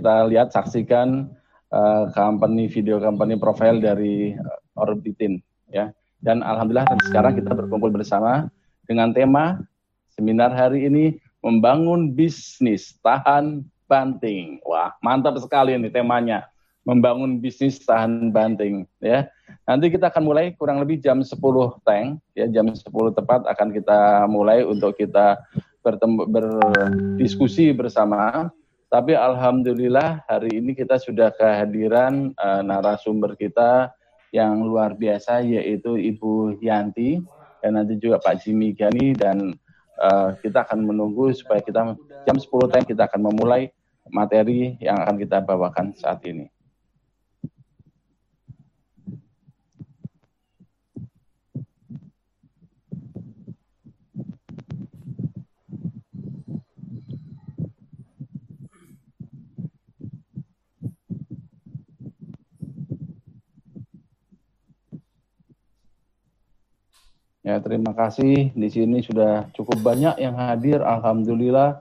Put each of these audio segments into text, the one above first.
kita lihat saksikan uh, company video company profile dari uh, Orbitin ya. Dan alhamdulillah sekarang kita berkumpul bersama dengan tema seminar hari ini membangun bisnis tahan banting. Wah, mantap sekali ini temanya. Membangun bisnis tahan banting ya. Nanti kita akan mulai kurang lebih jam 10 tank ya, jam 10 tepat akan kita mulai untuk kita bertemu berdiskusi bersama tapi alhamdulillah hari ini kita sudah kehadiran uh, narasumber kita yang luar biasa yaitu Ibu Yanti dan nanti juga Pak Jimmy Gani dan uh, kita akan menunggu supaya kita jam 10 time kita akan memulai materi yang akan kita bawakan saat ini. Ya, terima kasih. Di sini sudah cukup banyak yang hadir. Alhamdulillah.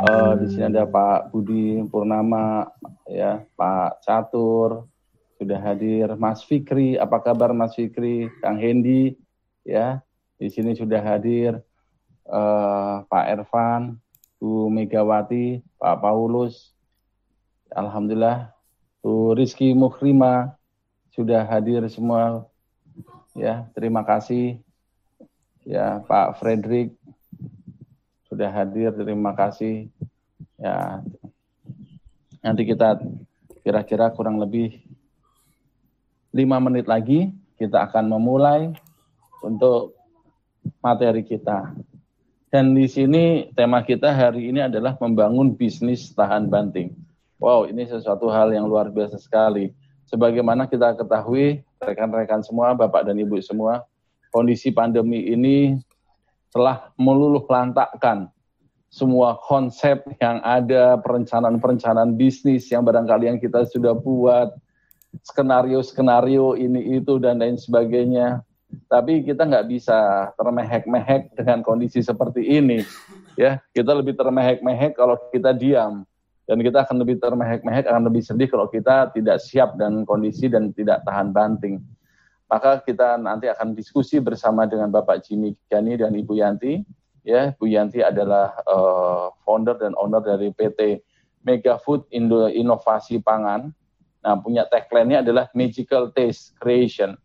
Uh, di sini ada Pak Budi Purnama, ya, Pak Catur sudah hadir. Mas Fikri, apa kabar Mas Fikri? Kang Hendi, ya, di sini sudah hadir. Uh, Pak Ervan, Bu Megawati, Pak Paulus. Alhamdulillah. Bu Rizky Mukhrima sudah hadir semua. Ya, terima kasih ya Pak Frederick sudah hadir terima kasih. Ya nanti kita kira-kira kurang lebih lima menit lagi kita akan memulai untuk materi kita. Dan di sini tema kita hari ini adalah membangun bisnis tahan banting. Wow ini sesuatu hal yang luar biasa sekali. Sebagaimana kita ketahui rekan-rekan semua bapak dan ibu semua kondisi pandemi ini telah meluluh lantakkan semua konsep yang ada, perencanaan-perencanaan bisnis yang barangkali yang kita sudah buat, skenario-skenario ini itu dan lain sebagainya. Tapi kita nggak bisa termehek-mehek dengan kondisi seperti ini. Ya, kita lebih termehek-mehek kalau kita diam dan kita akan lebih termehek-mehek akan lebih sedih kalau kita tidak siap dan kondisi dan tidak tahan banting. Maka kita nanti akan diskusi bersama dengan Bapak Jimmy Gani dan Ibu Yanti. Ya, Bu Yanti adalah uh, founder dan owner dari PT Mega Food Indo Inovasi Pangan. Nah, punya tagline-nya adalah Magical Taste Creation.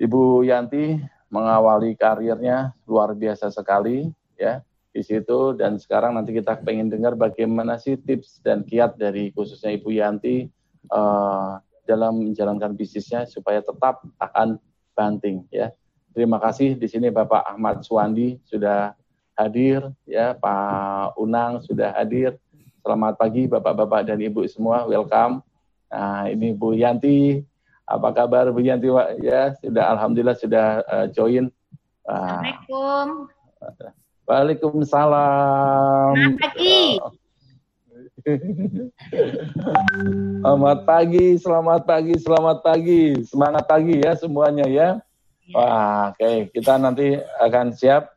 Ibu Yanti mengawali karirnya luar biasa sekali ya di situ dan sekarang nanti kita pengen dengar bagaimana sih tips dan kiat dari khususnya Ibu Yanti uh, dalam menjalankan bisnisnya supaya tetap tahan banting ya. Terima kasih di sini Bapak Ahmad Suwandi sudah hadir ya, Pak Unang sudah hadir. Selamat pagi Bapak-bapak dan Ibu semua, welcome. Nah, ini Bu Yanti, apa kabar Bu Yanti? Ya, sudah alhamdulillah sudah uh, join. Assalamualaikum. Waalaikumsalam. Selamat pagi. Selamat pagi, selamat pagi, selamat pagi. Semangat pagi ya semuanya ya. Iya. Wah, oke, okay. kita nanti akan siap.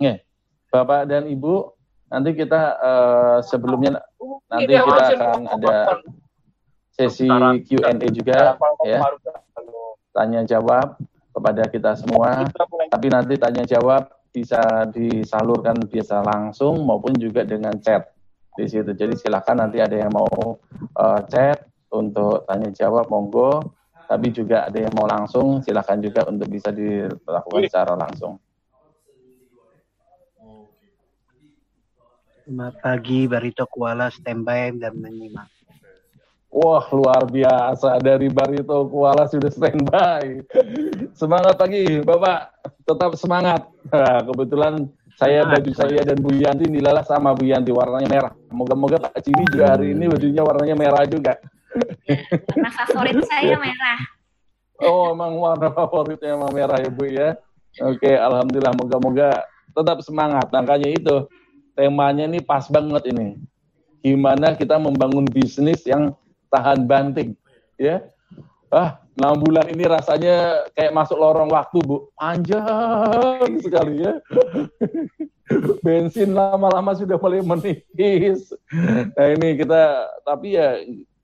Nih, Bapak dan Ibu, nanti kita uh, sebelumnya nanti kita akan ada sesi Q&A juga ya. Tanya jawab kepada kita semua. Tapi nanti tanya jawab bisa disalurkan biasa langsung maupun juga dengan chat di situ. Jadi silakan nanti ada yang mau uh, chat untuk tanya jawab monggo, tapi juga ada yang mau langsung silakan juga untuk bisa dilakukan secara langsung. Selamat pagi Barito Kuala standby dan menyimak. Wah luar biasa dari Barito Kuala sudah standby. Semangat pagi Bapak, tetap semangat. Nah, kebetulan saya baju saya dan Bu Yanti nilalah sama Bu Yanti warnanya merah. Moga-moga Pak Cini juga hari ini bajunya warnanya merah juga. Warna favorit saya merah. Oh, emang warna favoritnya emang merah ya Bu ya. Oke, alhamdulillah moga-moga tetap semangat. Makanya itu temanya ini pas banget ini. gimana kita membangun bisnis yang tahan banting, ya. Ah, enam bulan ini rasanya kayak masuk lorong waktu, Bu. Panjang sekali ya. Bensin lama-lama sudah mulai menipis. Nah ini kita, tapi ya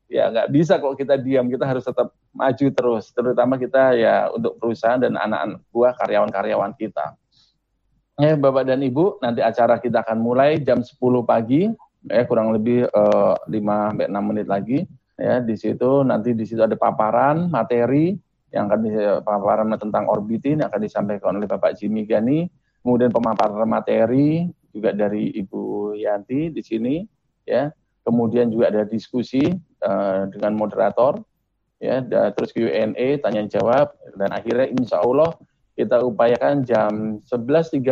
ya nggak bisa kalau kita diam kita harus tetap maju terus terutama kita ya untuk perusahaan dan anak-anak buah karyawan-karyawan kita ya Bapak dan Ibu nanti acara kita akan mulai jam 10 pagi ya kurang lebih uh, 5 sampai 6 menit lagi ya di situ nanti di situ ada paparan materi yang akan paparan tentang orbitin akan disampaikan oleh Bapak Jimmy Gani. Kemudian pemaparan materi juga dari Ibu Yanti di sini ya. Kemudian juga ada diskusi uh, dengan moderator, ya, dan terus Q&A, tanya jawab, dan akhirnya insya Allah kita upayakan jam 11.30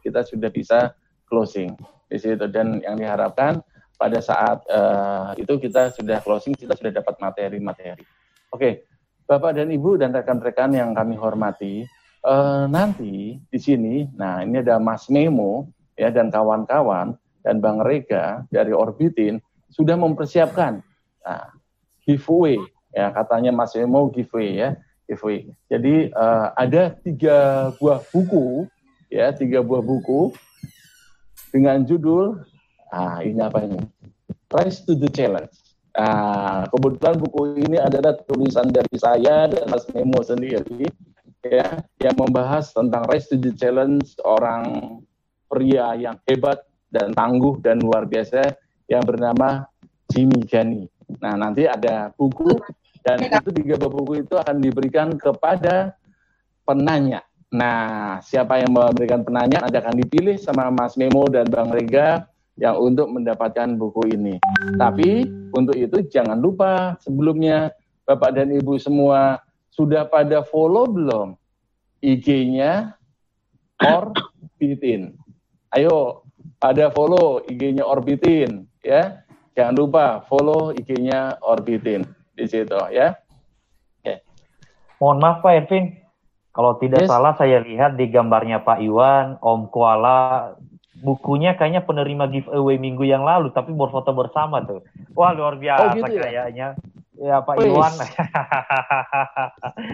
kita sudah bisa closing. Di situ dan yang diharapkan pada saat uh, itu kita sudah closing kita sudah dapat materi-materi. Oke, Bapak dan Ibu dan rekan-rekan yang kami hormati, uh, nanti di sini, nah ini ada Mas Memo ya dan kawan-kawan dan Bang Rega dari Orbitin sudah mempersiapkan nah, giveaway ya katanya Mas mau giveaway ya giveaway. Jadi uh, ada tiga buah buku ya tiga buah buku dengan judul ah ini apa ini Rise to the Challenge. Nah, kebetulan buku ini adalah tulisan dari saya dan Mas Memo sendiri ya yang membahas tentang Rise to the Challenge orang pria yang hebat dan tangguh dan luar biasa yang bernama Jimmy Gani. Nah, nanti ada buku dan itu tiga buku itu akan diberikan kepada penanya. Nah, siapa yang memberikan penanya nanti akan dipilih sama Mas Memo dan Bang Rega yang untuk mendapatkan buku ini. Tapi untuk itu jangan lupa sebelumnya Bapak dan Ibu semua sudah pada follow belum IG-nya Orbitin. Ayo pada follow IG-nya Orbitin ya. Jangan lupa follow IG-nya Orbitin di situ ya. Okay. Mohon maaf Pak Ervin, kalau tidak yes. salah saya lihat di gambarnya Pak Iwan, Om Kuala, bukunya kayaknya penerima giveaway minggu yang lalu, tapi berfoto bersama tuh. Wah luar biasa oh, gitu ya? kayaknya. Ya Pak Wih. Iwan.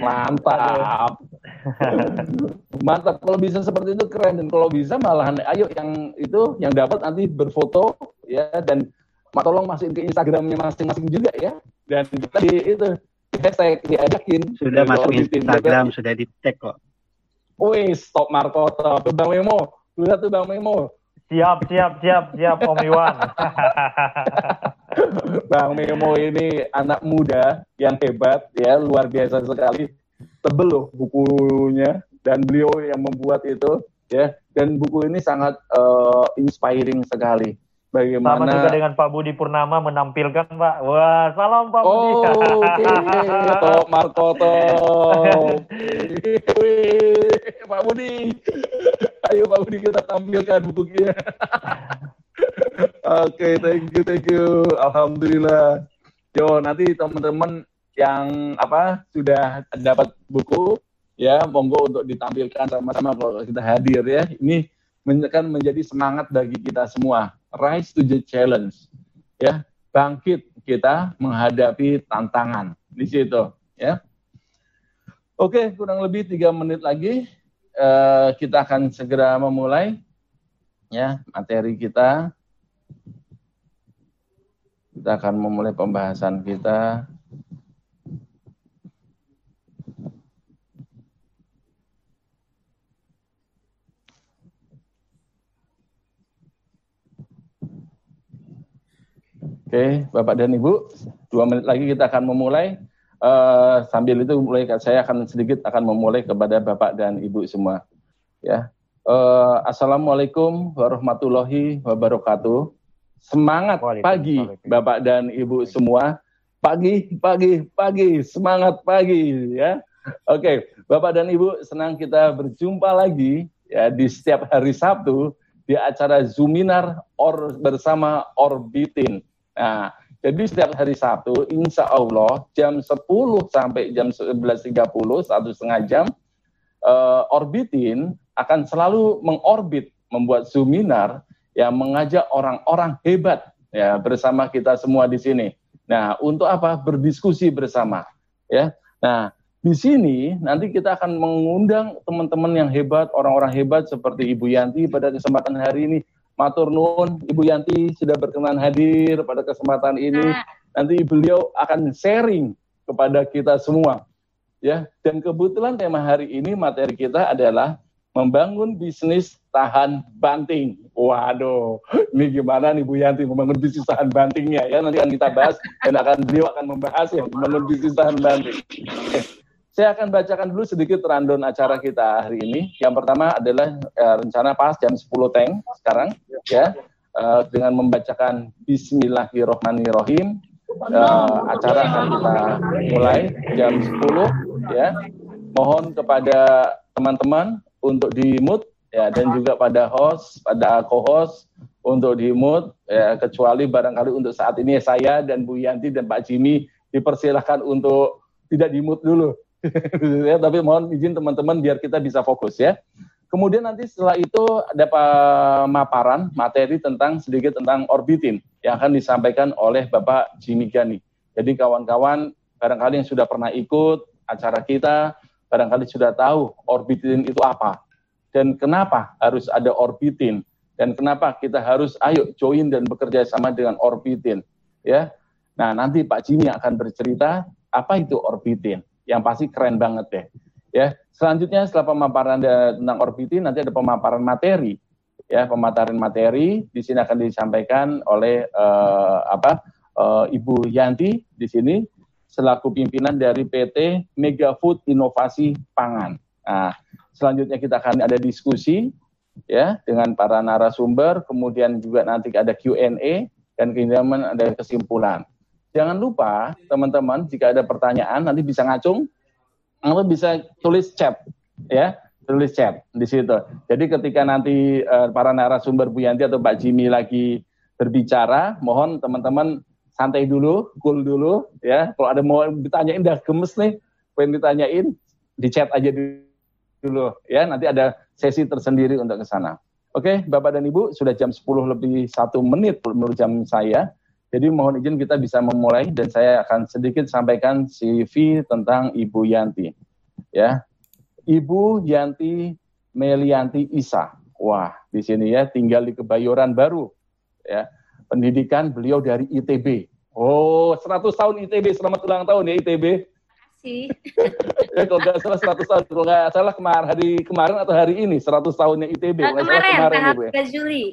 Mantap. Mantap. Kalau bisa seperti itu keren dan kalau bisa malahan ayo yang itu yang dapat nanti berfoto ya dan tolong masukin ke Instagramnya masing-masing juga ya. Dan kita di itu hashtag diajakin. Sudah masuk Instagram, sudah di tag kok. Wih, stop Markoto. Bang Memo. Sudah tuh Bang Memo. Siap, siap, siap, siap Om Iwan. Bang Memo ini anak muda yang hebat ya, luar biasa sekali. Tebel loh bukunya dan beliau yang membuat itu ya. Dan buku ini sangat uh, inspiring sekali. Bagaimana Sama juga dengan Pak Budi Purnama menampilkan Pak. Wah, salam Pak Budi. Oh. Okay. Markoto. Pak Budi. Ayo Pak Budi kita tampilkan bukunya. Oke, okay, thank you, thank you. Alhamdulillah. Yo, nanti teman-teman yang apa sudah dapat buku ya, monggo untuk ditampilkan sama-sama kalau kita hadir ya. Ini kan menjadi semangat bagi kita semua. Rise to the challenge. Ya, bangkit kita menghadapi tantangan di situ ya. Oke, kurang lebih tiga menit lagi uh, kita akan segera memulai ya materi kita. Kita akan memulai pembahasan kita. Oke, Bapak dan Ibu, dua menit lagi kita akan memulai. Uh, sambil itu mulai saya akan sedikit akan memulai kepada Bapak dan Ibu semua. Ya, uh, Assalamualaikum warahmatullahi wabarakatuh. Semangat pagi Bapak dan Ibu semua. Pagi, pagi, pagi, semangat pagi ya. Oke, Bapak dan Ibu senang kita berjumpa lagi ya di setiap hari Sabtu di acara Zuminar or bersama Orbitin. Nah, jadi setiap hari Sabtu, insya Allah jam 10 sampai jam 11.30, satu setengah jam, uh, Orbitin akan selalu mengorbit, membuat seminar yang mengajak orang-orang hebat ya bersama kita semua di sini. Nah, untuk apa? Berdiskusi bersama, ya. Nah, di sini nanti kita akan mengundang teman-teman yang hebat, orang-orang hebat seperti Ibu Yanti pada kesempatan hari ini. Matur nuwun, Ibu Yanti sudah berkenan hadir pada kesempatan ini. Nah. Nanti beliau akan sharing kepada kita semua. Ya, dan kebetulan tema hari ini materi kita adalah membangun bisnis tahan banting. Waduh, ini gimana nih Bu Yanti membangun bisnis tahan bantingnya ya nanti akan kita bahas dan akan beliau akan membahas ya membangun bisnis tahan banting. Saya akan bacakan dulu sedikit rundown acara kita hari ini. Yang pertama adalah eh, rencana pas jam 10 teng sekarang ya eh, dengan membacakan Bismillahirrohmanirrohim. Eh, acara akan kita mulai jam 10 ya. Mohon kepada teman-teman untuk di mute ya dan juga pada host, pada co-host untuk di mute ya kecuali barangkali untuk saat ini saya dan Bu Yanti dan Pak Jimmy dipersilahkan untuk tidak di mute dulu. Ya, tapi mohon izin teman-teman biar kita bisa fokus ya. Kemudian nanti setelah itu ada pemaparan materi tentang sedikit tentang orbitin yang akan disampaikan oleh Bapak Jimmy Gani. Jadi kawan-kawan barangkali yang sudah pernah ikut acara kita, barangkali sudah tahu orbitin itu apa dan kenapa harus ada orbitin dan kenapa kita harus ayo join dan bekerja sama dengan orbitin ya. Nah, nanti Pak Jimmy akan bercerita apa itu orbitin. Yang pasti keren banget deh. Ya, selanjutnya setelah pemaparan tentang orbitin nanti ada pemaparan materi. Ya, pemaparan materi di sini akan disampaikan oleh uh, apa? Uh, Ibu Yanti di sini selaku pimpinan dari PT Mega Food Inovasi Pangan. Nah, selanjutnya kita akan ada diskusi ya dengan para narasumber, kemudian juga nanti ada Q&A dan kemudian ada kesimpulan. Jangan lupa teman-teman jika ada pertanyaan nanti bisa ngacung atau bisa tulis chat ya, tulis chat di situ. Jadi ketika nanti uh, para narasumber Bu Yanti atau Pak Jimmy lagi berbicara, mohon teman-teman santai dulu, cool dulu ya. Kalau ada mau ditanyain udah gemes nih, pengen ditanyain, di chat aja dulu ya. Nanti ada sesi tersendiri untuk ke sana. Oke, Bapak dan Ibu, sudah jam 10 lebih satu menit menurut jam saya. Jadi mohon izin kita bisa memulai dan saya akan sedikit sampaikan CV tentang Ibu Yanti. Ya, Ibu Yanti Melianti Isa. Wah, di sini ya tinggal di Kebayoran Baru. Ya, pendidikan beliau dari ITB. Oh, 100 tahun ITB. Selamat ulang tahun ya ITB. Sih. ya kalau nggak salah 100 tahun, kalau nggak salah kemarin hari kemarin atau hari ini 100 tahunnya ITB. Nah, kemarin, kemarin ya, tanggal Bu ya. 3 Juli.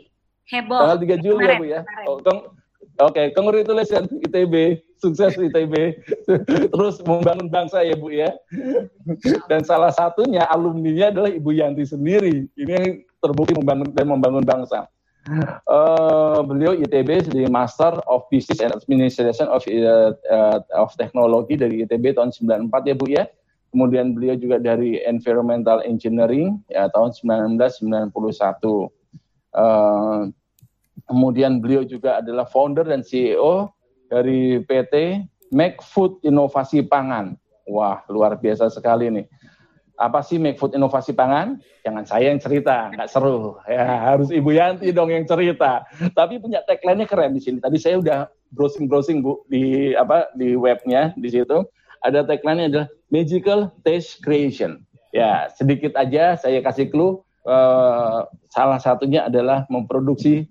Heboh. Tanggal 3 Juli ya Kemarin, Bu ya. kemarin. Oh, Oke, congratulations ITB, sukses ITB, terus membangun bangsa ya Bu ya. Dan salah satunya alumninya adalah Ibu Yanti sendiri. Ini yang terbukti membangun dan membangun bangsa. Eh, beliau ITB di Master of Business and Administration of uh, uh, of Technology dari ITB tahun 94 ya Bu ya. Kemudian beliau juga dari Environmental Engineering ya tahun 1991. Eh, kemudian beliau juga adalah founder dan CEO dari PT Make Food Inovasi Pangan. Wah, luar biasa sekali nih. Apa sih Make Food Inovasi Pangan? Jangan saya yang cerita, nggak seru. Ya, harus Ibu Yanti dong yang cerita. Tapi punya tagline-nya keren di sini. Tadi saya udah browsing-browsing Bu di apa di webnya di situ. Ada tagline-nya adalah Magical Taste Creation. Ya, sedikit aja saya kasih clue. Eh, salah satunya adalah memproduksi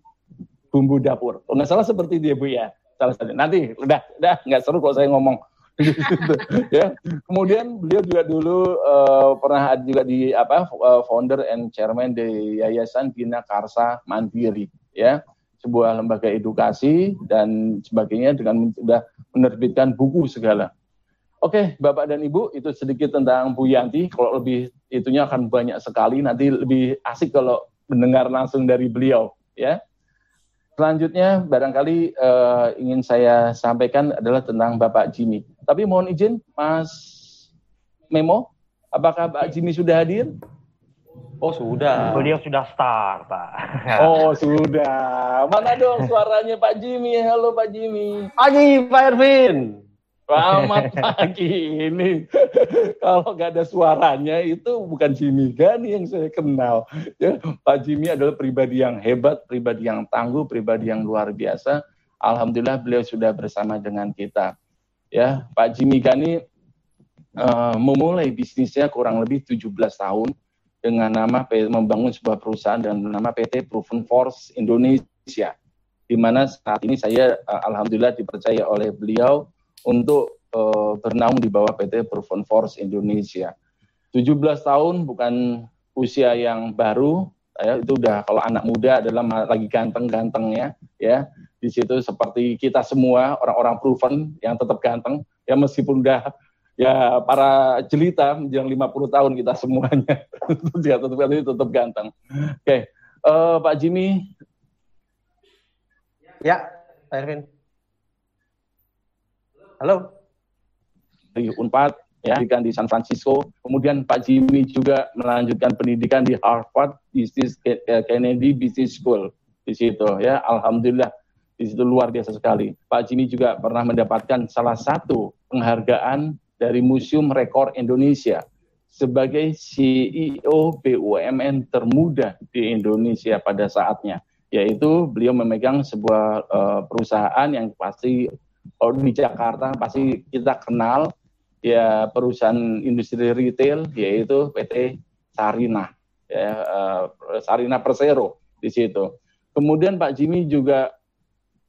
bumbu dapur. Kalau nggak salah seperti dia Bu ya. Salah satu. Nanti udah udah nggak seru kalau saya ngomong. ya. Kemudian beliau juga dulu eh, pernah juga di apa eh, founder and chairman di Yayasan Bina Karsa Mandiri ya. Sebuah lembaga edukasi dan sebagainya dengan sudah menerbitkan buku segala. Oke, Bapak dan Ibu, itu sedikit tentang Bu Yanti. Kalau lebih itunya akan banyak sekali. Nanti lebih asik kalau mendengar langsung dari beliau, ya. Selanjutnya barangkali eh, ingin saya sampaikan adalah tentang Bapak Jimmy. Tapi mohon izin, Mas Memo, apakah Pak Jimmy sudah hadir? Oh sudah. Beliau sudah start, Pak. Oh sudah. Mana dong suaranya Pak Jimmy? Halo Pak Jimmy. Pagi Pak Ervin. Selamat pagi. Ini kalau nggak ada suaranya itu bukan Jimmy Gani yang saya kenal. Ya, Pak Jimmy adalah pribadi yang hebat, pribadi yang tangguh, pribadi yang luar biasa. alhamdulillah beliau sudah bersama dengan kita. Ya, Pak Jimmy Gani uh, memulai bisnisnya kurang lebih 17 tahun dengan nama membangun sebuah perusahaan dengan nama PT Proven Force Indonesia di mana saat ini saya uh, alhamdulillah dipercaya oleh beliau untuk uh, bernaung di bawah PT Proven Force Indonesia. 17 tahun bukan usia yang baru, ya, itu udah kalau anak muda adalah lagi ganteng-gantengnya ya. Di situ seperti kita semua orang-orang proven yang tetap ganteng ya meskipun udah ya para jelita menjelang 50 tahun kita semuanya dia tetap tetap ganteng. Oke, okay. uh, eh, Pak Jimmy. Ya, Pak Erwin. Halo. Di Unpad ya pendidikan di San Francisco. Kemudian Pak Jimmy juga melanjutkan pendidikan di Harvard Business Kennedy Business School di situ ya. Alhamdulillah di situ luar biasa sekali. Pak Jimmy juga pernah mendapatkan salah satu penghargaan dari Museum Rekor Indonesia sebagai CEO BUMN termuda di Indonesia pada saatnya, yaitu beliau memegang sebuah uh, perusahaan yang pasti kalau di Jakarta pasti kita kenal ya perusahaan industri retail yaitu PT Sarina ya uh, Sarina Persero di situ. Kemudian Pak Jimmy juga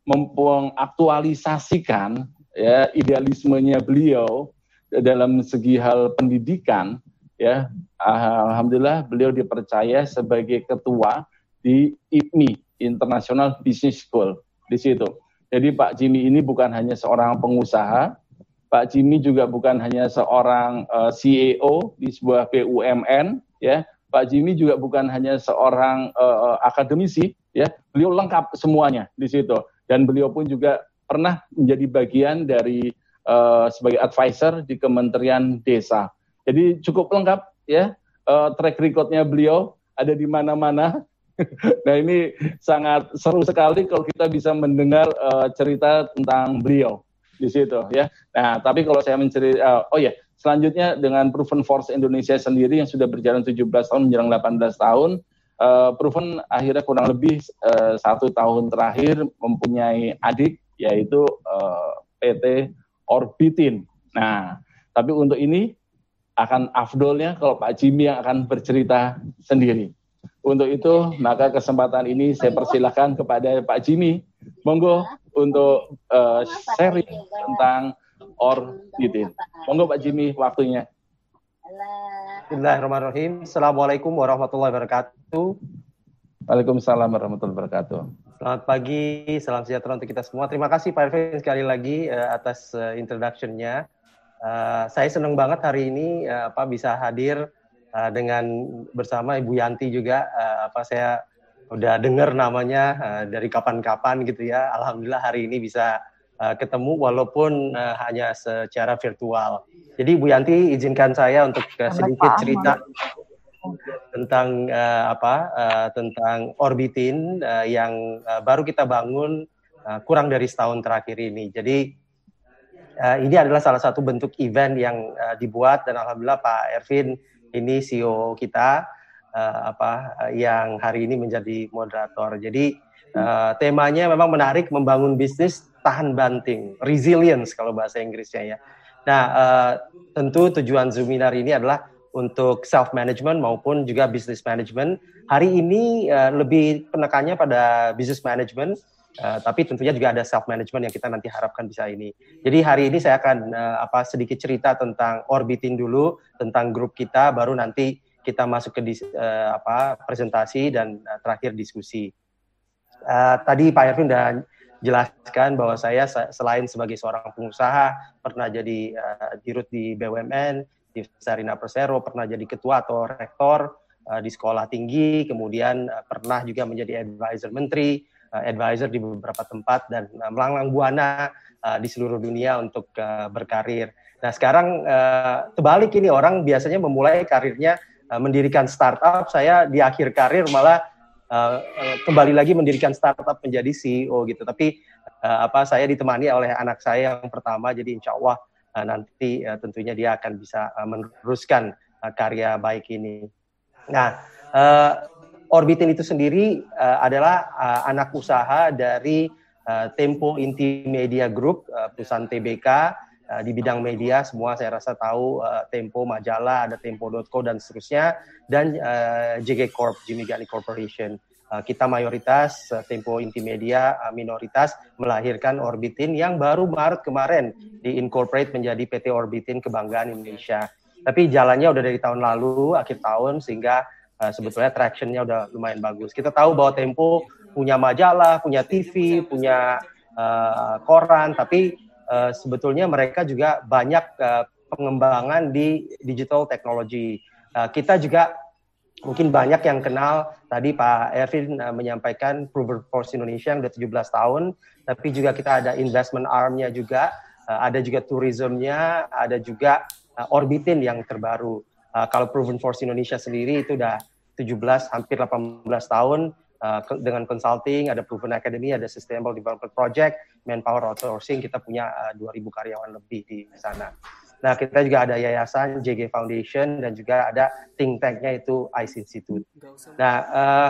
mengaktualisasikan ya idealismenya beliau dalam segi hal pendidikan ya alhamdulillah beliau dipercaya sebagai ketua di IPMI International Business School di situ. Jadi Pak Jimmy ini bukan hanya seorang pengusaha, Pak Jimmy juga bukan hanya seorang uh, eh, CEO di sebuah BUMN ya. Pak Jimmy juga bukan hanya seorang uh, akademisi ya. Beliau lengkap semuanya di situ dan beliau pun juga pernah menjadi bagian dari uh, sebagai advisor di Kementerian Desa. Jadi cukup lengkap ya uh, track recordnya beliau ada di mana-mana. nah ini sangat seru sekali kalau kita bisa mendengar uh, cerita tentang beliau di situ ya. Nah tapi kalau saya mencari, uh, oh ya selanjutnya dengan Proven Force Indonesia sendiri yang sudah berjalan 17 tahun menjelang 18 tahun, uh, Proven akhirnya kurang lebih uh, satu tahun terakhir mempunyai adik yaitu uh, PT orbitin. Nah, tapi untuk ini akan afdolnya kalau Pak Jimmy yang akan bercerita sendiri. Untuk itu, maka kesempatan ini saya persilahkan kepada Pak Jimmy. Monggo untuk uh, sharing tentang orbitin. Monggo Pak Jimmy, waktunya. Bismillahirrahmanirrahim. Assalamualaikum warahmatullahi wabarakatuh. Waalaikumsalam warahmatullahi wabarakatuh. Selamat pagi, salam sejahtera untuk kita semua. Terima kasih Pak Ervin sekali lagi uh, atas uh, introduction-nya. Uh, saya senang banget hari ini uh, apa bisa hadir uh, dengan bersama Ibu Yanti juga. Uh, apa saya udah dengar namanya uh, dari kapan-kapan gitu ya. Alhamdulillah hari ini bisa uh, ketemu walaupun uh, hanya secara virtual. Jadi Bu Yanti izinkan saya untuk uh, sedikit cerita tentang uh, apa uh, tentang orbitin uh, yang uh, baru kita bangun uh, kurang dari setahun terakhir ini. Jadi uh, ini adalah salah satu bentuk event yang uh, dibuat dan alhamdulillah Pak Ervin ini CEO kita uh, apa uh, yang hari ini menjadi moderator. Jadi uh, temanya memang menarik membangun bisnis tahan banting, resilience kalau bahasa Inggrisnya ya. Nah, uh, tentu tujuan Zoominar ini adalah untuk self management maupun juga business management. Hari ini uh, lebih penekannya pada business management, uh, tapi tentunya juga ada self management yang kita nanti harapkan bisa ini. Jadi hari ini saya akan uh, apa sedikit cerita tentang orbiting dulu, tentang grup kita, baru nanti kita masuk ke dis, uh, apa presentasi dan uh, terakhir diskusi. Uh, tadi Pak Ervin sudah jelaskan bahwa saya selain sebagai seorang pengusaha pernah jadi uh, dirut di BUMN di Sarina Persero, pernah jadi ketua atau rektor di sekolah tinggi, kemudian pernah juga menjadi advisor menteri, uh, advisor di beberapa tempat dan uh, melanglang buana uh, di seluruh dunia untuk uh, berkarir. Nah sekarang uh, terbalik ini orang biasanya memulai karirnya uh, mendirikan startup, saya di akhir karir malah uh, kembali lagi mendirikan startup menjadi CEO gitu. Tapi uh, apa saya ditemani oleh anak saya yang pertama, jadi insya Allah uh, nanti uh, tentunya dia akan bisa uh, meneruskan uh, karya baik ini. Nah, uh, Orbitin itu sendiri uh, adalah uh, anak usaha dari uh, Tempo Inti Media Group, uh, perusahaan TBK uh, di bidang media semua saya rasa tahu uh, Tempo majalah, ada Tempo.co dan seterusnya dan uh, JG Corp, Jimmy Gani Corporation. Uh, kita mayoritas uh, Tempo Inti Media uh, minoritas melahirkan Orbitin yang baru Maret kemarin di incorporate menjadi PT Orbitin Kebanggaan Indonesia. Tapi jalannya udah dari tahun lalu, akhir tahun sehingga uh, sebetulnya tractionnya udah lumayan bagus. Kita tahu bahwa Tempo punya majalah, punya TV, punya uh, koran, tapi uh, sebetulnya mereka juga banyak uh, pengembangan di digital technology. Uh, kita juga mungkin banyak yang kenal tadi Pak Ervin uh, menyampaikan Proven Force Indonesia yang udah 17 tahun, tapi juga kita ada investment arm-nya juga, uh, ada juga tourismnya, ada juga uh, Orbitin yang terbaru. Uh, kalau Proven Force Indonesia sendiri itu udah 17 hampir 18 tahun uh, dengan consulting, ada Proven Academy, ada Sustainable Development Project, Manpower Outsourcing, kita punya uh, 2000 karyawan lebih di sana. Nah, kita juga ada yayasan JG Foundation dan juga ada think tanknya itu ICE Institute. Nah, uh,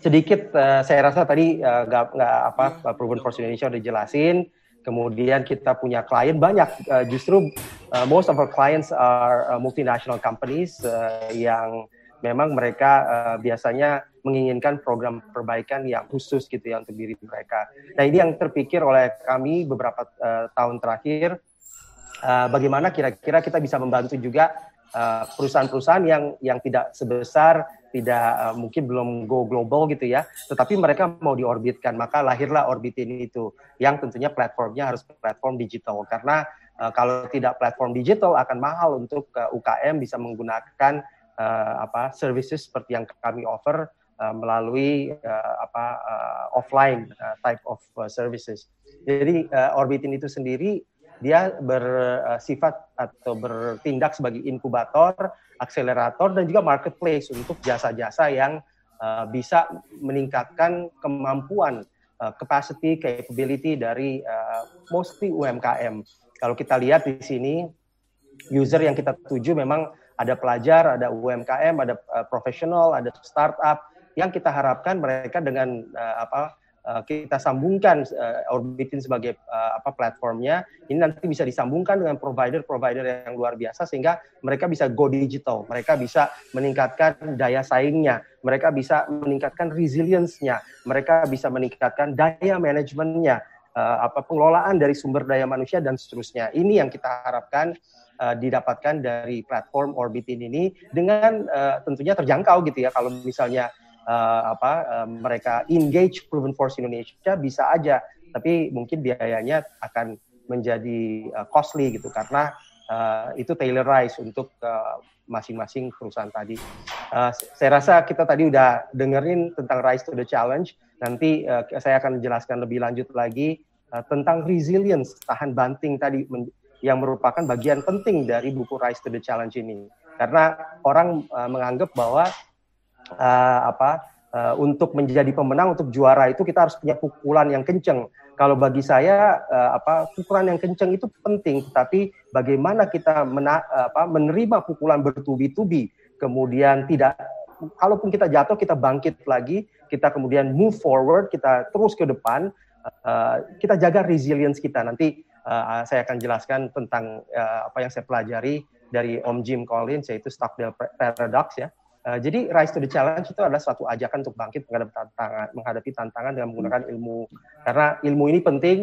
sedikit uh, saya rasa tadi uh, nggak nggak apa Proven Force Indonesia udah jelasin. Kemudian kita punya klien banyak. Uh, justru uh, most of our clients are uh, multinational companies uh, yang memang mereka uh, biasanya menginginkan program perbaikan yang khusus gitu ya untuk diri mereka. Nah ini yang terpikir oleh kami beberapa uh, tahun terakhir uh, bagaimana kira-kira kita bisa membantu juga perusahaan-perusahaan yang yang tidak sebesar tidak uh, mungkin belum go global gitu ya, tetapi mereka mau diorbitkan, maka lahirlah orbit ini itu yang tentunya platformnya harus platform digital karena uh, kalau tidak platform digital akan mahal untuk uh, UKM bisa menggunakan uh, apa services seperti yang kami offer uh, melalui uh, apa uh, offline uh, type of uh, services. Jadi uh, orbitin itu sendiri dia bersifat atau bertindak sebagai inkubator, akselerator dan juga marketplace untuk jasa-jasa yang uh, bisa meningkatkan kemampuan uh, capacity capability dari uh, mostly UMKM. Kalau kita lihat di sini user yang kita tuju memang ada pelajar, ada UMKM, ada uh, profesional, ada startup yang kita harapkan mereka dengan uh, apa Eh, kita sambungkan uh, Orbitin sebagai uh, apa platformnya ini nanti bisa disambungkan dengan provider-provider yang luar biasa sehingga mereka bisa go digital, mereka bisa meningkatkan daya saingnya, mereka bisa meningkatkan resilience-nya, mereka bisa meningkatkan daya manajemennya, uh, apa pengelolaan dari sumber daya manusia dan seterusnya. Ini yang kita harapkan didapatkan dari platform Orbitin ini dengan uh, tentunya terjangkau gitu ya kalau misalnya uh, apa uh, mereka engage Proven Force Indonesia bisa aja, tapi mungkin biayanya akan menjadi uh, costly gitu karena uh, itu tailorize untuk masing-masing uh, perusahaan tadi. Uh, saya rasa kita tadi udah dengerin tentang Rise to the Challenge. Nanti uh, saya akan jelaskan lebih lanjut lagi uh, tentang resilience tahan banting tadi yang merupakan bagian penting dari buku Rise to the Challenge ini. Karena orang uh, menganggap bahwa uh, apa uh, untuk menjadi pemenang untuk juara itu kita harus punya pukulan yang kenceng. Kalau bagi saya uh, apa pukulan yang kenceng itu penting, tapi bagaimana kita mena, apa, menerima pukulan bertubi-tubi, kemudian tidak kalaupun kita jatuh kita bangkit lagi, kita kemudian move forward, kita terus ke depan, uh, kita jaga resilience kita. Nanti uh, saya akan jelaskan tentang uh, apa yang saya pelajari dari Om Jim Collins yaitu Stockdale Paradox ya Uh, jadi Rise to the Challenge itu adalah suatu ajakan untuk bangkit menghadapi tantangan, menghadapi tantangan dengan menggunakan ilmu. Karena ilmu ini penting.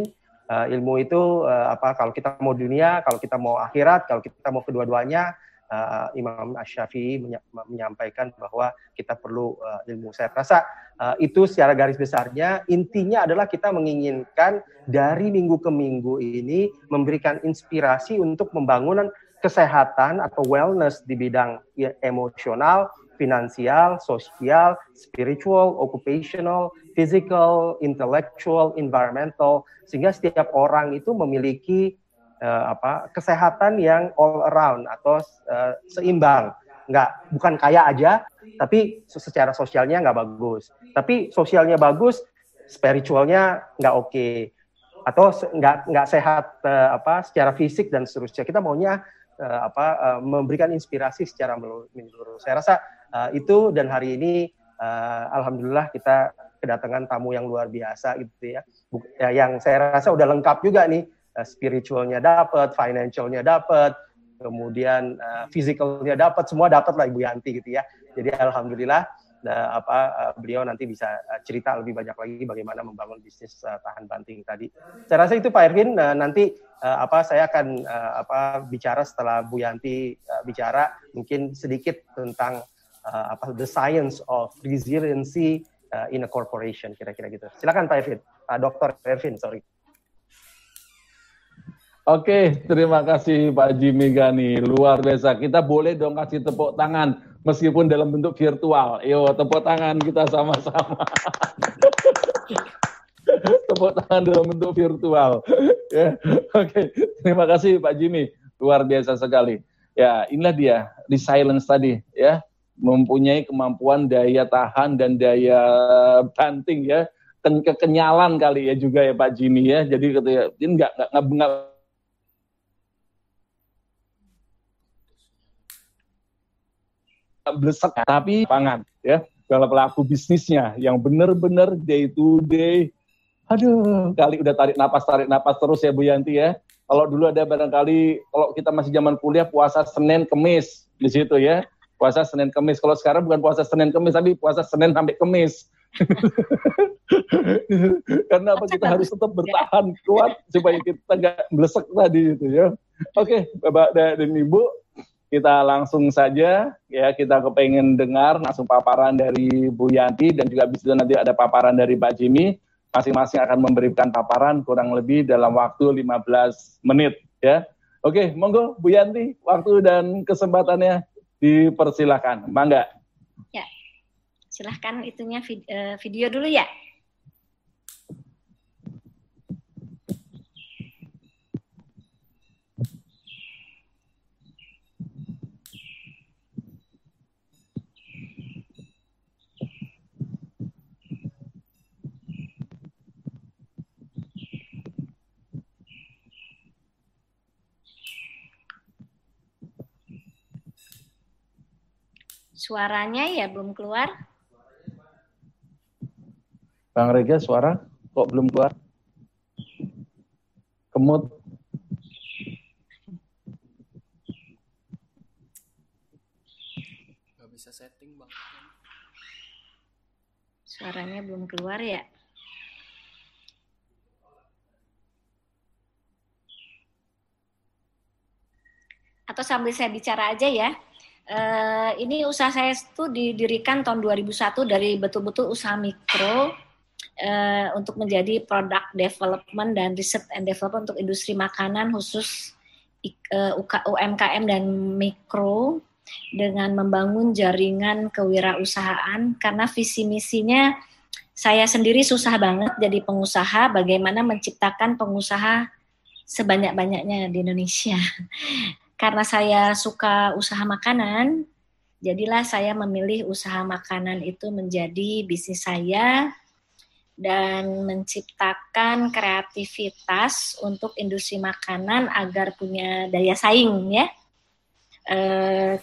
Uh, ilmu itu uh, apa? Kalau kita mau dunia, kalau kita mau akhirat, kalau kita mau kedua-duanya, uh, Imam Ash-Syafi'i menyampaikan bahwa kita perlu uh, ilmu. Saya rasa uh, itu secara garis besarnya intinya adalah kita menginginkan dari minggu ke minggu ini memberikan inspirasi untuk pembangunan kesehatan atau wellness di bidang ya, emosional, finansial, sosial, spiritual, occupational, physical, intellectual, environmental, sehingga setiap orang itu memiliki uh, apa kesehatan yang all around atau uh, seimbang, nggak bukan kaya aja, tapi secara sosialnya nggak bagus, tapi sosialnya bagus, spiritualnya nggak oke, okay. atau nggak nggak sehat uh, apa secara fisik dan seterusnya. Kita maunya uh, apa uh, memberikan inspirasi secara menyeluruh. Saya rasa uh, itu dan hari ini uh, alhamdulillah kita kedatangan tamu yang luar biasa gitu ya. Buk, ya yang saya rasa udah lengkap juga nih, uh, spiritualnya dapat, financialnya dapat, kemudian uh, physicalnya dapat, semua dapat lah Ibu Yanti gitu ya. Jadi alhamdulillah uh, apa beliau nanti bisa cerita lebih banyak lagi bagaimana membangun bisnis uh, tahan banting tadi. Saya rasa itu Pak Erwin uh, nanti uh, apa saya akan uh, apa bicara setelah Bu Yanti uh, bicara mungkin sedikit tentang uh, apa the science of resiliency uh, in a corporation kira-kira gitu. Silakan Pak Erwin, Pak Dr. Erwin, sorry. Oke, terima kasih Pak Jimmy Gani. Luar biasa. Kita boleh dong kasih tepuk tangan meskipun dalam bentuk virtual. Yo, tepuk tangan kita sama-sama. tepuk tangan dalam bentuk virtual. ya. Oke, terima kasih Pak Jimmy. Luar biasa sekali. Ya, inilah dia resilience tadi ya, mempunyai kemampuan daya tahan dan daya banting ya, kekenyalan kali ya juga ya Pak Jimmy ya. Jadi ketika ini enggak enggak, enggak blesek tapi pangan ya. Kalau pelaku bisnisnya yang benar-benar day to day. Aduh kali udah tarik napas tarik napas terus ya Bu Yanti ya. Kalau dulu ada barangkali kalau kita masih zaman kuliah puasa Senin Kemis di situ ya puasa Senin Kemis. Kalau sekarang bukan puasa Senin Kemis tapi puasa Senin sampai Kemis. Karena apa? Kita harus tetap bertahan kuat supaya kita nggak blesek tadi itu ya. Oke Bapak dan Ibu kita langsung saja ya. Kita kepengen dengar langsung paparan dari Bu Yanti dan juga bisa nanti ada paparan dari Pak Jimmy. Masing-masing akan memberikan paparan kurang lebih dalam waktu 15 menit ya. Oke, monggo Bu Yanti waktu dan kesempatannya dipersilakan. Mangga. Ya. Silahkan itunya eh, video dulu ya. Suaranya ya belum keluar. Bang Rega suara kok belum keluar? Kemut. Gak bisa setting bang. Suaranya belum keluar ya. Atau sambil saya bicara aja ya. Uh, ini usaha saya itu didirikan tahun 2001 dari betul-betul usaha mikro uh, untuk menjadi product development dan research and development untuk industri makanan khusus uh, UMKM dan mikro dengan membangun jaringan kewirausahaan. Karena visi misinya saya sendiri susah banget jadi pengusaha bagaimana menciptakan pengusaha sebanyak-banyaknya di Indonesia karena saya suka usaha makanan, jadilah saya memilih usaha makanan itu menjadi bisnis saya dan menciptakan kreativitas untuk industri makanan agar punya daya saing ya. Eh,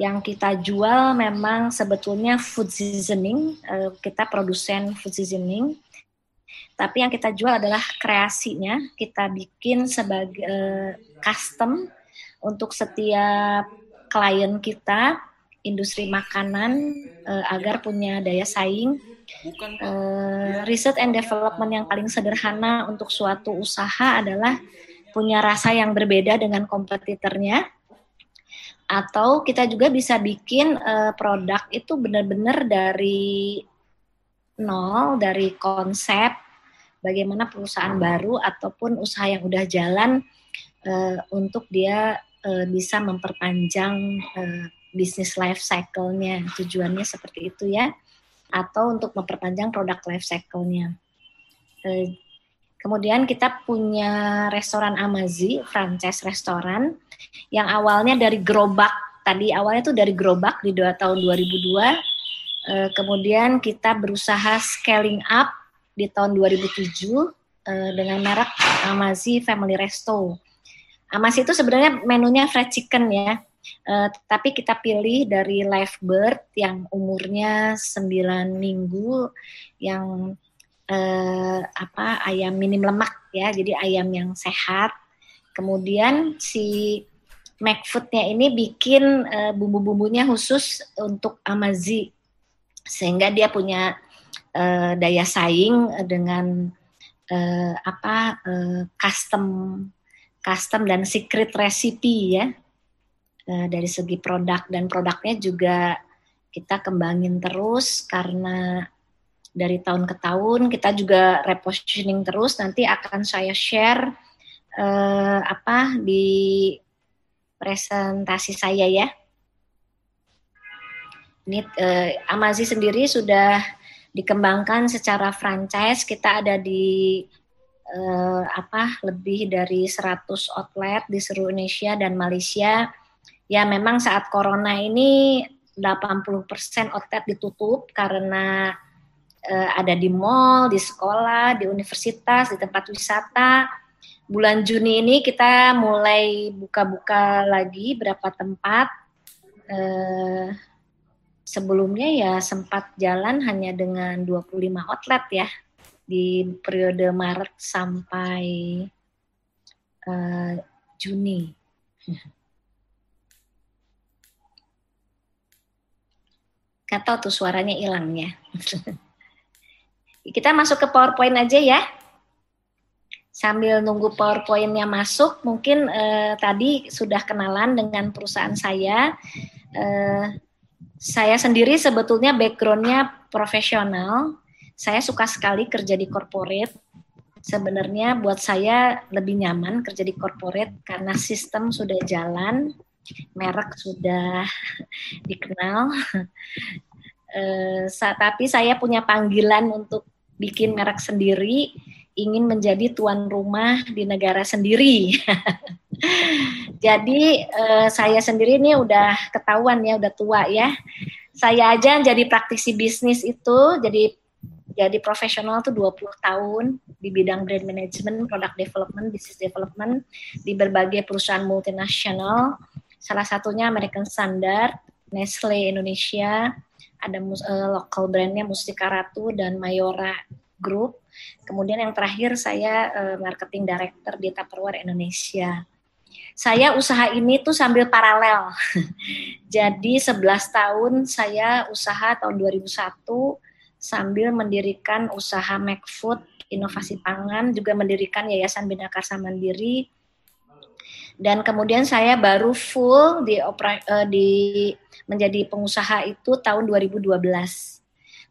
yang kita jual memang sebetulnya food seasoning, eh, kita produsen food seasoning tapi yang kita jual adalah kreasinya, kita bikin sebagai uh, custom untuk setiap klien kita industri makanan uh, agar punya daya saing. Bukan, uh, riset and development yang paling sederhana untuk suatu usaha adalah punya rasa yang berbeda dengan kompetitornya atau kita juga bisa bikin uh, produk itu benar-benar dari nol dari konsep bagaimana perusahaan baru ataupun usaha yang udah jalan uh, untuk dia uh, bisa memperpanjang uh, bisnis life cycle-nya. Tujuannya seperti itu ya. Atau untuk memperpanjang produk life cycle-nya. Uh, kemudian kita punya restoran Amazi, franchise restoran yang awalnya dari gerobak. Tadi awalnya tuh dari gerobak di tahun 2002. Uh, kemudian kita berusaha scaling up di tahun 2007 uh, eh, dengan merek Amazi Family Resto. Amazi itu sebenarnya menunya fried chicken ya. Uh, tapi kita pilih dari live bird yang umurnya 9 minggu yang uh, apa ayam minim lemak ya, jadi ayam yang sehat. Kemudian si McFoodnya ini bikin uh, bumbu-bumbunya khusus untuk Amazi sehingga dia punya uh, daya saing dengan uh, apa uh, custom custom dan secret recipe ya uh, dari segi produk dan produknya juga kita kembangin terus karena dari tahun ke tahun kita juga repositioning terus nanti akan saya share uh, apa di presentasi saya ya. Ini uh, Amazi sendiri sudah dikembangkan secara franchise. Kita ada di uh, apa lebih dari 100 outlet di seluruh Indonesia dan Malaysia. Ya memang saat corona ini 80% outlet ditutup karena uh, ada di mall, di sekolah, di universitas, di tempat wisata bulan Juni ini kita mulai buka-buka lagi berapa tempat. Eh, sebelumnya ya sempat jalan hanya dengan 25 outlet ya di periode Maret sampai eh, Juni. Tahu tuh suaranya hilang ya. Kita masuk ke PowerPoint aja ya sambil nunggu PowerPoint-nya masuk, mungkin eh, tadi sudah kenalan dengan perusahaan saya. Eh, saya sendiri sebetulnya background-nya profesional. Saya suka sekali kerja di corporate. Sebenarnya buat saya lebih nyaman kerja di corporate karena sistem sudah jalan, merek sudah dikenal. Eh, tapi saya punya panggilan untuk bikin merek sendiri ingin menjadi tuan rumah di negara sendiri. jadi eh, saya sendiri ini udah ketahuan ya, udah tua ya. Saya aja jadi praktisi bisnis itu, jadi jadi profesional tuh 20 tahun di bidang brand management, product development, business development di berbagai perusahaan multinasional. Salah satunya American Standard, Nestle Indonesia, ada uh, local brandnya Mustika Ratu dan Mayora Group Kemudian yang terakhir saya uh, marketing director di Tupperware Indonesia. Saya usaha ini tuh sambil paralel. Jadi 11 tahun saya usaha tahun 2001 sambil mendirikan usaha McFood inovasi pangan, juga mendirikan Yayasan Bina Karsa Mandiri. Dan kemudian saya baru full di, opera, uh, di menjadi pengusaha itu tahun 2012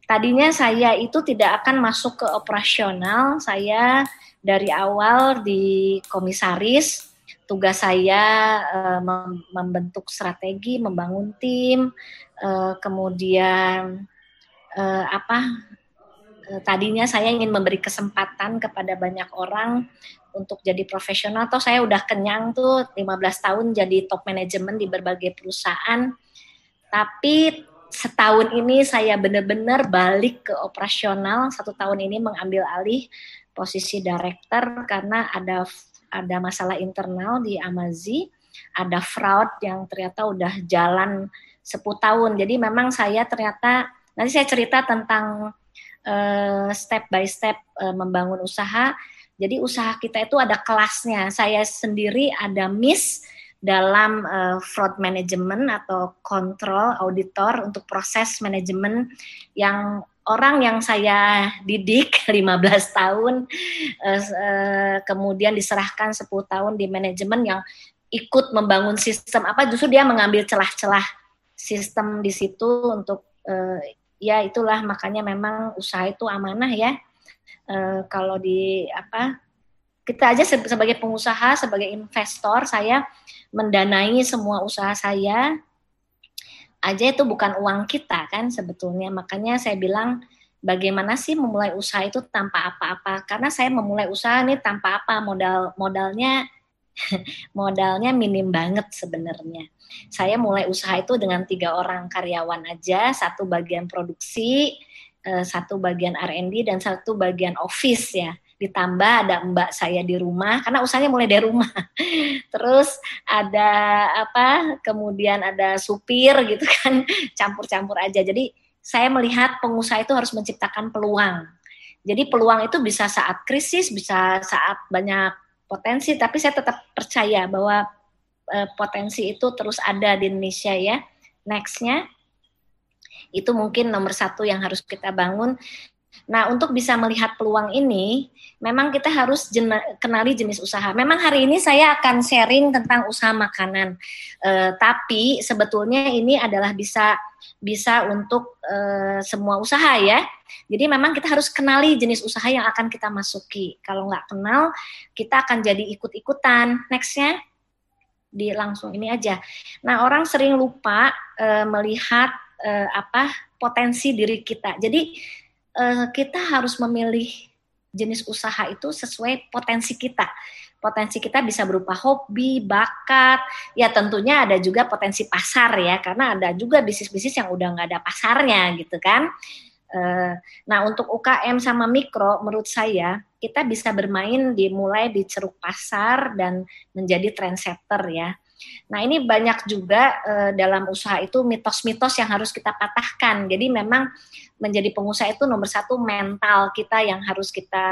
Tadinya saya itu tidak akan masuk ke operasional, saya dari awal di komisaris, tugas saya uh, membentuk strategi, membangun tim, uh, kemudian uh, apa? Tadinya saya ingin memberi kesempatan kepada banyak orang untuk jadi profesional. Atau saya udah kenyang tuh 15 tahun jadi top manajemen di berbagai perusahaan. Tapi setahun ini saya benar-benar balik ke operasional. Satu tahun ini mengambil alih posisi director karena ada ada masalah internal di Amazi, ada fraud yang ternyata udah jalan 10 tahun. Jadi memang saya ternyata nanti saya cerita tentang uh, step by step uh, membangun usaha. Jadi usaha kita itu ada kelasnya. Saya sendiri ada miss dalam uh, fraud management atau kontrol auditor untuk proses manajemen yang orang yang saya didik 15 tahun uh, uh, kemudian diserahkan 10 tahun di manajemen yang ikut membangun sistem. Apa justru dia mengambil celah-celah sistem di situ untuk uh, ya itulah makanya memang usaha itu amanah ya. Uh, kalau di apa kita aja sebagai pengusaha sebagai investor saya mendanai semua usaha saya aja itu bukan uang kita kan sebetulnya. Makanya saya bilang bagaimana sih memulai usaha itu tanpa apa-apa? Karena saya memulai usaha ini tanpa apa modal modalnya modalnya minim banget sebenarnya. Saya mulai usaha itu dengan tiga orang karyawan aja, satu bagian produksi, eh, satu bagian R&D dan satu bagian office ya ditambah ada mbak saya di rumah karena usahanya mulai dari rumah. Terus ada apa kemudian ada supir gitu kan campur-campur aja. Jadi saya melihat pengusaha itu harus menciptakan peluang. Jadi peluang itu bisa saat krisis bisa saat banyak potensi tapi saya tetap percaya bahwa uh, potensi itu terus ada di Indonesia ya. Nextnya itu mungkin nomor satu yang harus kita bangun Nah, untuk bisa melihat peluang ini, memang kita harus jen kenali jenis usaha. Memang hari ini saya akan sharing tentang usaha makanan, e, tapi sebetulnya ini adalah bisa bisa untuk e, semua usaha ya. Jadi memang kita harus kenali jenis usaha yang akan kita masuki. Kalau nggak kenal, kita akan jadi ikut-ikutan. Nextnya di langsung ini aja. Nah, orang sering lupa e, melihat e, apa potensi diri kita. Jadi uh, kita harus memilih jenis usaha itu sesuai potensi kita. Potensi kita bisa berupa hobi, bakat, ya tentunya ada juga potensi pasar ya, karena ada juga bisnis-bisnis yang udah nggak ada pasarnya gitu kan. Uh, nah untuk UKM sama mikro, menurut saya kita bisa bermain dimulai di ceruk pasar dan menjadi trendsetter ya. Nah, ini banyak juga uh, dalam usaha itu mitos-mitos yang harus kita patahkan. Jadi memang menjadi pengusaha itu nomor satu mental kita yang harus kita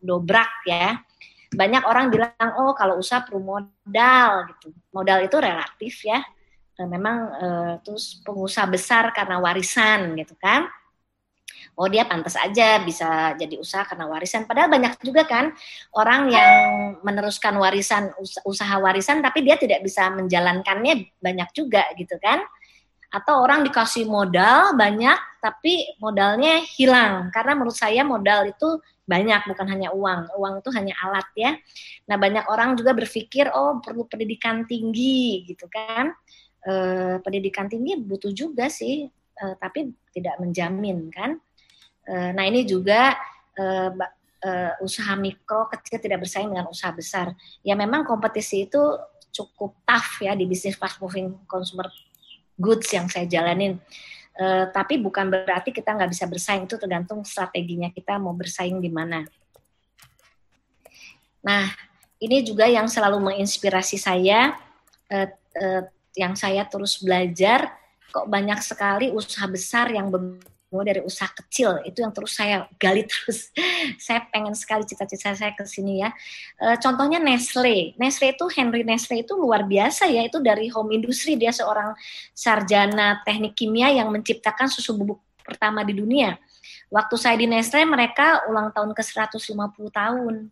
dobrak ya. Banyak orang bilang, oh kalau usaha perlu modal gitu. Modal itu relatif ya. memang uh, terus pengusaha besar karena warisan gitu kan oh dia pantas aja bisa jadi usaha karena warisan. Padahal banyak juga kan orang yang meneruskan warisan usaha warisan tapi dia tidak bisa menjalankannya banyak juga gitu kan. Atau orang dikasih modal banyak tapi modalnya hilang karena menurut saya modal itu banyak bukan hanya uang. Uang itu hanya alat ya. Nah, banyak orang juga berpikir oh perlu pendidikan tinggi gitu kan. E, pendidikan tinggi butuh juga sih, e, tapi tidak menjamin kan Eh, nah ini juga uh, uh, usaha mikro kecil tidak bersaing dengan usaha besar. Ya memang kompetisi itu cukup tough ya di bisnis fast moving consumer goods yang saya jalanin. Uh, tapi bukan berarti kita nggak bisa bersaing itu tergantung strateginya kita mau bersaing di mana. Nah ini juga yang selalu menginspirasi saya, uh, uh, yang saya terus belajar. Kok banyak sekali usaha besar yang mulai dari usaha kecil. Itu yang terus saya gali terus. Saya pengen sekali cita-cita saya ke sini ya. E, contohnya Nestle. Nestle itu Henry Nestle itu luar biasa ya. Itu dari home industry. Dia seorang sarjana teknik kimia yang menciptakan susu bubuk pertama di dunia. Waktu saya di Nestle mereka ulang tahun ke 150 tahun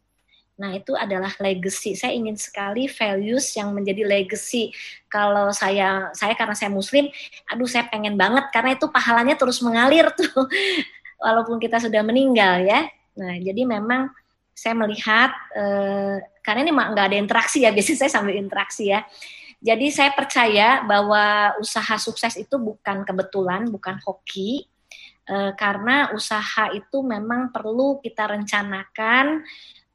Nah, itu adalah legacy. Saya ingin sekali values yang menjadi legacy. Kalau saya saya karena saya muslim, aduh saya pengen banget karena itu pahalanya terus mengalir tuh walaupun kita sudah meninggal ya. Nah, jadi memang saya melihat eh, karena ini nggak ada interaksi ya, biasanya saya sambil interaksi ya. Jadi saya percaya bahwa usaha sukses itu bukan kebetulan, bukan hoki, eh, karena usaha itu memang perlu kita rencanakan,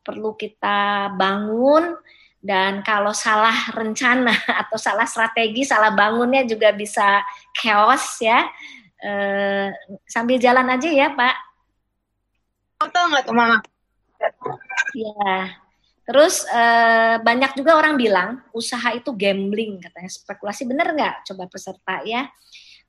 perlu kita bangun dan kalau salah rencana atau salah strategi, salah bangunnya juga bisa chaos ya. E, sambil jalan aja ya Pak. Betul nggak tuh Mama? Ya. Terus e, banyak juga orang bilang usaha itu gambling katanya spekulasi bener nggak? Coba peserta ya.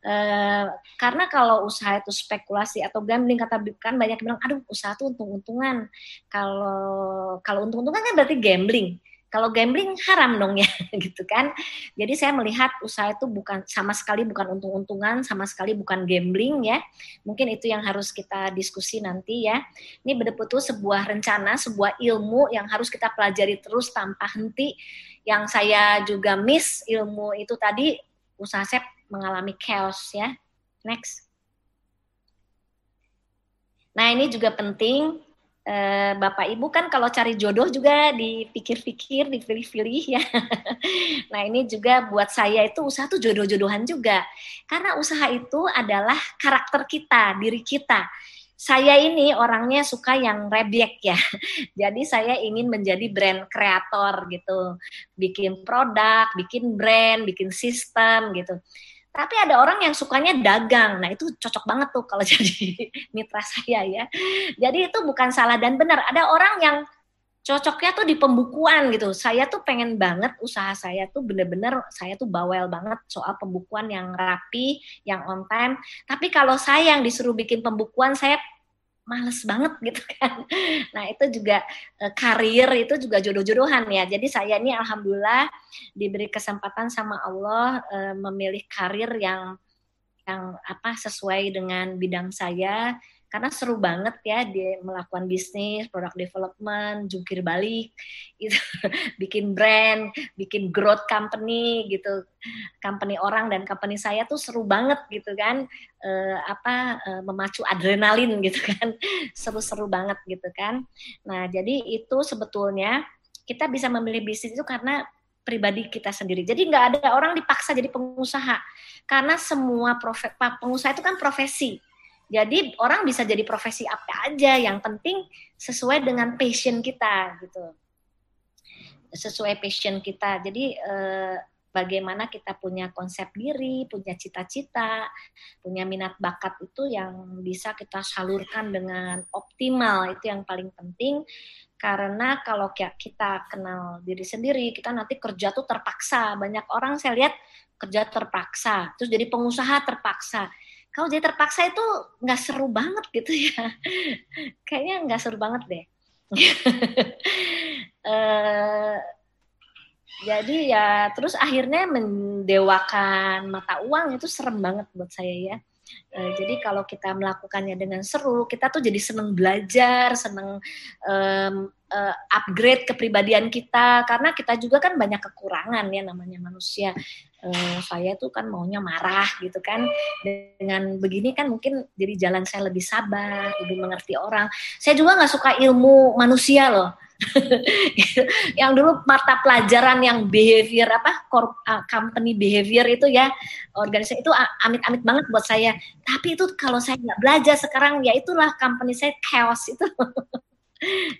Uh, karena kalau usaha itu spekulasi atau gambling kata kan banyak bilang aduh usaha itu untung-untungan. Kalau kalau untung-untungan kan berarti gambling. Kalau gambling haram dong ya gitu kan. Jadi saya melihat usaha itu bukan sama sekali bukan untung-untungan sama sekali bukan gambling ya. Mungkin itu yang harus kita diskusi nanti ya. Ini betul-betul sebuah rencana sebuah ilmu yang harus kita pelajari terus tanpa henti. Yang saya juga miss ilmu itu tadi usaha saya mengalami chaos ya. Next. Nah ini juga penting eh, Bapak Ibu kan kalau cari jodoh juga dipikir-pikir, dipilih-pilih ya. nah ini juga buat saya itu usaha tuh jodoh-jodohan juga. Karena usaha itu adalah karakter kita, diri kita saya ini orangnya suka yang rebek ya. Jadi saya ingin menjadi brand kreator gitu. Bikin produk, bikin brand, bikin sistem gitu. Tapi ada orang yang sukanya dagang. Nah, itu cocok banget tuh kalau jadi mitra saya ya. Jadi itu bukan salah dan benar. Ada orang yang cocoknya tuh di pembukuan gitu. Saya tuh pengen banget usaha saya tuh bener-bener saya tuh bawel banget soal pembukuan yang rapi, yang on time. Tapi kalau saya yang disuruh bikin pembukuan, saya males banget gitu kan. Nah itu juga e, karir itu juga jodoh-jodohan ya. Jadi saya ini alhamdulillah diberi kesempatan sama Allah e, memilih karir yang yang apa sesuai dengan bidang saya karena seru banget ya dia melakukan bisnis, product development, jungkir balik, itu bikin brand, bikin growth company gitu, company orang dan company saya tuh seru banget gitu kan, e, apa e, memacu adrenalin gitu kan, seru-seru banget gitu kan. Nah jadi itu sebetulnya kita bisa memilih bisnis itu karena pribadi kita sendiri. Jadi nggak ada orang dipaksa jadi pengusaha. Karena semua profe, pengusaha itu kan profesi jadi orang bisa jadi profesi apa aja, yang penting sesuai dengan passion kita gitu. Sesuai passion kita. Jadi eh, bagaimana kita punya konsep diri, punya cita-cita, punya minat bakat itu yang bisa kita salurkan dengan optimal. Itu yang paling penting karena kalau kita kenal diri sendiri, kita nanti kerja tuh terpaksa. Banyak orang saya lihat kerja terpaksa, terus jadi pengusaha terpaksa kalau jadi terpaksa itu nggak seru banget gitu ya. Kayaknya nggak seru banget deh. Uh, jadi ya terus akhirnya mendewakan mata uang itu serem banget buat saya ya. Uh, jadi kalau kita melakukannya dengan seru, kita tuh jadi seneng belajar, seneng um, uh, upgrade kepribadian kita, karena kita juga kan banyak kekurangan ya namanya manusia. Uh, saya tuh kan maunya marah gitu kan, dengan begini kan mungkin jadi jalan saya lebih sabar, lebih mengerti orang. Saya juga nggak suka ilmu manusia loh. Yang dulu mata pelajaran yang behavior apa uh, company behavior itu ya organisasi itu amit-amit banget buat saya. Tapi itu kalau saya nggak belajar sekarang ya itulah company saya chaos itu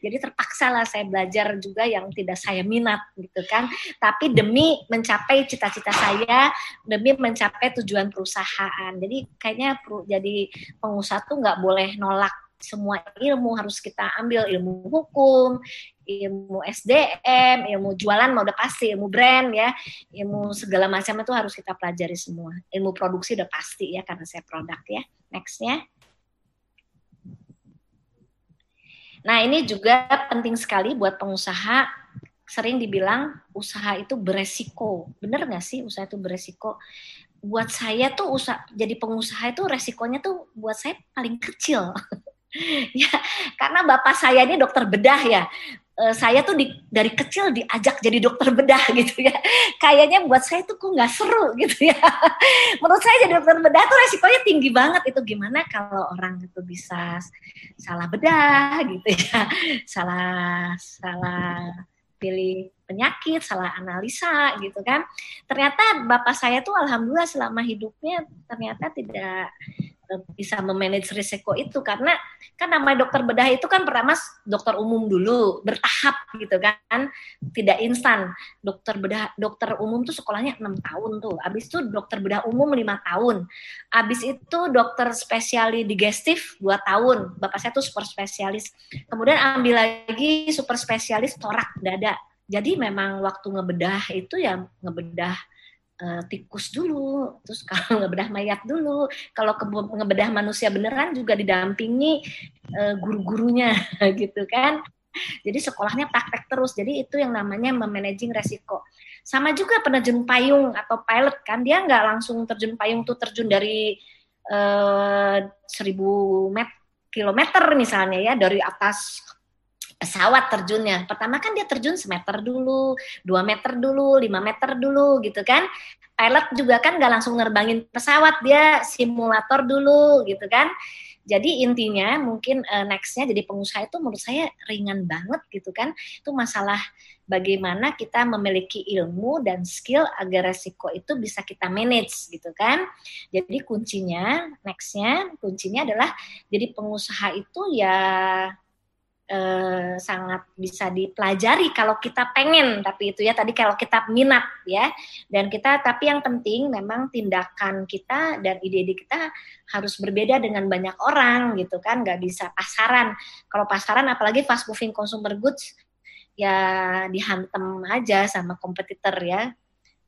jadi terpaksa lah saya belajar juga yang tidak saya minat gitu kan tapi demi mencapai cita-cita saya demi mencapai tujuan perusahaan jadi kayaknya jadi pengusaha tuh nggak boleh nolak semua ilmu harus kita ambil ilmu hukum, ilmu SDM, ilmu jualan mau udah pasti, ilmu brand ya, ilmu segala macam itu harus kita pelajari semua. Ilmu produksi udah pasti ya karena saya produk ya. Nextnya. Nah ini juga penting sekali buat pengusaha. Sering dibilang usaha itu beresiko. Bener nggak sih usaha itu beresiko? Buat saya tuh usaha jadi pengusaha itu resikonya tuh buat saya paling kecil. ya karena bapak saya ini dokter bedah ya uh, saya tuh di, dari kecil diajak jadi dokter bedah gitu ya. Kayaknya buat saya tuh kok nggak seru gitu ya. Menurut saya jadi dokter bedah tuh resikonya tinggi banget. Itu gimana kalau orang itu bisa salah bedah gitu ya. Salah salah pilih penyakit, salah analisa gitu kan. Ternyata bapak saya tuh alhamdulillah selama hidupnya ternyata tidak bisa memanage risiko itu. Karena kan namanya dokter bedah itu kan pertama dokter umum dulu bertahap gitu kan. Tidak instan. Dokter bedah dokter umum tuh sekolahnya enam tahun tuh. Abis itu dokter bedah umum lima tahun. Abis itu dokter spesialis digestif dua tahun. Bapak saya tuh super spesialis. Kemudian ambil lagi super spesialis torak dada. Jadi memang waktu ngebedah itu ya ngebedah uh, tikus dulu, terus kalau ngebedah mayat dulu, kalau ke, ngebedah manusia beneran juga didampingi uh, guru-gurunya gitu kan. Jadi sekolahnya praktek terus. Jadi itu yang namanya memanaging resiko. Sama juga penerjun payung atau pilot kan dia nggak langsung terjun payung tuh terjun dari uh, seribu met kilometer misalnya ya dari atas pesawat terjunnya. Pertama kan dia terjun semeter dulu, dua meter dulu, lima meter dulu gitu kan. Pilot juga kan nggak langsung nerbangin pesawat, dia simulator dulu gitu kan. Jadi intinya mungkin uh, nextnya jadi pengusaha itu menurut saya ringan banget gitu kan. Itu masalah bagaimana kita memiliki ilmu dan skill agar resiko itu bisa kita manage gitu kan. Jadi kuncinya nextnya kuncinya adalah jadi pengusaha itu ya eh, sangat bisa dipelajari kalau kita pengen. Tapi itu ya tadi kalau kita minat ya. Dan kita tapi yang penting memang tindakan kita dan ide-ide kita harus berbeda dengan banyak orang gitu kan. Nggak bisa pasaran. Kalau pasaran apalagi fast moving consumer goods ya dihantam aja sama kompetitor ya.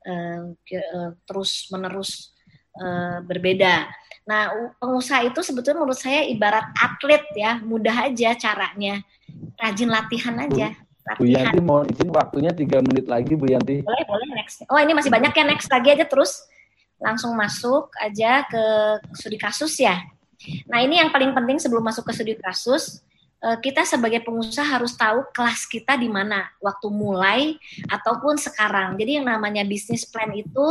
Eh, eh, terus menerus eh, berbeda Nah, pengusaha itu sebetulnya menurut saya ibarat atlet ya, mudah aja caranya. Rajin latihan aja. Latihan. Bu Yanti mau izin waktunya tiga menit lagi Bu Yanti. Boleh, boleh next. Oh, ini masih banyak ya next lagi aja terus. Langsung masuk aja ke studi kasus ya. Nah, ini yang paling penting sebelum masuk ke studi kasus, kita sebagai pengusaha harus tahu kelas kita di mana waktu mulai ataupun sekarang. Jadi yang namanya bisnis plan itu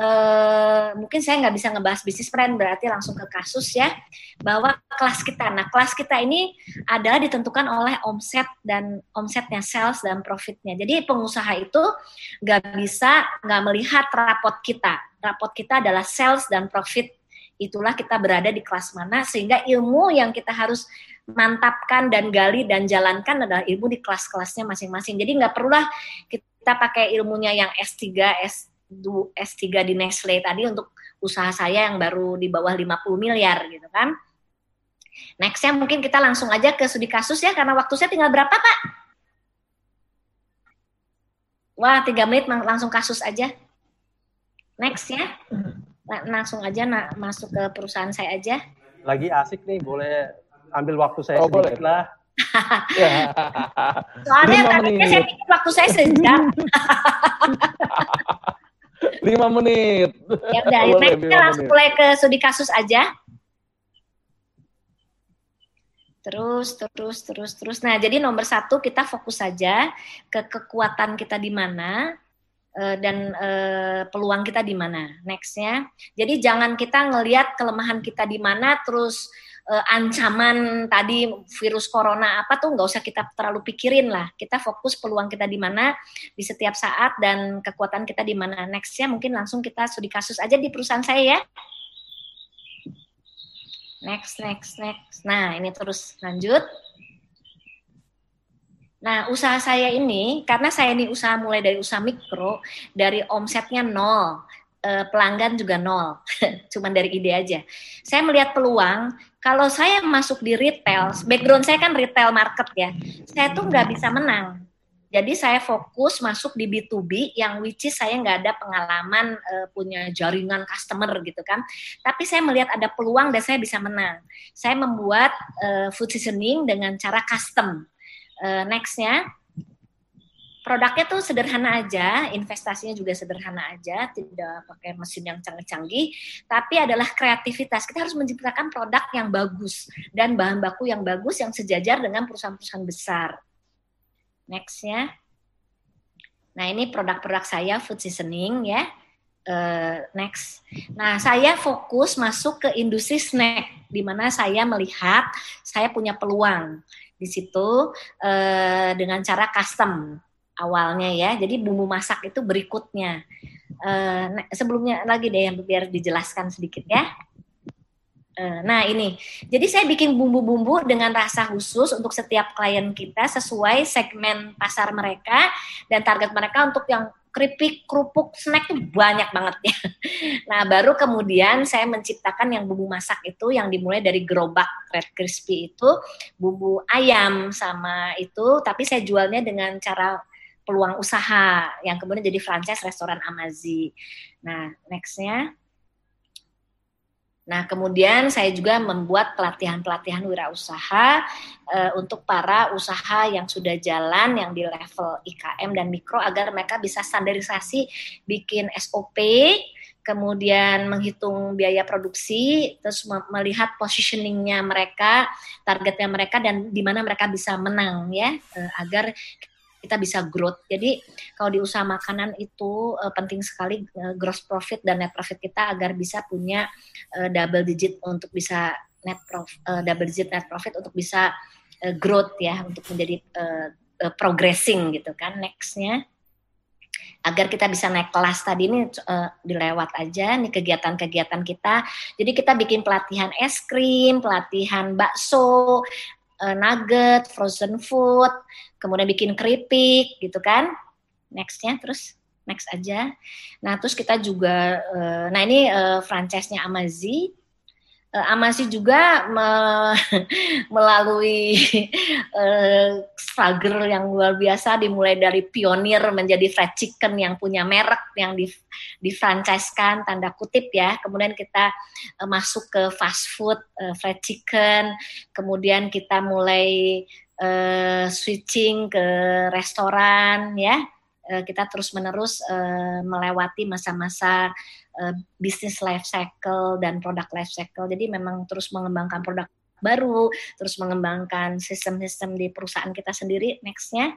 eh, mungkin saya nggak bisa ngebahas bisnis plan berarti langsung ke kasus ya bahwa kelas kita. Nah kelas kita ini adalah ditentukan oleh omset dan omsetnya sales dan profitnya. Jadi pengusaha itu nggak bisa nggak melihat rapot kita. Rapot kita adalah sales dan profit itulah kita berada di kelas mana sehingga ilmu yang kita harus mantapkan dan gali dan jalankan adalah ilmu di kelas-kelasnya masing-masing. Jadi nggak perlulah kita pakai ilmunya yang S3, S2, S3 di Nestle tadi untuk usaha saya yang baru di bawah 50 miliar gitu kan. Nextnya mungkin kita langsung aja ke studi kasus ya karena waktu saya tinggal berapa Pak? Wah tiga menit langsung kasus aja. Next ya, langsung aja masuk ke perusahaan saya aja. Lagi asik nih, boleh ambil waktu saya oh, sedikit boleh. lah. Soalnya tadinya saya pikir waktu saya sejam. lima menit. Ya udah, boleh, kita langsung mulai ke studi kasus aja. Terus, terus, terus, terus. Nah, jadi nomor satu kita fokus saja ke kekuatan kita di mana eh, dan uh, peluang kita di mana. Nextnya, jadi jangan kita ngelihat kelemahan kita di mana, terus uh, ancaman tadi virus corona apa tuh nggak usah kita terlalu pikirin lah. Kita fokus peluang kita di mana di setiap saat dan kekuatan kita di mana. Nextnya mungkin langsung kita studi kasus aja di perusahaan saya ya. Next, next, next. Nah ini terus lanjut. Nah, usaha saya ini, karena saya ini usaha mulai dari usaha mikro, dari omsetnya nol, eh, pelanggan juga nol, cuman dari ide aja. Saya melihat peluang kalau saya masuk di retail, background saya kan retail market ya, saya tuh nggak bisa menang. Jadi saya fokus masuk di B2B yang which is saya nggak ada pengalaman uh, punya jaringan customer gitu kan. Tapi saya melihat ada peluang dan saya bisa menang. Saya membuat uh, food seasoning dengan cara custom. Uh, nextnya produknya tuh sederhana aja, investasinya juga sederhana aja, tidak pakai mesin yang canggih-canggih, tapi adalah kreativitas. Kita harus menciptakan produk yang bagus dan bahan baku yang bagus yang sejajar dengan perusahaan-perusahaan besar. Next ya. Nah ini produk-produk saya food seasoning ya. Uh, next. Nah saya fokus masuk ke industri snack, di mana saya melihat saya punya peluang di situ uh, dengan cara custom awalnya ya. Jadi bumbu masak itu berikutnya. Uh, sebelumnya lagi deh yang biar dijelaskan sedikit ya. Uh, nah ini, jadi saya bikin bumbu-bumbu dengan rasa khusus untuk setiap klien kita sesuai segmen pasar mereka dan target mereka untuk yang keripik, kerupuk, snack itu banyak banget ya. Nah, baru kemudian saya menciptakan yang bumbu masak itu yang dimulai dari gerobak red crispy itu bumbu ayam sama itu, tapi saya jualnya dengan cara peluang usaha yang kemudian jadi franchise restoran Amazi. Nah, nextnya. Nah, kemudian saya juga membuat pelatihan-pelatihan wirausaha uh, untuk para usaha yang sudah jalan, yang di level IKM dan mikro, agar mereka bisa standarisasi, bikin SOP, kemudian menghitung biaya produksi, terus melihat positioningnya mereka, targetnya mereka, dan di mana mereka bisa menang ya, uh, agar kita bisa growth. Jadi kalau di usaha makanan itu uh, penting sekali uh, gross profit dan net profit kita agar bisa punya uh, double digit untuk bisa net profit, uh, double digit net profit untuk bisa uh, growth ya untuk menjadi uh, uh, progressing gitu kan nextnya agar kita bisa naik kelas tadi ini uh, dilewat aja nih kegiatan-kegiatan kita. Jadi kita bikin pelatihan es krim, pelatihan bakso, uh, nugget, frozen food, kemudian bikin keripik gitu kan. Nextnya terus next aja. Nah terus kita juga, uh, nah ini uh, franchise-nya Amazi Amasi juga me melalui uh, struggle yang luar biasa dimulai dari pionir menjadi fried chicken yang punya merek yang di di franchise-kan tanda kutip ya. Kemudian kita uh, masuk ke fast food uh, fried chicken, kemudian kita mulai uh, switching ke restoran ya. kita terus menerus uh, melewati masa-masa uh, bisnis life cycle dan produk life cycle. Jadi memang terus mengembangkan produk baru, terus mengembangkan sistem-sistem di perusahaan kita sendiri. Nextnya,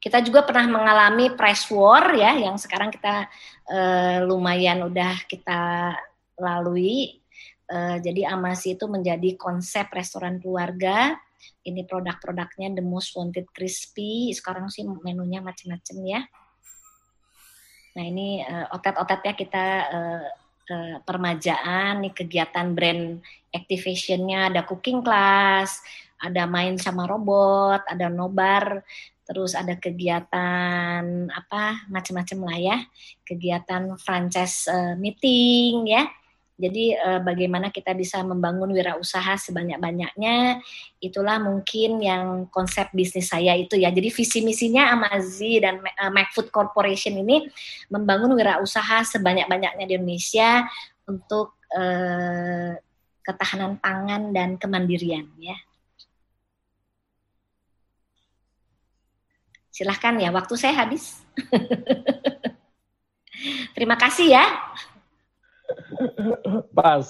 kita juga pernah mengalami price war ya, yang sekarang kita uh, lumayan udah kita lalui. Uh, jadi Amasi itu menjadi konsep restoran keluarga. Ini produk-produknya The Most Wanted Crispy. Sekarang sih menunya macam-macam ya Nah ini uh, otet-otetnya kita uh, uh, permajaan, nih kegiatan brand activationnya. Ada cooking class, ada main sama robot, ada nobar, terus ada kegiatan apa macam-macam lah ya, kegiatan franchise uh, meeting ya jadi eh, bagaimana kita bisa membangun wirausaha sebanyak-banyaknya, itulah mungkin yang konsep bisnis saya itu ya. Jadi visi misinya Amazi dan eh, MacFood Corporation ini membangun wirausaha sebanyak-banyaknya di Indonesia untuk eh, ketahanan pangan dan kemandirian ya. Silahkan ya, waktu saya habis. Terima kasih ya. Pas.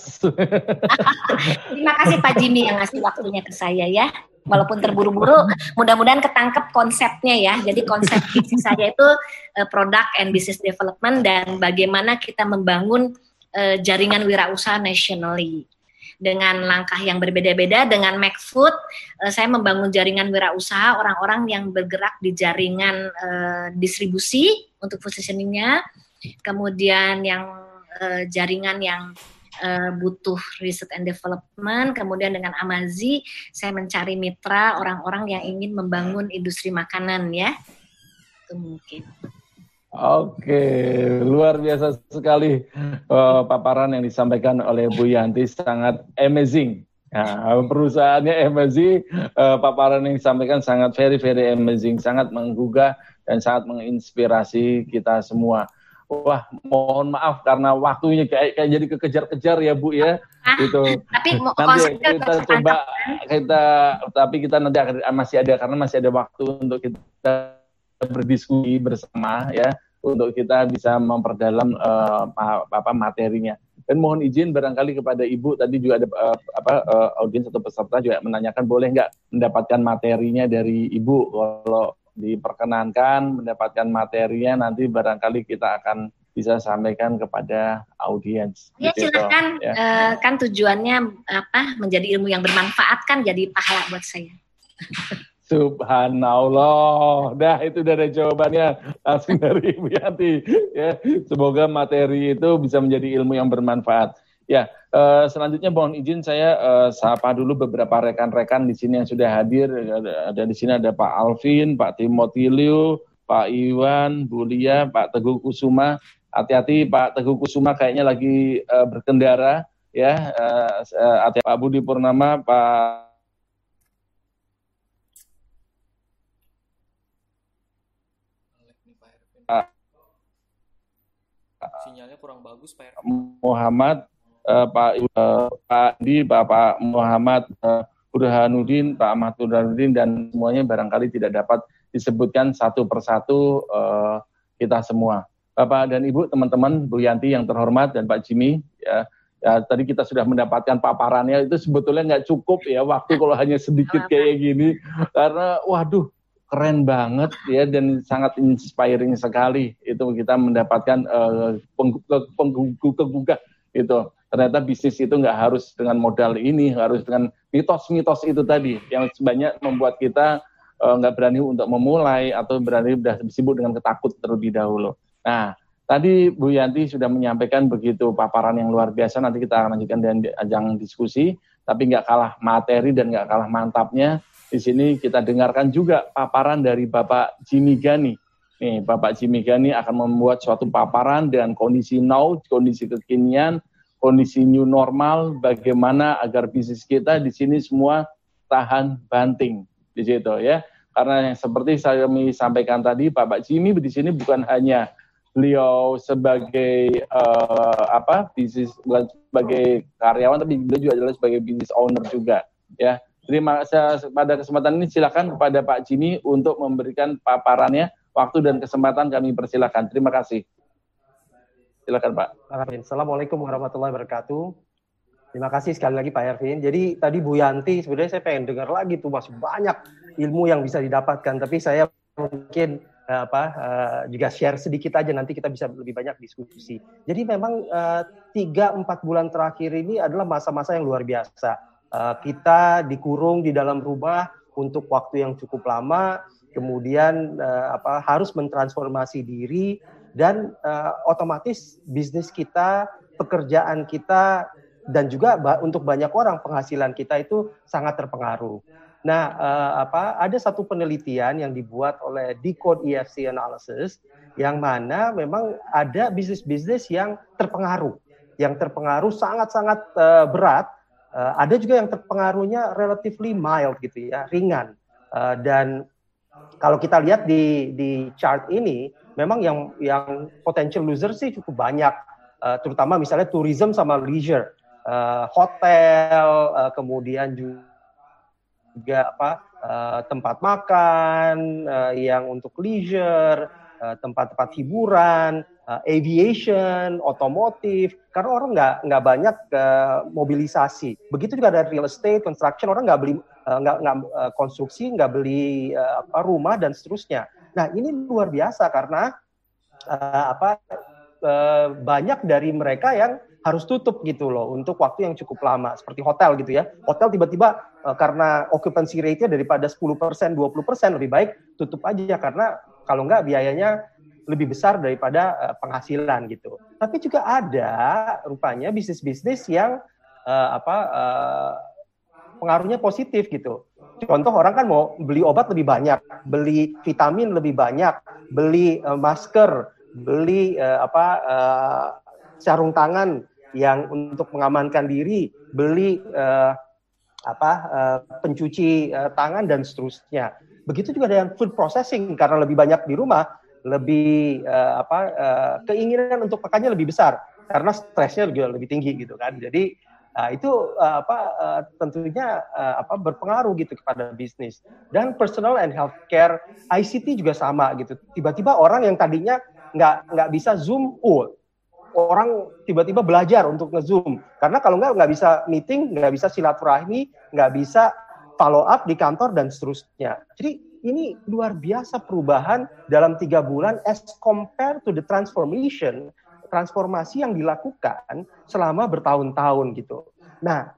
Terima kasih Pak Jimmy yang ngasih waktunya ke saya ya. Walaupun terburu-buru, mudah-mudahan ketangkep konsepnya ya. Jadi konsep bisnis saya itu uh, product and business development dan bagaimana kita membangun uh, jaringan wirausaha nationally dengan langkah yang berbeda-beda dengan MacFood uh, saya membangun jaringan wirausaha orang-orang yang bergerak di jaringan uh, distribusi untuk positioningnya kemudian yang uh, jaringan yang uh, butuh research and development. Kemudian dengan Amazi, saya mencari mitra orang-orang yang ingin membangun industri makanan ya. Itu mungkin. Oke, luar biasa sekali uh, paparan yang disampaikan oleh Bu Yanti sangat amazing. Nah, perusahaannya amazing, uh, paparan yang disampaikan sangat very very amazing, sangat menggugah dan sangat menginspirasi kita semua. Wah, mohon maaf karena waktunya kayak, kayak jadi kekejar-kejar ya Bu ya. Ah, gitu. Tapi nanti kita coba kita tapi kita nanti akan masih ada karena masih ada waktu untuk kita berdiskusi bersama ya untuk kita bisa memperdalam uh, apa materinya. Dan mohon izin barangkali kepada Ibu tadi juga ada uh, apa uh, audiens atau peserta juga menanyakan boleh nggak mendapatkan materinya dari Ibu kalau diperkenankan mendapatkan materinya nanti barangkali kita akan bisa sampaikan kepada audiens. Ya gitu, silakan. Ya. Uh, kan tujuannya apa? Menjadi ilmu yang bermanfaat kan jadi pahala buat saya. Subhanallah. Dah itu udah ada jawabannya langsung dari Ibu Yanti. Ya, semoga materi itu bisa menjadi ilmu yang bermanfaat. Ya, uh, selanjutnya mohon izin saya uh, sapa dulu beberapa rekan-rekan di sini yang sudah hadir. Ada, ada di sini ada Pak Alvin, Pak Timothy Liu, Pak Iwan, Bu Lia, Pak Teguh Kusuma. Hati-hati Pak Teguh Kusuma kayaknya lagi uh, berkendara ya. Uh, uh, Pak Budi Purnama, Pak sinyalnya kurang bagus Pak Muhammad uh, Pak uh, Pak Di, Bapak Muhammad uh, Burhanuddin, Pak Ahmad Burhanuddin dan semuanya barangkali tidak dapat disebutkan satu persatu uh, kita semua. Bapak dan Ibu, teman-teman, Bu Yanti yang terhormat dan Pak Jimmy, ya, ya tadi kita sudah mendapatkan paparannya itu sebetulnya nggak cukup ya waktu kalau hanya sedikit kayak gini. Karena waduh keren banget ya dan sangat inspiring sekali itu kita mendapatkan uh, penggugah itu ternyata bisnis itu nggak harus dengan modal ini, harus dengan mitos-mitos itu tadi yang sebanyak membuat kita uh, nggak berani untuk memulai atau berani sudah sibuk dengan ketakut terlebih dahulu. Nah, tadi Bu Yanti sudah menyampaikan begitu paparan yang luar biasa. Nanti kita lanjutkan dengan ajang diskusi. tapi nggak kalah materi dan nggak kalah mantapnya. Di sini kita dengarkan juga paparan dari Bapak Jimmy Gani. Nih, Bapak Jimmy Gani akan membuat suatu paparan dengan kondisi now, kondisi kekinian, kondisi new normal, bagaimana agar bisnis kita di sini semua tahan banting di situ ya. Karena yang seperti saya sampaikan tadi, Bapak Jimmy di sini bukan hanya beliau sebagai uh, apa bisnis sebagai karyawan tapi beliau juga adalah sebagai bisnis owner juga ya. Terima kasih pada kesempatan ini silakan kepada Pak Jimmy untuk memberikan paparannya waktu dan kesempatan kami persilakan. Terima kasih silakan Pak Assalamualaikum warahmatullahi wabarakatuh Terima kasih sekali lagi Pak Ervin. Jadi tadi Bu Yanti sebenarnya saya pengen dengar lagi tuh masih banyak ilmu yang bisa didapatkan. Tapi saya mungkin uh, apa uh, juga share sedikit aja nanti kita bisa lebih banyak diskusi. Jadi memang eh, tiga empat bulan terakhir ini adalah masa-masa yang luar biasa. Uh, kita dikurung di dalam rumah untuk waktu yang cukup lama, kemudian uh, apa harus mentransformasi diri dan uh, otomatis bisnis kita, pekerjaan kita dan juga untuk banyak orang penghasilan kita itu sangat terpengaruh. Nah, uh, apa ada satu penelitian yang dibuat oleh Decode EFC Analysis yang mana memang ada bisnis-bisnis yang terpengaruh, yang terpengaruh sangat-sangat uh, berat. Uh, ada juga yang terpengaruhnya relatively mild gitu ya, ringan. Uh, dan kalau kita lihat di di chart ini, memang yang yang potential loser sih cukup banyak, uh, terutama misalnya tourism sama leisure, uh, hotel, uh, kemudian juga apa uh, tempat makan uh, yang untuk leisure, uh, tempat-tempat hiburan, uh, aviation, otomotif. Karena orang nggak nggak banyak uh, mobilisasi. Begitu juga ada real estate, construction orang nggak beli nggak uh, nggak uh, konstruksi, nggak beli uh, apa, rumah dan seterusnya. Nah ini luar biasa karena uh, apa uh, banyak dari mereka yang harus tutup gitu loh untuk waktu yang cukup lama seperti hotel gitu ya. Hotel tiba-tiba uh, karena occupancy rate-nya daripada 10%, 20% lebih baik tutup aja karena kalau enggak biayanya lebih besar daripada uh, penghasilan gitu. Tapi juga ada rupanya bisnis-bisnis yang uh, apa uh, pengaruhnya positif gitu. Contoh orang kan mau beli obat lebih banyak, beli vitamin lebih banyak, beli uh, masker, beli uh, apa uh, sarung tangan yang untuk mengamankan diri, beli uh, apa uh, pencuci uh, tangan dan seterusnya. Begitu juga dengan food processing karena lebih banyak di rumah, lebih uh, apa uh, keinginan untuk makannya lebih besar karena stresnya juga lebih tinggi gitu kan. Jadi uh, itu uh, apa uh, tentunya uh, apa berpengaruh gitu kepada bisnis. Dan personal and healthcare ICT juga sama gitu. Tiba-tiba orang yang tadinya nggak nggak bisa zoom, oh orang tiba-tiba belajar untuk nge-zoom. Karena kalau nggak, nggak bisa meeting, nggak bisa silaturahmi, nggak bisa follow up di kantor, dan seterusnya. Jadi ini luar biasa perubahan dalam tiga bulan as compared to the transformation, transformasi yang dilakukan selama bertahun-tahun gitu. Nah,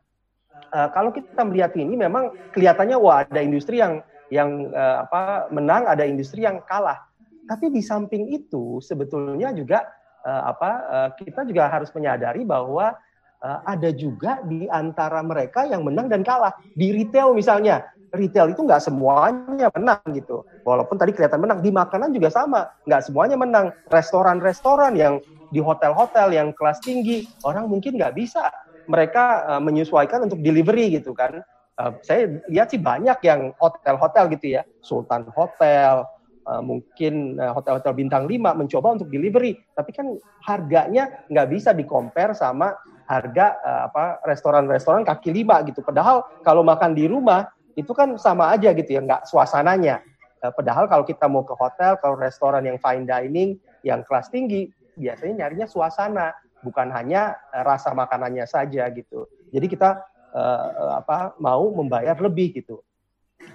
uh, kalau kita melihat ini memang kelihatannya wah ada industri yang yang uh, apa menang, ada industri yang kalah. Tapi di samping itu sebetulnya juga uh, apa kita juga harus menyadari bahwa ada juga di antara mereka yang menang dan kalah di retail misalnya retail itu nggak semuanya menang gitu. Walaupun tadi kelihatan menang di makanan juga sama. Nggak semuanya menang. Restoran-restoran yang di hotel-hotel yang kelas tinggi orang mungkin nggak bisa mereka uh, menyesuaikan untuk delivery gitu kan. Uh, saya lihat sih banyak yang hotel-hotel gitu ya. Sultan Hotel uh, mungkin hotel-hotel bintang 5 mencoba untuk delivery, tapi kan harganya nggak bisa di-compare sama harga apa restoran-restoran kaki lima gitu. Padahal kalau makan di rumah itu kan sama aja gitu ya, nggak suasananya. Uh, padahal kalau kita mau ke hotel, kalau restoran yang fine dining, yang kelas tinggi, biasanya nyarinya suasana, bukan hanya uh, rasa makanannya saja gitu. Jadi kita uh, apa mau membayar lebih gitu.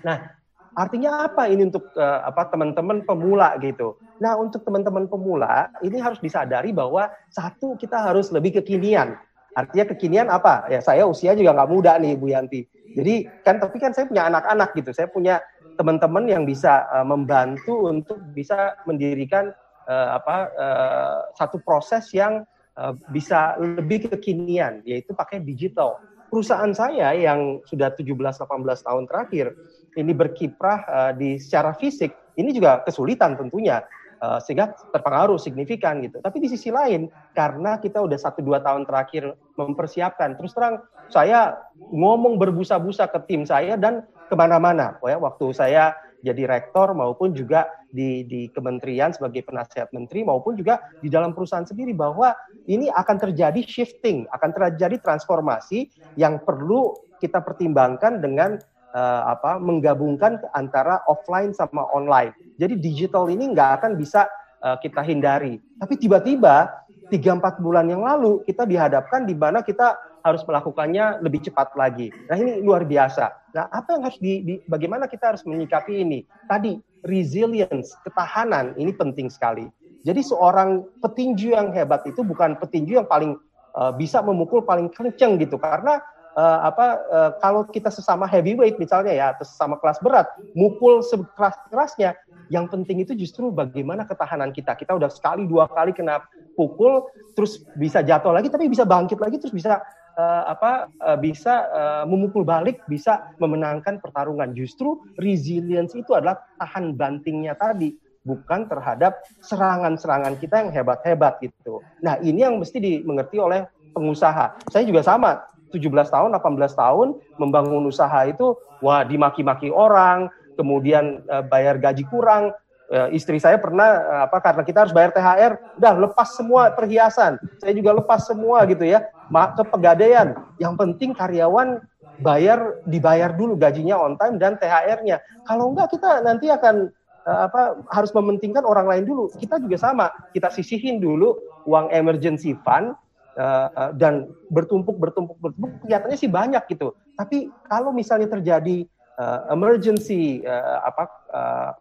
Nah, Artinya apa ini untuk uh, apa teman-teman pemula gitu. Nah, untuk teman-teman pemula ini harus disadari bahwa satu kita harus lebih kekinian. Artinya kekinian apa? Ya saya usia juga nggak muda nih Bu Yanti. Jadi kan tapi kan saya punya anak-anak gitu. Saya punya teman-teman yang bisa uh, membantu untuk bisa mendirikan uh, apa uh, satu proses yang uh, bisa lebih kekinian yaitu pakai digital perusahaan saya yang sudah 17-18 tahun terakhir ini berkiprah uh, di secara fisik, ini juga kesulitan tentunya. Uh, sehingga terpengaruh signifikan gitu. Tapi di sisi lain, karena kita udah satu dua tahun terakhir mempersiapkan, terus terang saya ngomong berbusa-busa ke tim saya dan ke mana-mana. Ya, waktu saya jadi rektor maupun juga di, di kementerian sebagai penasihat menteri maupun juga di dalam perusahaan sendiri bahwa ini akan terjadi shifting, akan terjadi transformasi yang perlu kita pertimbangkan dengan uh, apa menggabungkan antara offline sama online. Jadi digital ini nggak akan bisa uh, kita hindari. Tapi tiba-tiba 3-4 bulan yang lalu kita dihadapkan di mana kita harus melakukannya lebih cepat lagi. Nah ini luar biasa. Nah apa yang harus di, di bagaimana kita harus menyikapi ini? Tadi resilience, ketahanan ini penting sekali. Jadi seorang petinju yang hebat itu bukan petinju yang paling uh, bisa memukul paling kenceng gitu karena uh, apa uh, kalau kita sesama heavyweight misalnya ya atau sesama kelas berat mukul sekeras-kerasnya yang penting itu justru bagaimana ketahanan kita kita udah sekali dua kali kena pukul terus bisa jatuh lagi tapi bisa bangkit lagi terus bisa uh, apa uh, bisa uh, memukul balik bisa memenangkan pertarungan justru resilience itu adalah tahan bantingnya tadi bukan terhadap serangan-serangan kita yang hebat-hebat gitu. Nah, ini yang mesti dimengerti oleh pengusaha. Saya juga sama, 17 tahun, 18 tahun membangun usaha itu wah dimaki-maki orang, kemudian uh, bayar gaji kurang. Uh, istri saya pernah uh, apa karena kita harus bayar THR, udah lepas semua perhiasan. Saya juga lepas semua gitu ya. ke pegadaian. Yang penting karyawan bayar dibayar dulu gajinya on time dan THR-nya. Kalau enggak kita nanti akan apa harus mementingkan orang lain dulu. Kita juga sama, kita sisihin dulu uang emergency fund uh, dan bertumpuk bertumpuk bertumpuk kelihatannya sih banyak gitu. Tapi kalau misalnya terjadi uh, emergency uh, apa uh,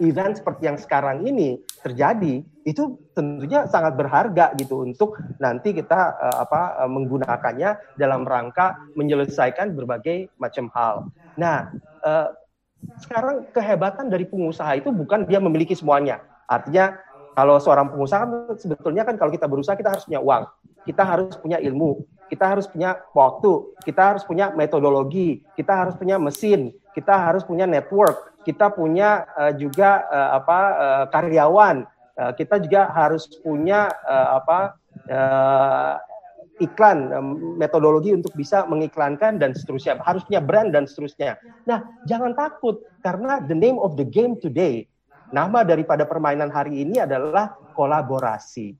event seperti yang sekarang ini terjadi, itu tentunya sangat berharga gitu untuk nanti kita uh, apa uh, menggunakannya dalam rangka menyelesaikan berbagai macam hal. Nah, uh, sekarang kehebatan dari pengusaha itu bukan dia memiliki semuanya. Artinya kalau seorang pengusaha kan sebetulnya kan kalau kita berusaha kita harus punya uang. Kita harus punya ilmu, kita harus punya waktu, kita harus punya metodologi, kita harus punya mesin, kita harus punya network, kita punya uh, juga uh, apa uh, karyawan, uh, kita juga harus punya uh, apa uh, iklan, metodologi untuk bisa mengiklankan dan seterusnya. Harus punya brand dan seterusnya. Nah, jangan takut karena the name of the game today, nama daripada permainan hari ini adalah kolaborasi.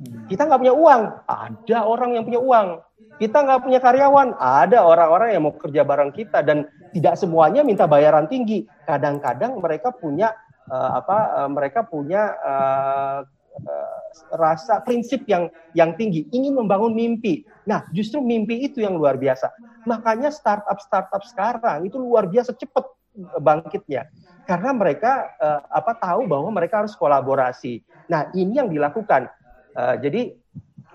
Kita nggak punya uang, ada orang yang punya uang. Kita nggak punya karyawan, ada orang-orang yang mau kerja bareng kita dan tidak semuanya minta bayaran tinggi. Kadang-kadang mereka punya uh, apa? Uh, mereka punya uh, uh, rasa prinsip yang yang tinggi, ingin membangun mimpi. Nah, justru mimpi itu yang luar biasa. Makanya startup-startup sekarang itu luar biasa cepat bangkitnya karena mereka uh, apa tahu bahwa mereka harus kolaborasi. Nah, ini yang dilakukan Uh, jadi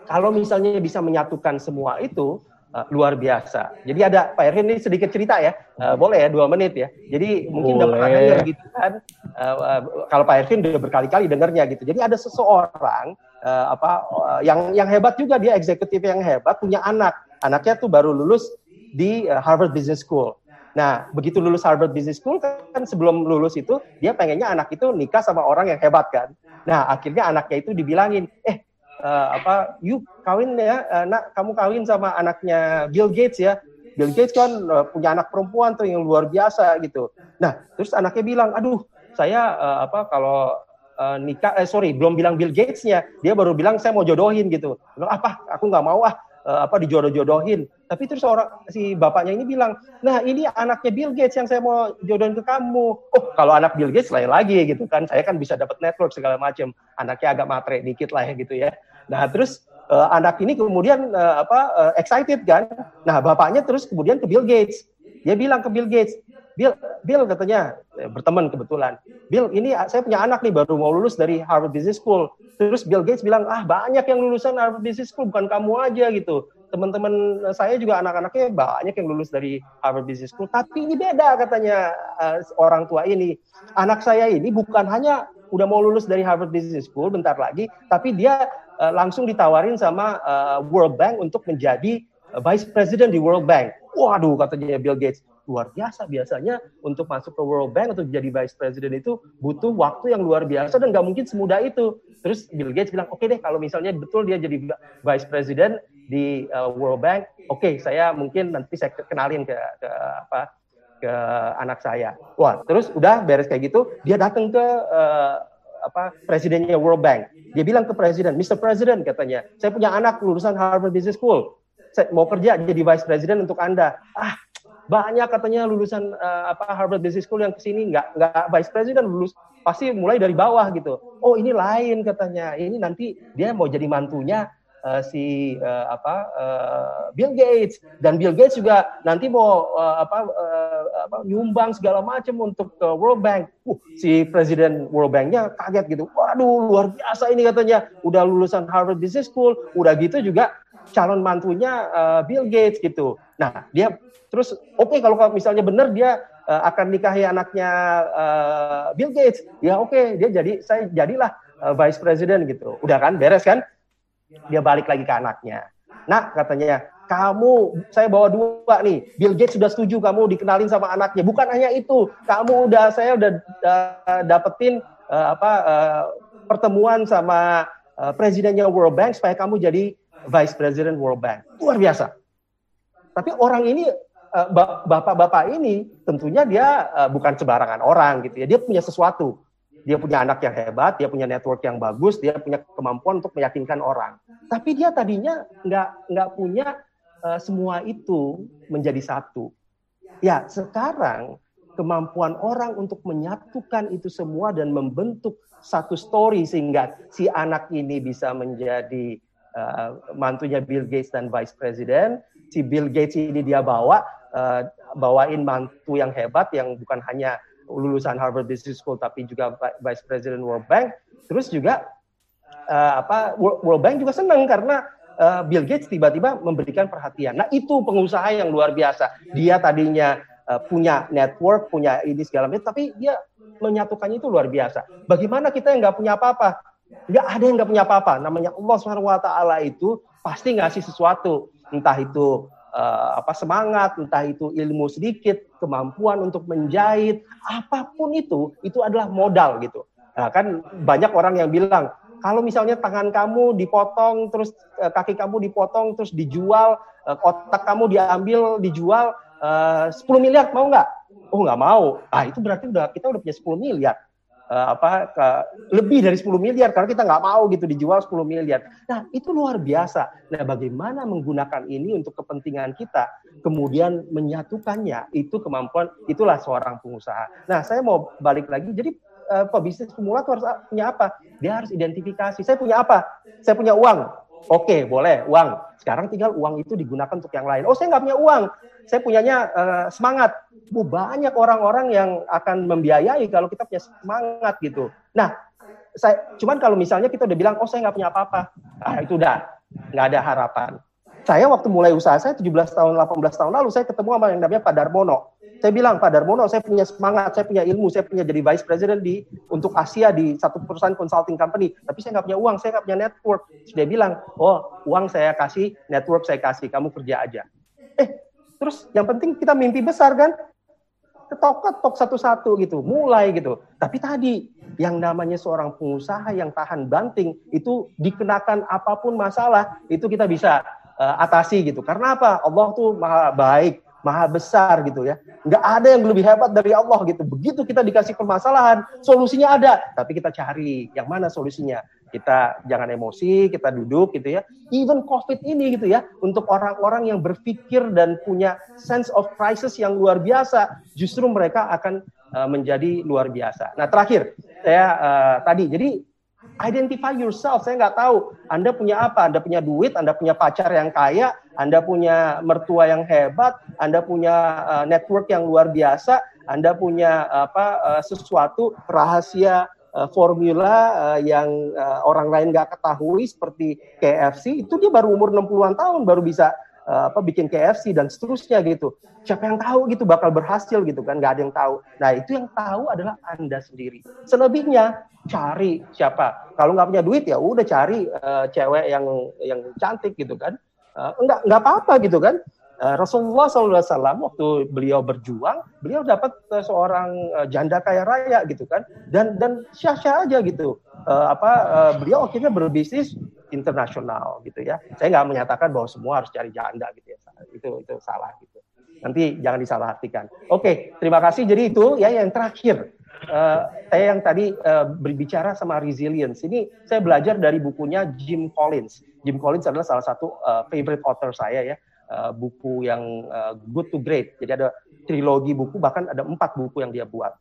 kalau misalnya bisa menyatukan semua itu uh, luar biasa. Jadi ada Pak Erwin ini sedikit cerita ya, uh, boleh ya dua menit ya. Jadi mungkin udah pernah dengar gitu kan. Uh, uh, kalau Pak Erwin udah berkali-kali dengarnya gitu. Jadi ada seseorang uh, apa uh, yang yang hebat juga dia eksekutif yang hebat punya anak. Anaknya tuh baru lulus di uh, Harvard Business School. Nah, begitu lulus Harvard Business School kan sebelum lulus itu dia pengennya anak itu nikah sama orang yang hebat kan. Nah, akhirnya anaknya itu dibilangin, "Eh, uh, apa you kawin ya uh, nak kamu kawin sama anaknya Bill Gates ya. Bill Gates kan uh, punya anak perempuan tuh yang luar biasa gitu. Nah terus anaknya bilang aduh saya uh, apa kalau uh, nikah eh sorry belum bilang Bill Gatesnya dia baru bilang saya mau jodohin gitu. Bilang apa? Aku nggak mau ah uh, apa dijodoh-jodohin. Tapi terus orang si bapaknya ini bilang nah ini anaknya Bill Gates yang saya mau jodohin ke kamu. Oh kalau anak Bill Gates lain lagi gitu kan. Saya kan bisa dapat network segala macam anaknya agak matre dikit lah ya gitu ya. Nah, terus uh, anak ini kemudian uh, apa uh, excited kan. Nah, bapaknya terus kemudian ke Bill Gates. Dia bilang ke Bill Gates, Bill, Bill katanya eh, berteman kebetulan. Bill, ini saya punya anak nih baru mau lulus dari Harvard Business School. Terus Bill Gates bilang, ah banyak yang lulusan Harvard Business School, bukan kamu aja gitu. Teman-teman saya juga anak-anaknya banyak yang lulus dari Harvard Business School. Tapi ini beda katanya uh, orang tua ini. Anak saya ini bukan hanya udah mau lulus dari Harvard Business School bentar lagi, tapi dia uh, langsung ditawarin sama uh, World Bank untuk menjadi vice president di World Bank. Waduh, katanya Bill Gates, luar biasa. Biasanya untuk masuk ke World Bank untuk jadi vice president itu butuh waktu yang luar biasa dan nggak mungkin semudah itu. Terus Bill Gates bilang, oke okay deh kalau misalnya betul dia jadi vice president di uh, World Bank, oke okay, saya mungkin nanti saya kenalin ke, ke apa ke anak saya. Wah, terus udah beres kayak gitu, dia datang ke uh, apa presidennya World Bank. Dia bilang ke presiden, Mr. President katanya, saya punya anak lulusan Harvard Business School mau kerja jadi vice president untuk Anda. Ah, banyak katanya lulusan uh, apa Harvard Business School yang ke sini nggak nggak vice president lulus pasti mulai dari bawah gitu. Oh ini lain katanya. Ini nanti dia mau jadi mantunya uh, si uh, apa uh, Bill Gates dan Bill Gates juga nanti mau uh, apa, uh, apa nyumbang segala macam untuk uh, World Bank. Uh, si presiden World Banknya kaget gitu. Waduh luar biasa ini katanya. Udah lulusan Harvard Business School, udah gitu juga calon mantunya uh, Bill Gates gitu. Nah, dia terus oke okay, kalau misalnya benar dia uh, akan nikahi anaknya uh, Bill Gates, ya oke okay, dia jadi saya jadilah uh, vice president gitu. Udah kan beres kan? Dia balik lagi ke anaknya. Nah, katanya kamu saya bawa dua nih. Bill Gates sudah setuju kamu dikenalin sama anaknya. Bukan hanya itu, kamu udah saya udah uh, dapetin uh, apa uh, pertemuan sama presidennya World Bank supaya kamu jadi Vice President World Bank. Luar biasa. Tapi orang ini, eh, bapak-bapak ini tentunya dia eh, bukan sembarangan orang gitu ya. Dia punya sesuatu. Dia punya anak yang hebat, dia punya network yang bagus, dia punya kemampuan untuk meyakinkan orang. Tapi dia tadinya nggak nggak punya uh, semua itu menjadi satu. Ya sekarang kemampuan orang untuk menyatukan itu semua dan membentuk satu story sehingga si anak ini bisa menjadi uh, mantunya Bill Gates dan Vice President. Si Bill Gates ini dia bawa uh, bawain mantu yang hebat yang bukan hanya lulusan Harvard Business School tapi juga Vice President World Bank. Terus juga uh, apa World Bank juga senang karena uh, Bill Gates tiba-tiba memberikan perhatian. Nah itu pengusaha yang luar biasa. Dia tadinya uh, punya network, punya ini segala macam, tapi dia menyatukannya itu luar biasa. Bagaimana kita yang nggak punya apa-apa? Nggak ada yang nggak punya apa-apa. Namanya Allah Subhanahu Wa Taala itu pasti ngasih sesuatu, entah itu uh, apa semangat, entah itu ilmu sedikit, kemampuan untuk menjahit, apa pun itu, itu adalah modal gitu. Nah, kan banyak orang yang bilang kalau misalnya tangan kamu dipotong, terus uh, kaki kamu dipotong, terus dijual, uh, otak kamu diambil, dijual uh, 10 miliar mau nggak? Oh nggak mau. Ah itu berarti udah kita udah punya 10 miliar uh, apa ke, lebih dari 10 miliar karena kita nggak mau gitu dijual 10 miliar. Nah, itu luar biasa. Nah, bagaimana menggunakan ini untuk kepentingan kita, kemudian menyatukannya, itu kemampuan itulah seorang pengusaha. Nah, saya mau balik lagi. Jadi uh, pebisnis pemula itu harus punya apa? Dia harus identifikasi. Saya punya apa? Saya punya uang. Oke, boleh uang. Sekarang tinggal uang itu digunakan untuk yang lain. Oh, saya nggak punya uang. Saya punyanya uh, semangat. Bu, banyak orang-orang yang akan membiayai kalau kita punya semangat gitu. Nah, saya cuman kalau misalnya kita udah bilang, oh saya nggak punya apa-apa, nah itu udah nggak ada harapan. Saya waktu mulai usaha saya 17 tahun, 18 tahun lalu, saya ketemu sama yang namanya Pak Darmono. Saya bilang, Pak Darmono, saya punya semangat, saya punya ilmu, saya punya jadi vice president di untuk Asia di satu perusahaan consulting company. Tapi saya nggak punya uang, saya nggak punya network. Dia bilang, oh uang saya kasih, network saya kasih, kamu kerja aja. Eh, terus yang penting kita mimpi besar kan? Ketok-ketok satu-satu gitu, mulai gitu. Tapi tadi yang namanya seorang pengusaha yang tahan banting itu dikenakan apa pun masalah itu kita bisa uh, atasi gitu. Karena apa? Allah tuh maha baik, maha besar gitu ya. Nggak ada yang lebih hebat dari Allah gitu. Begitu kita dikasih permasalahan, solusinya ada. Tapi kita cari yang mana solusinya. Kita jangan emosi, kita duduk gitu ya. Even COVID ini gitu ya, untuk orang-orang yang berpikir dan punya sense of crisis yang luar biasa, justru mereka akan uh, menjadi luar biasa. Nah terakhir, saya uh, tadi, jadi identify yourself. Saya nggak tahu Anda punya apa. Anda punya duit, Anda punya pacar yang kaya, Anda punya mertua yang hebat, Anda punya uh, network yang luar biasa, Anda punya apa uh, sesuatu rahasia uh, formula uh, yang uh, orang lain nggak ketahui seperti KFC itu dia baru umur 60-an tahun baru bisa uh, apa bikin KFC dan seterusnya gitu. Siapa yang tahu gitu bakal berhasil gitu kan? Gak ada yang tahu. Nah itu yang tahu adalah anda sendiri. Selebihnya cari siapa. Kalau nggak punya duit ya udah cari uh, cewek yang yang cantik gitu kan. Uh, enggak enggak apa-apa gitu kan. Uh, Rasulullah SAW waktu beliau berjuang, beliau dapat uh, seorang janda kaya raya gitu kan, dan dan syah-syah aja gitu. Uh, apa uh, beliau akhirnya berbisnis internasional gitu ya. Saya nggak menyatakan bahwa semua harus cari janda gitu ya. Itu itu salah gitu. Nanti jangan disalahartikan. Oke, terima kasih. Jadi itu ya yang terakhir. Uh, saya yang tadi uh, berbicara sama resilience. Ini saya belajar dari bukunya Jim Collins. Jim Collins adalah salah satu uh, favorite author saya ya uh, buku yang uh, good to great. Jadi ada trilogi buku, bahkan ada empat buku yang dia buat.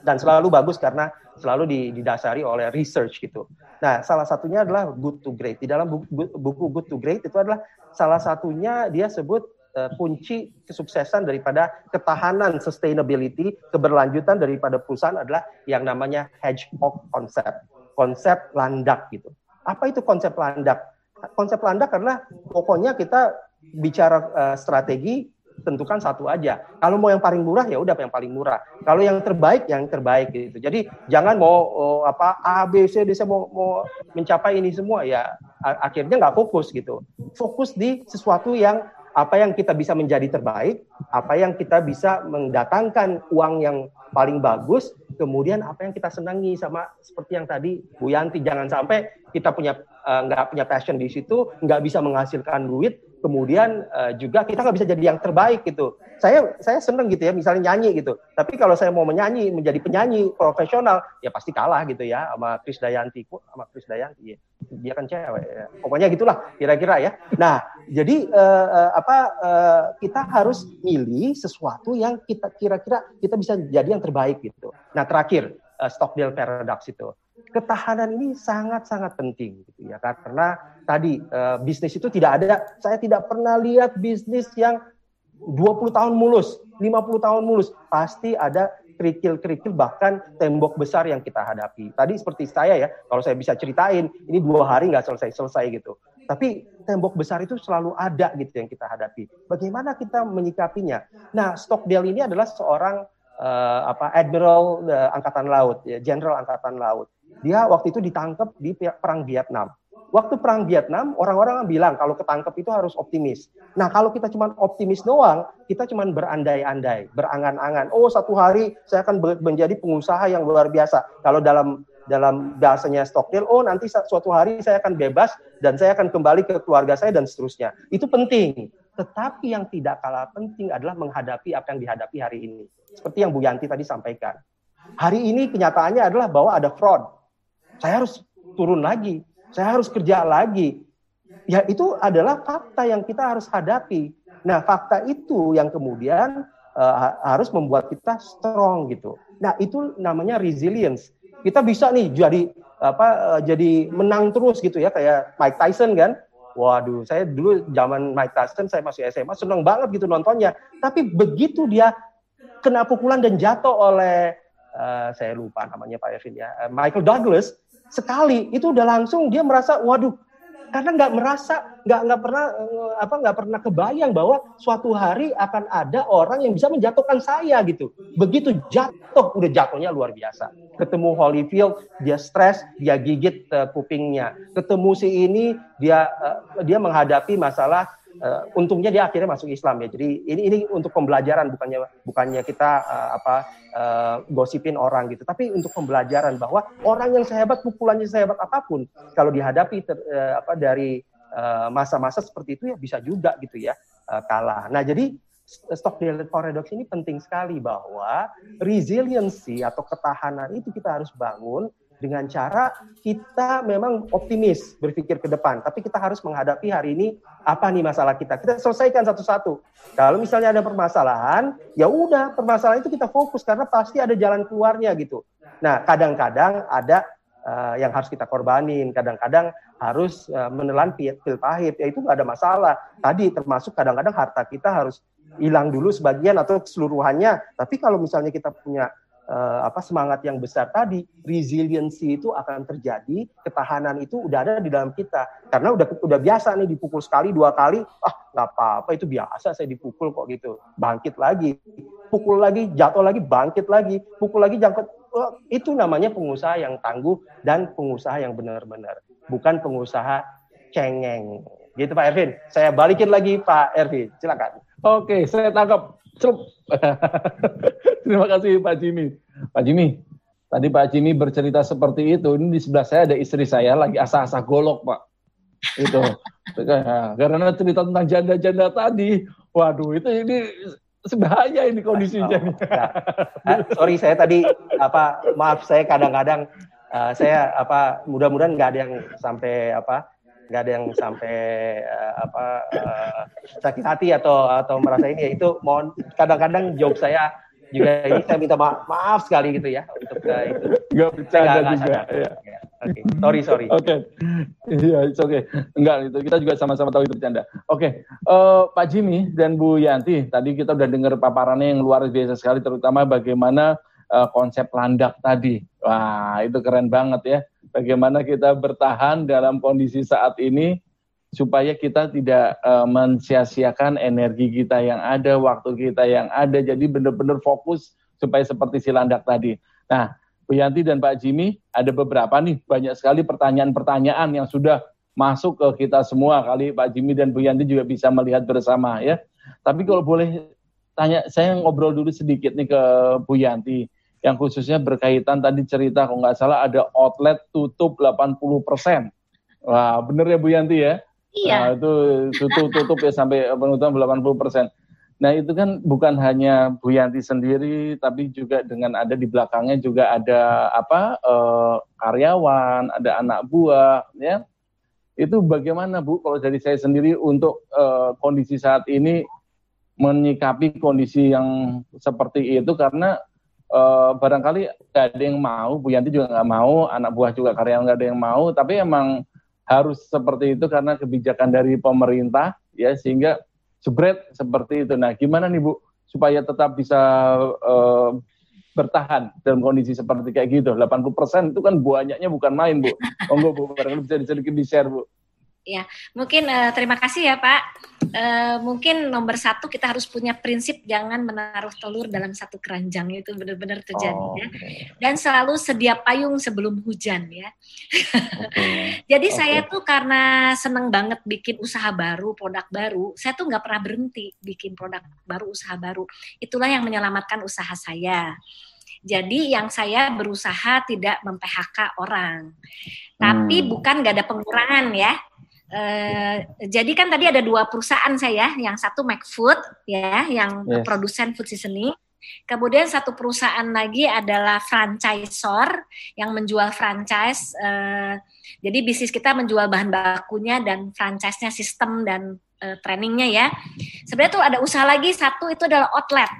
Dan selalu bagus karena selalu didasari oleh research gitu. Nah, salah satunya adalah good to great. Di dalam buku, buku good to great itu adalah salah satunya dia sebut uh, kunci kesuksesan daripada ketahanan sustainability, keberlanjutan daripada perusahaan adalah yang namanya hedgehog concept. Konsep landak gitu. Apa itu konsep landak? Konsep landak adalah pokoknya kita bicara uh, strategi tentukan satu aja. Kalau mau yang paling murah ya udah yang paling murah. Kalau yang terbaik yang terbaik gitu. Jadi jangan mau oh, apa A B C D saya mau mau mencapai ini semua ya akhirnya nggak fokus gitu. Fokus di sesuatu yang apa yang kita bisa menjadi terbaik, apa yang kita bisa mendatangkan uang yang paling bagus, kemudian apa yang kita senangi sama seperti yang tadi Bu Yanti. Jangan sampai kita punya uh, nggak punya passion di situ, nggak bisa menghasilkan duit, kemudian uh, juga kita nggak bisa jadi yang terbaik gitu. Saya saya seneng gitu ya, misalnya nyanyi gitu. Tapi kalau saya mau menyanyi menjadi penyanyi profesional, ya pasti kalah gitu ya sama Chris Dayanti, sama Chris Dayanti. Ya. Dia kan cewek. Ya. Pokoknya gitulah kira-kira ya. Nah, jadi uh, uh, apa uh, kita harus milih sesuatu yang kita kira-kira kita bisa jadi yang terbaik gitu. Nah, terakhir uh, Stockdale paradox itu ketahanan ini sangat-sangat penting gitu ya karena tadi uh, bisnis itu tidak ada saya tidak pernah lihat bisnis yang 20 tahun mulus, 50 tahun mulus, pasti ada kerikil-kerikil bahkan tembok besar yang kita hadapi. Tadi seperti saya ya, kalau saya bisa ceritain, ini dua hari nggak selesai-selesai gitu. Tapi tembok besar itu selalu ada gitu yang kita hadapi. Bagaimana kita menyikapinya? Nah, Stockdale ini adalah seorang uh, apa admiral uh, angkatan laut, ya, general angkatan laut. Dia waktu itu ditangkap di perang Vietnam. Waktu perang Vietnam, orang-orang bilang kalau ketangkep itu harus optimis. Nah, kalau kita cuma optimis doang, kita cuma berandai-andai, berangan-angan. Oh, satu hari saya akan menjadi pengusaha yang luar biasa. Kalau dalam dalam bahasanya Stockdale, oh nanti suatu hari saya akan bebas dan saya akan kembali ke keluarga saya dan seterusnya. Itu penting. Tetapi yang tidak kalah penting adalah menghadapi apa yang dihadapi hari ini. Seperti yang Bu Yanti tadi sampaikan. Hari ini kenyataannya adalah bahwa ada fraud. Saya harus turun lagi, saya harus kerja lagi. Ya itu adalah fakta yang kita harus hadapi. Nah fakta itu yang kemudian uh, harus membuat kita strong gitu. Nah itu namanya resilience. Kita bisa nih jadi apa uh, jadi menang terus gitu ya kayak Mike Tyson kan. Waduh, saya dulu zaman Mike Tyson saya masih SMA seneng banget gitu nontonnya. Tapi begitu dia kena pukulan dan jatuh oleh uh, saya lupa namanya Pak Evin ya, uh, Michael Douglas sekali itu udah langsung dia merasa waduh karena nggak merasa nggak nggak pernah uh, apa nggak pernah kebayang bahwa suatu hari akan ada orang yang bisa menjatuhkan saya gitu. Begitu jatuh udah jatuhnya luar biasa. Ketemu Holyfield dia stres dia gigit uh, kupingnya. Ketemu si ini dia uh, dia menghadapi masalah uh, untungnya dia akhirnya masuk Islam ya. Jadi ini ini untuk pembelajaran bukannya bukannya kita uh, apa uh, gosipin orang gitu, tapi untuk pembelajaran bahwa orang yang sehebat pukulannya sehebat apa pun kalau dihadapi ter, uh, apa dari masa-masa uh, seperti itu ya bisa juga gitu ya uh, kalah. Nah, jadi Stockdale paradox ini penting sekali bahwa resiliency atau ketahanan itu kita harus bangun dengan cara kita memang optimis berpikir ke depan, tapi kita harus menghadapi hari ini apa nih masalah kita. Kita selesaikan satu-satu. Kalau misalnya ada permasalahan, ya udah permasalahan itu kita fokus karena pasti ada jalan keluarnya gitu. Nah, kadang-kadang ada uh, yang harus kita korbanin, kadang-kadang harus uh, menelan pil, pil pahit, ya itu nggak ada masalah. Tadi termasuk kadang-kadang harta kita harus hilang dulu sebagian atau keseluruhannya. Tapi kalau misalnya kita punya uh, apa semangat yang besar tadi, resiliency itu akan terjadi, ketahanan itu udah ada di dalam kita. Karena udah udah biasa nih dipukul sekali, dua kali, ah nggak apa-apa itu biasa saya dipukul kok gitu. Bangkit lagi, pukul lagi, jatuh lagi, bangkit lagi, pukul lagi, jangkut. Oh, itu namanya pengusaha yang tangguh dan pengusaha yang benar-benar, bukan pengusaha cengeng. Gitu Pak Ervin. Saya balikin lagi Pak Ervin. Silakan. Oke, saya tangkap. Terima kasih Pak Jimmy. Pak Jimmy, tadi Pak Jimmy bercerita seperti itu. Ini di sebelah saya ada istri saya lagi asah-asah golok, Pak. Itu. Karena cerita tentang janda-janda tadi, waduh itu ini sebahaya ini kondisinya. Oh, nah, sorry saya tadi apa maaf saya kadang-kadang uh, saya apa mudah-mudahan nggak ada yang sampai apa nggak ada yang sampai uh, apa uh, sakit hati atau atau merasa ini ya itu mohon kadang-kadang job saya juga ini saya minta ma maaf sekali gitu ya untuk uh, itu nggak bercanda juga ya. Oke, okay. sorry sorry. Oke, okay. iya, oke. Okay. Enggak, itu kita juga sama-sama tahu itu bercanda. Oke, okay. uh, Pak Jimmy dan Bu Yanti, tadi kita udah dengar paparannya yang luar biasa sekali, terutama bagaimana uh, konsep landak tadi. Wah, itu keren banget ya bagaimana kita bertahan dalam kondisi saat ini supaya kita tidak uh, mensia-siakan energi kita yang ada, waktu kita yang ada, jadi benar-benar fokus supaya seperti si landak tadi. Nah, Bu Yanti dan Pak Jimmy, ada beberapa nih, banyak sekali pertanyaan-pertanyaan yang sudah masuk ke kita semua. Kali Pak Jimmy dan Bu Yanti juga bisa melihat bersama ya. Tapi kalau boleh tanya, saya ngobrol dulu sedikit nih ke Bu Yanti yang khususnya berkaitan tadi cerita kalau nggak salah ada outlet tutup 80 persen. Wah bener ya Bu Yanti ya? Iya. Nah, itu tutup tutup ya sampai penutupan 80 persen. Nah itu kan bukan hanya Bu Yanti sendiri, tapi juga dengan ada di belakangnya juga ada apa eh, karyawan, ada anak buah, ya. Itu bagaimana Bu kalau dari saya sendiri untuk eh, kondisi saat ini menyikapi kondisi yang seperti itu karena uh, barangkali nggak ada yang mau, Bu Yanti juga nggak mau, anak buah juga karyawan nggak ada yang mau, tapi emang harus seperti itu karena kebijakan dari pemerintah ya sehingga jebret seperti itu. Nah, gimana nih Bu supaya tetap bisa uh, bertahan dalam kondisi seperti kayak gitu. 80% itu kan banyaknya bukan main, Bu. Monggo Bu, barangkali bisa sedikit di-share, Bu. Ya, mungkin uh, terima kasih ya Pak. Uh, mungkin nomor satu kita harus punya prinsip jangan menaruh telur dalam satu keranjang itu benar-benar terjadi oh, ya. Dan selalu sedia payung sebelum hujan ya. Okay. Jadi okay. saya tuh karena seneng banget bikin usaha baru, produk baru, saya tuh nggak pernah berhenti bikin produk baru, usaha baru. Itulah yang menyelamatkan usaha saya. Jadi yang saya berusaha tidak mem-PHK orang. Tapi hmm. bukan nggak ada pengurangan ya Uh, jadi kan tadi ada dua perusahaan saya, yang satu McFood ya, yang yes. produsen food seasoning. Kemudian satu perusahaan lagi adalah franchisor yang menjual franchise. Uh, jadi bisnis kita menjual bahan bakunya dan franchise-nya sistem dan uh, trainingnya ya. Sebenarnya tuh ada usaha lagi satu itu adalah outlet.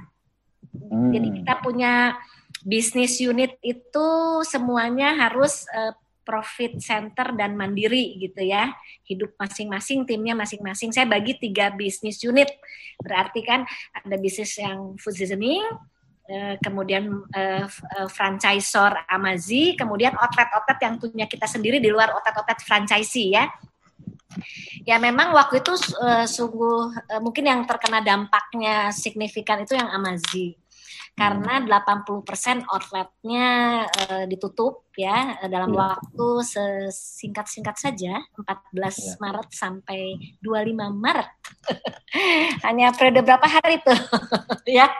Hmm. Jadi kita punya bisnis unit itu semuanya harus uh, profit center dan mandiri gitu ya. Hidup masing-masing timnya masing-masing. Saya bagi tiga bisnis unit. Berarti kan ada bisnis yang food seasoning eh, kemudian uh, franchisor Amazi, kemudian outlet-outlet yang punya kita sendiri di luar outlet-outlet franchisee ya. Ya memang waktu itu uh, sungguh uh, mungkin yang terkena dampaknya signifikan itu yang Amazi karena 80% hmm. outletnya uh, ditutup ya eh, dalam ya. waktu sesingkat-singkat saja 14 ya. Maret sampai 25 Maret. Hanya periode berapa hari tuh ya.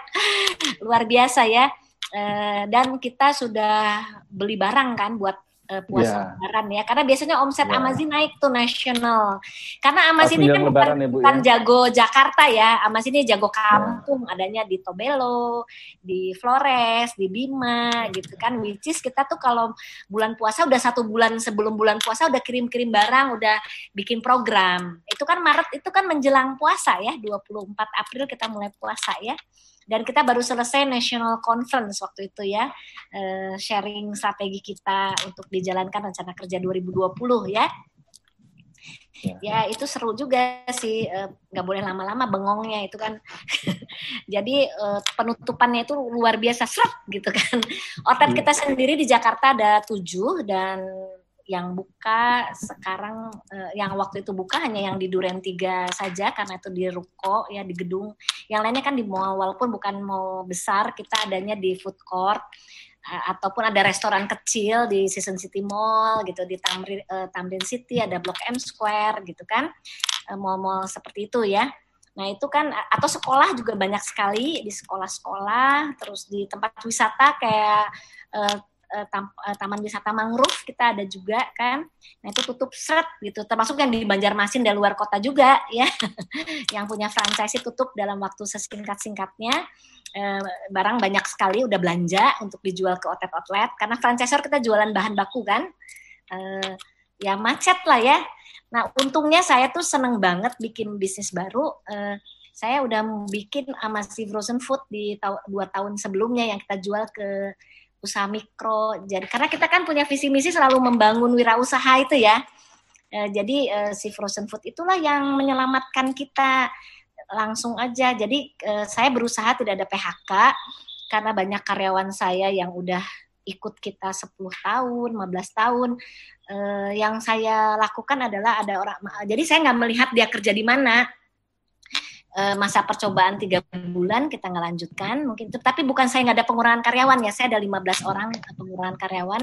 Luar biasa ya. Uh, dan kita sudah beli barang kan buat uh, puasa yeah. lebaran ya. Karena biasanya omset yeah. Amazon naik tuh nasional. Karena Amazon ini kan bukan, ya, Bu, bukan ya? jago Jakarta ya. Amazon ini jago ya. kampung, yeah. adanya di Tobelo, di Flores, di Bima gitu kan. Which is kita tuh kalau bulan puasa udah satu bulan sebelum bulan puasa udah kirim-kirim barang, udah bikin program. Itu kan Maret itu kan menjelang puasa ya, 24 April kita mulai puasa ya dan kita baru selesai national conference waktu itu ya uh, sharing strategi kita untuk dijalankan rencana kerja 2020 ya. Ya, ya itu seru juga sih eh, nggak uh, boleh lama-lama bengongnya itu kan. Jadi uh, penutupannya itu luar biasa seret gitu kan. Outlet iya. kita sendiri di Jakarta ada tujuh dan yang buka sekarang uh, yang waktu itu buka hanya yang di Duren tiga saja karena itu di ruko ya di gedung. Yang lainnya kan di mall walaupun bukan mall besar, kita adanya di food court uh, ataupun ada restoran kecil di Season City Mall gitu di Tamrin uh, Tamrin City ada Blok M Square gitu kan. mall-mall seperti itu ya. Nah itu kan atau sekolah juga banyak sekali di sekolah-sekolah, terus di tempat wisata kayak uh, tam, taman wisata mangrove kita ada juga kan. Nah itu tutup seret gitu, termasuk yang di Banjarmasin dan luar kota juga ya, yang punya franchise tutup dalam waktu sesingkat-singkatnya. barang banyak sekali udah belanja untuk dijual ke outlet-outlet karena franchisor kita jualan bahan baku kan. ya macet lah ya Nah, untungnya saya tuh seneng banget bikin bisnis baru. Uh, saya udah bikin Amasi Frozen Food di ta dua tahun sebelumnya yang kita jual ke usaha mikro. Jadi karena kita kan punya visi misi selalu membangun wirausaha itu ya. Uh, jadi uh, si Frozen Food itulah yang menyelamatkan kita langsung aja. Jadi uh, saya berusaha tidak ada PHK karena banyak karyawan saya yang udah ikut kita 10 tahun, 15 tahun. Uh, yang saya lakukan adalah ada orang, jadi saya nggak melihat dia kerja di mana. Uh, masa percobaan tiga bulan kita nggak lanjutkan mungkin tapi bukan saya nggak ada pengurangan karyawan ya. Saya ada 15 orang pengurangan karyawan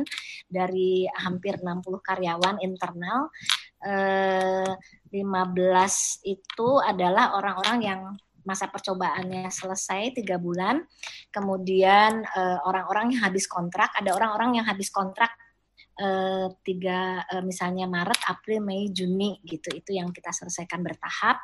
dari hampir 60 karyawan internal. Eh, 15 itu adalah orang-orang yang masa percobaannya selesai tiga bulan, kemudian eh, orang-orang yang habis kontrak, ada orang-orang yang habis kontrak uh, tiga uh, misalnya Maret, April, Mei, Juni gitu, itu yang kita selesaikan bertahap.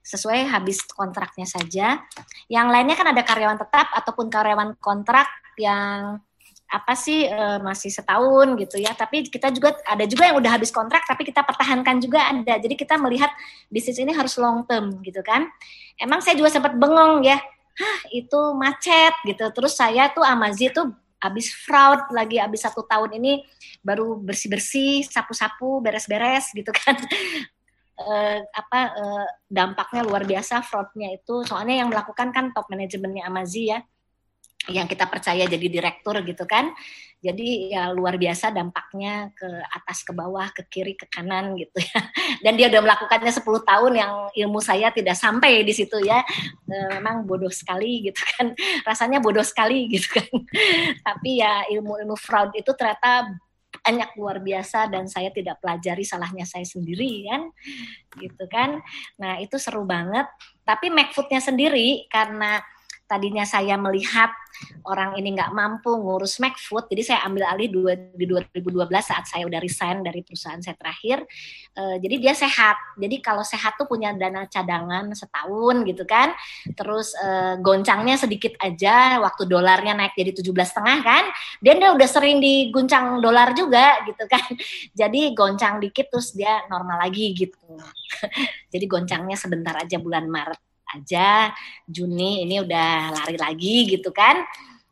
Sesuai habis kontraknya saja. Yang lainnya kan ada karyawan tetap ataupun karyawan kontrak yang apa sih e, masih setahun gitu ya. Tapi kita juga ada juga yang udah habis kontrak tapi kita pertahankan juga ada. Jadi kita melihat bisnis ini harus long term gitu kan. Emang saya juga sempat bengong ya. Hah itu macet gitu. Terus saya tuh Amazi tuh habis fraud lagi habis satu tahun ini baru bersih bersih sapu sapu beres beres gitu kan. E, apa e, dampaknya luar biasa fraudnya itu. Soalnya yang melakukan kan top manajemennya Amazi ya yang kita percaya jadi direktur gitu kan. Jadi ya luar biasa dampaknya ke atas ke bawah, ke kiri, ke kanan gitu ya. Dan dia udah melakukannya 10 tahun yang ilmu saya tidak sampai di situ ya. E, memang bodoh sekali gitu kan. Rasanya bodoh sekali gitu kan. Tapi ya ilmu-ilmu fraud itu ternyata banyak luar biasa dan saya tidak pelajari salahnya saya sendiri kan gitu kan nah itu seru banget tapi MacFoodnya sendiri karena tadinya saya melihat orang ini nggak mampu ngurus McFood, jadi saya ambil alih di 2012 saat saya udah resign dari perusahaan saya terakhir. Uh, jadi dia sehat. Jadi kalau sehat tuh punya dana cadangan setahun gitu kan. Terus uh, goncangnya sedikit aja, waktu dolarnya naik jadi 17 setengah kan. Dan dia udah sering diguncang dolar juga gitu kan. Jadi goncang dikit terus dia normal lagi gitu. jadi goncangnya sebentar aja bulan Maret aja Juni ini udah lari lagi gitu kan.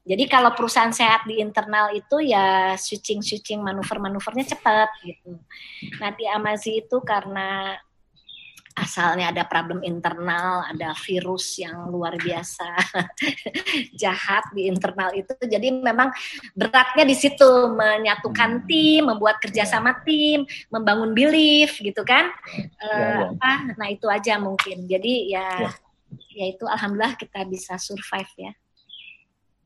Jadi kalau perusahaan sehat di internal itu ya switching-switching manuver-manuvernya cepat gitu. Nah di Amazi itu karena asalnya ada problem internal, ada virus yang luar biasa jahat di internal itu. Jadi memang beratnya di situ menyatukan hmm. tim, membuat kerjasama ya. tim, membangun belief gitu kan. Ya, ya. Apa? Nah itu aja mungkin. Jadi ya, ya yaitu alhamdulillah kita bisa survive ya.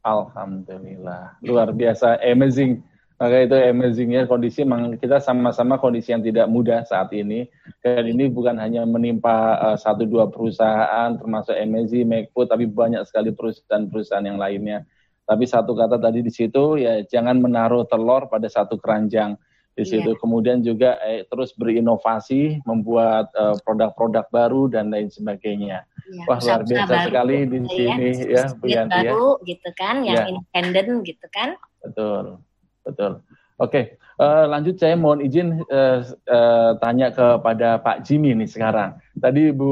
Alhamdulillah, luar biasa, amazing. Maka itu amazingnya kondisi memang kita sama-sama kondisi yang tidak mudah saat ini. Dan ini bukan hanya menimpa uh, satu dua perusahaan termasuk Amazing, MacFood, tapi banyak sekali perusahaan-perusahaan yang lainnya. Tapi satu kata tadi di situ ya jangan menaruh telur pada satu keranjang di situ. Yeah. Kemudian juga eh, terus berinovasi, membuat eh, produk-produk baru dan lain sebagainya. Yeah. Wah luar biasa baru, sekali di ya, sini ya, Bu Yanti ya. Baru gitu kan, yang yeah. independen gitu kan. Betul, betul. Oke, uh, lanjut saya mohon izin uh, uh, tanya kepada Pak Jimmy nih sekarang. Tadi Bu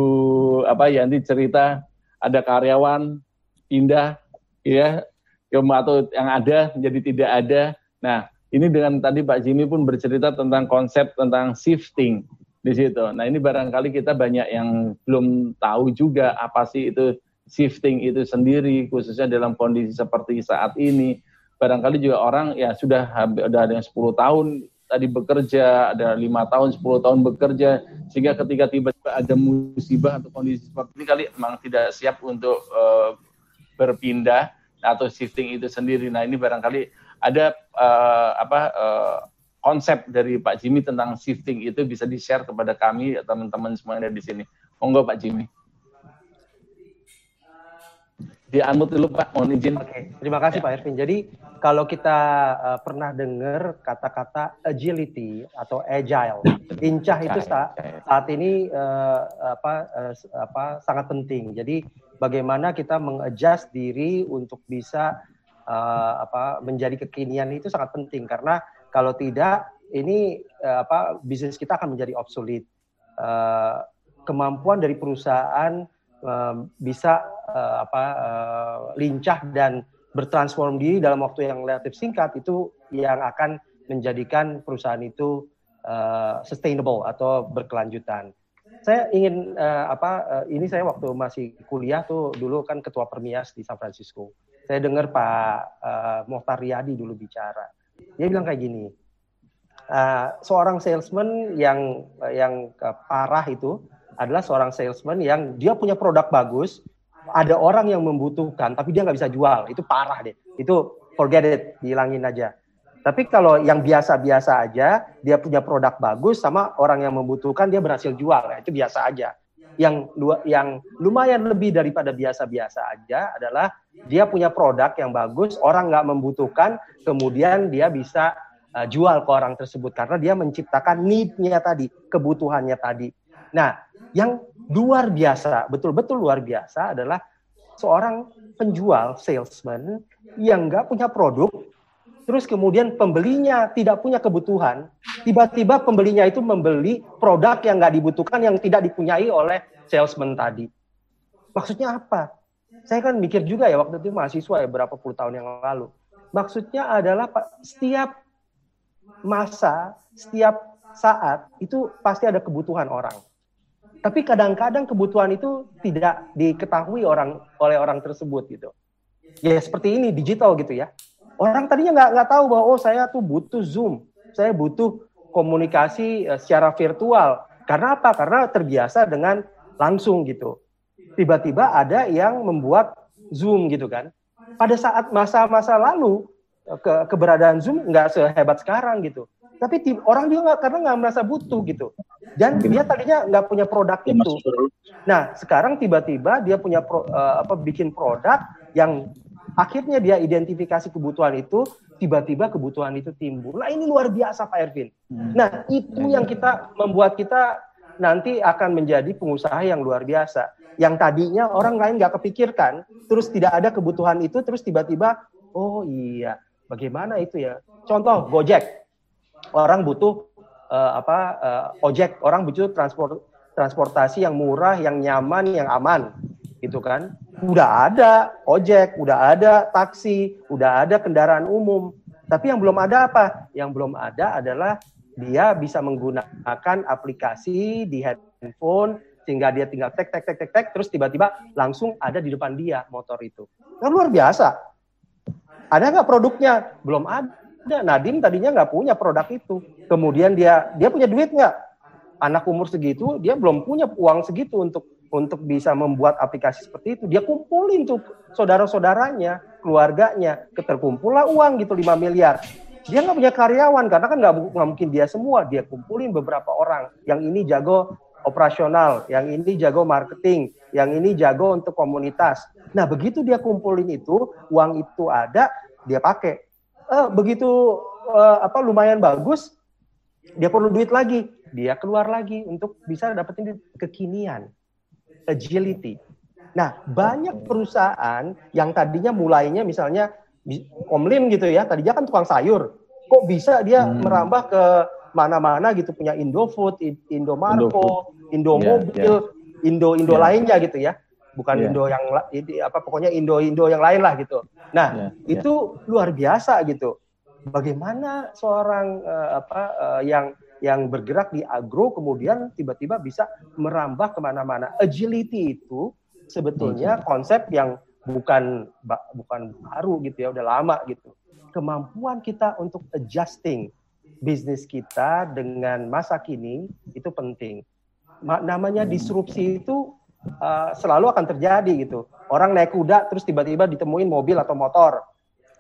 apa Yanti cerita ada karyawan pindah ya atau yang ada menjadi tidak ada. Nah, ini dengan tadi Pak Jimmy pun bercerita tentang konsep tentang shifting di situ. Nah ini barangkali kita banyak yang belum tahu juga apa sih itu shifting itu sendiri, khususnya dalam kondisi seperti saat ini. Barangkali juga orang ya sudah ada yang 10 tahun tadi bekerja, ada lima tahun, 10 tahun bekerja, sehingga ketika tiba-tiba ada musibah atau kondisi seperti ini kali memang tidak siap untuk uh, berpindah atau shifting itu sendiri. Nah ini barangkali ada uh, apa uh, konsep dari Pak Jimmy tentang shifting itu bisa di-share kepada kami teman-teman semua yang ada di sini. Monggo Pak Jimmy. Di unmute dulu Pak, mohon izin. Oke, terima kasih Pak Ervin. Jadi kalau kita uh, pernah dengar kata-kata agility atau agile, lincah itu saat, saat ini uh, apa uh, apa sangat penting. Jadi bagaimana kita mengadjust diri untuk bisa uh, apa menjadi kekinian itu sangat penting karena kalau tidak ini uh, apa bisnis kita akan menjadi obsolete. Uh, kemampuan dari perusahaan bisa uh, apa uh, lincah dan bertransform diri dalam waktu yang relatif singkat itu yang akan menjadikan perusahaan itu uh, sustainable atau berkelanjutan. Saya ingin uh, apa uh, ini saya waktu masih kuliah tuh dulu kan ketua Permias di San Francisco. Saya dengar Pak uh, Mohtar Riyadi dulu bicara. Dia bilang kayak gini. Uh, seorang salesman yang yang uh, parah itu adalah seorang salesman yang dia punya produk bagus, ada orang yang membutuhkan, tapi dia nggak bisa jual. Itu parah deh. Itu forget it, dihilangin aja. Tapi kalau yang biasa-biasa aja, dia punya produk bagus sama orang yang membutuhkan dia berhasil jual, ya, itu biasa aja. Yang yang lumayan lebih daripada biasa-biasa aja adalah dia punya produk yang bagus, orang nggak membutuhkan, kemudian dia bisa uh, jual ke orang tersebut karena dia menciptakan need-nya tadi, kebutuhannya tadi. Nah, yang luar biasa, betul-betul luar biasa adalah seorang penjual, salesman yang nggak punya produk, terus kemudian pembelinya tidak punya kebutuhan, tiba-tiba pembelinya itu membeli produk yang nggak dibutuhkan, yang tidak dipunyai oleh salesman tadi. Maksudnya apa? Saya kan mikir juga ya waktu itu mahasiswa ya berapa puluh tahun yang lalu. Maksudnya adalah setiap masa, setiap saat itu pasti ada kebutuhan orang tapi kadang-kadang kebutuhan itu tidak diketahui orang oleh orang tersebut gitu. Ya seperti ini digital gitu ya. Orang tadinya nggak nggak tahu bahwa oh saya tuh butuh Zoom, saya butuh komunikasi uh, secara virtual. Karena apa? Karena terbiasa dengan langsung gitu. Tiba-tiba ada yang membuat Zoom gitu kan. Pada saat masa-masa lalu ke keberadaan Zoom nggak sehebat sekarang gitu tapi orang juga nggak karena nggak merasa butuh gitu dan dia tadinya nggak punya produk itu nah sekarang tiba-tiba dia punya pro, uh, apa bikin produk yang akhirnya dia identifikasi kebutuhan itu tiba-tiba kebutuhan itu timbul. Nah ini luar biasa Pak Ervin. Hmm. nah itu yang kita membuat kita nanti akan menjadi pengusaha yang luar biasa. Yang tadinya orang lain nggak kepikirkan terus tidak ada kebutuhan itu terus tiba-tiba oh iya bagaimana itu ya? Contoh Gojek. Orang butuh uh, apa uh, ojek, orang butuh transport transportasi yang murah, yang nyaman, yang aman, gitu kan? Udah ada ojek, udah ada taksi, udah ada kendaraan umum. Tapi yang belum ada apa? Yang belum ada adalah dia bisa menggunakan aplikasi di handphone sehingga dia tinggal tek tek tek tek tek terus tiba-tiba langsung ada di depan dia motor itu. Kan luar biasa. Ada nggak produknya? Belum ada. Nah, Nadim tadinya nggak punya produk itu. Kemudian dia dia punya duit nggak? Anak umur segitu dia belum punya uang segitu untuk untuk bisa membuat aplikasi seperti itu. Dia kumpulin tuh saudara-saudaranya, keluarganya, keterkumpullah uang gitu 5 miliar. Dia nggak punya karyawan karena kan nggak mungkin dia semua. Dia kumpulin beberapa orang. Yang ini jago operasional, yang ini jago marketing, yang ini jago untuk komunitas. Nah begitu dia kumpulin itu, uang itu ada, dia pakai uh, begitu uh, apa lumayan bagus, dia perlu duit lagi, dia keluar lagi untuk bisa dapetin kekinian, agility. Nah, banyak perusahaan yang tadinya mulainya misalnya Komlim gitu ya, tadinya kan tukang sayur, kok bisa dia hmm. merambah ke mana-mana gitu punya Indofood, Indomarko, Indomobil, yeah, yeah. Indo Indo yeah. lainnya gitu ya bukan yeah. Indo yang apa pokoknya Indo Indo yang lain lah gitu. Nah yeah, yeah. itu luar biasa gitu. Bagaimana seorang uh, apa uh, yang yang bergerak di agro kemudian tiba-tiba bisa merambah ke mana-mana. Agility itu sebetulnya konsep yang bukan bukan baru gitu ya, udah lama gitu. Kemampuan kita untuk adjusting bisnis kita dengan masa kini itu penting. Namanya disrupsi itu uh, selalu akan terjadi gitu. Orang naik kuda terus tiba-tiba ditemuin mobil atau motor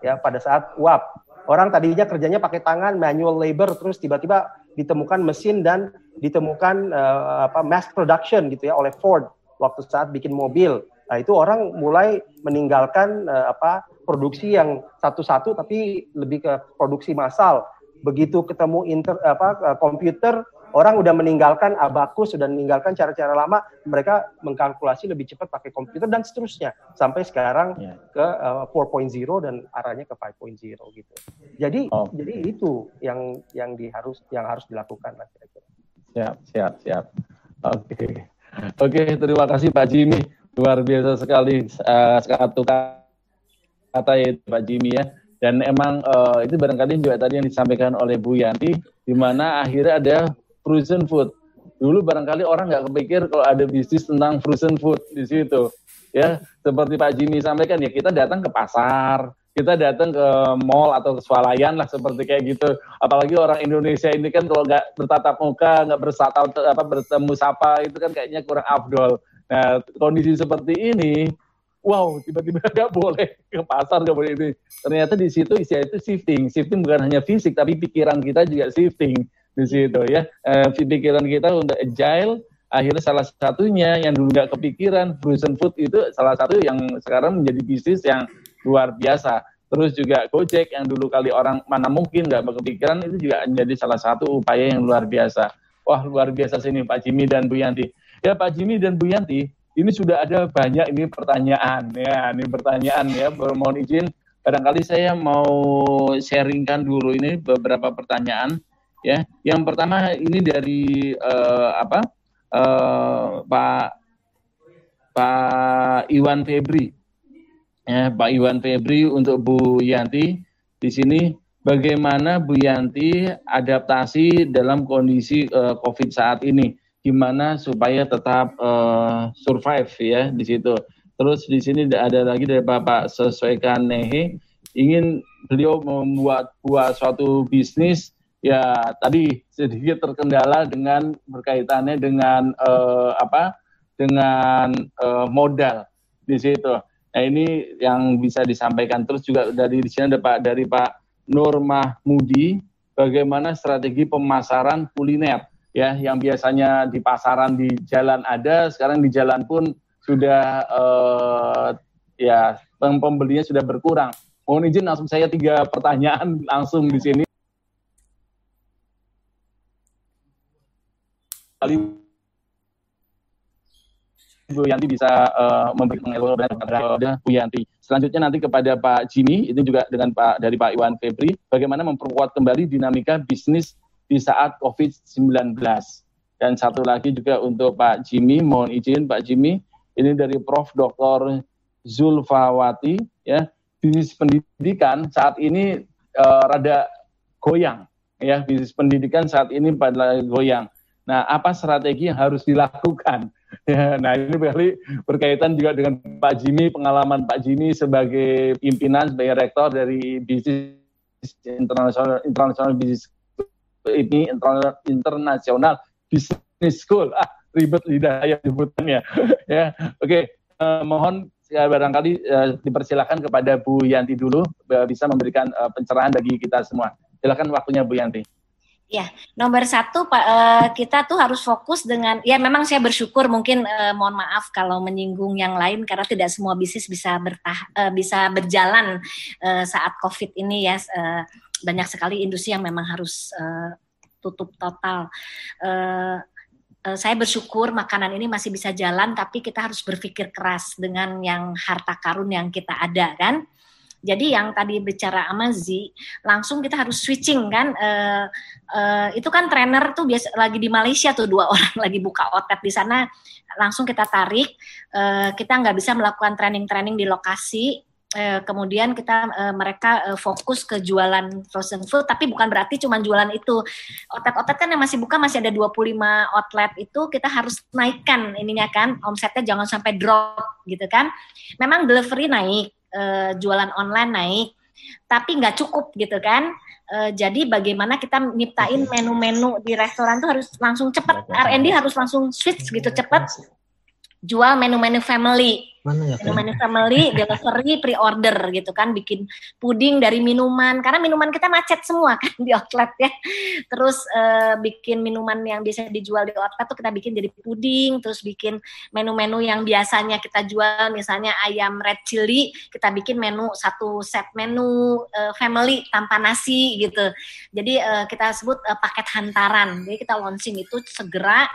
ya pada saat uap. orang tadinya kerjanya pakai tangan, manual labor, terus tiba-tiba ditemukan mesin dan ditemukan uh, apa mass production gitu ya oleh Ford waktu saat bikin mobil. Nah itu orang mulai meninggalkan uh, apa produksi yang satu-satu tapi lebih ke produksi massal. Begitu ketemu inter apa komputer orang udah meninggalkan abakus, sudah meninggalkan cara-cara lama, mereka mengkalkulasi lebih cepat pakai komputer dan seterusnya sampai sekarang yeah. ke uh, 4.0 dan arahnya ke 5.0 gitu. Jadi oh. jadi itu yang yang di harus yang harus dilakukan lah kira-kira. Siap, siap, siap. Oke. Okay. Oke, okay, terima kasih Pak Jimmy. Luar biasa sekali uh, satu kata itu Pak Jimmy ya. Dan emang uh, itu barangkali juga tadi yang disampaikan oleh Bu Yanti, di mana akhirnya ada frozen food. Dulu barangkali orang nggak kepikir kalau ada bisnis tentang frozen food di situ. Ya, seperti Pak Jimmy sampaikan ya kita datang ke pasar, kita datang ke mall atau ke swalayan lah seperti kayak gitu. Apalagi orang Indonesia ini kan kalau nggak bertatap muka, nggak bersatap apa bertemu sapa itu kan kayaknya kurang afdol. Nah kondisi seperti ini, wow tiba-tiba nggak boleh ke pasar nggak boleh ini. Ternyata di situ istilah itu shifting. Shifting bukan hanya fisik tapi pikiran kita juga shifting di situ ya. E, pikiran kita untuk agile, akhirnya salah satunya yang dulu nggak kepikiran frozen food itu salah satu yang sekarang menjadi bisnis yang luar biasa. Terus juga Gojek yang dulu kali orang mana mungkin nggak kepikiran itu juga menjadi salah satu upaya yang luar biasa. Wah luar biasa sini Pak Jimmy dan Bu Yanti. Ya Pak Jimmy dan Bu Yanti, ini sudah ada banyak ini pertanyaan ya, ini pertanyaan ya. Mohon izin, barangkali saya mau sharingkan dulu ini beberapa pertanyaan ya. Yang pertama ini dari uh, apa uh, Pak Pak Iwan Febri, ya Pak Iwan Febri untuk Bu Yanti di sini bagaimana Bu Yanti adaptasi dalam kondisi uh, COVID saat ini, gimana supaya tetap uh, survive ya di situ. Terus di sini ada lagi dari Bapak Sesuaikan Nehe, ingin beliau membuat buat suatu bisnis ya tadi sedikit terkendala dengan berkaitannya dengan uh, apa dengan uh, modal di situ. Nah ini yang bisa disampaikan terus juga dari di sini ada Pak dari Pak Nur Mahmudi bagaimana strategi pemasaran kuliner ya yang biasanya di pasaran di jalan ada sekarang di jalan pun sudah uh, ya pembelinya sudah berkurang. Mohon izin langsung saya tiga pertanyaan langsung di sini. kali Bu Yanti bisa uh, memberikan elaborasi kepada Bu Yanti. Selanjutnya nanti kepada Pak Jimmy, itu juga dengan Pak dari Pak Iwan Febri, bagaimana memperkuat kembali dinamika bisnis di saat COVID-19. Dan satu lagi juga untuk Pak Jimmy, mohon izin Pak Jimmy, ini dari Prof. Dr. Zulfawati, ya, bisnis pendidikan saat ini uh, rada goyang, ya, bisnis pendidikan saat ini pada goyang Nah, apa strategi yang harus dilakukan? Ya, nah, ini berkali berkaitan juga dengan Pak Jimmy, pengalaman Pak Jimmy sebagai pimpinan, sebagai rektor dari bisnis internasional internasional bisnis ini internasional business school. Ah, ribet lidah saya sebutannya. ya, oke. Okay. Uh, eh, mohon ya, barangkali uh, dipersilakan kepada Bu Yanti dulu bisa memberikan uh, pencerahan bagi kita semua. Silakan waktunya Bu Yanti. Ya, nomor satu Pak, uh, kita tuh harus fokus dengan ya memang saya bersyukur mungkin uh, mohon maaf kalau menyinggung yang lain karena tidak semua bisnis bisa bertah uh, bisa berjalan saat COVID ini ya banyak sekali industri yang memang harus tutup total. Saya bersyukur makanan ini masih bisa jalan tapi kita harus berpikir keras dengan yang harta karun yang kita ada kan jadi yang tadi bicara Amazi, langsung kita harus switching kan. Uh, uh, itu kan trainer tuh biasa lagi di Malaysia tuh dua orang lagi buka otet di sana, langsung kita tarik. Uh, kita nggak bisa melakukan training-training di lokasi. Kemudian kita mereka fokus ke jualan frozen food tapi bukan berarti cuma jualan itu otet-otet kan yang masih buka masih ada 25 outlet itu kita harus naikkan ininya kan omsetnya jangan sampai drop gitu kan memang delivery naik uh, jualan online naik, tapi nggak cukup gitu kan. Uh, jadi bagaimana kita nyiptain menu-menu di restoran tuh harus langsung cepat R&D harus langsung switch gitu cepat jual menu-menu family Mana ya? minuman family delivery pre-order gitu kan bikin puding dari minuman. Karena minuman kita macet semua kan di outlet ya. Terus eh, bikin minuman yang bisa dijual di outlet tuh kita bikin jadi puding terus bikin menu-menu yang biasanya kita jual. Misalnya ayam red chili kita bikin menu satu set menu eh, family tanpa nasi gitu. Jadi eh, kita sebut eh, paket hantaran. Jadi kita launching itu segera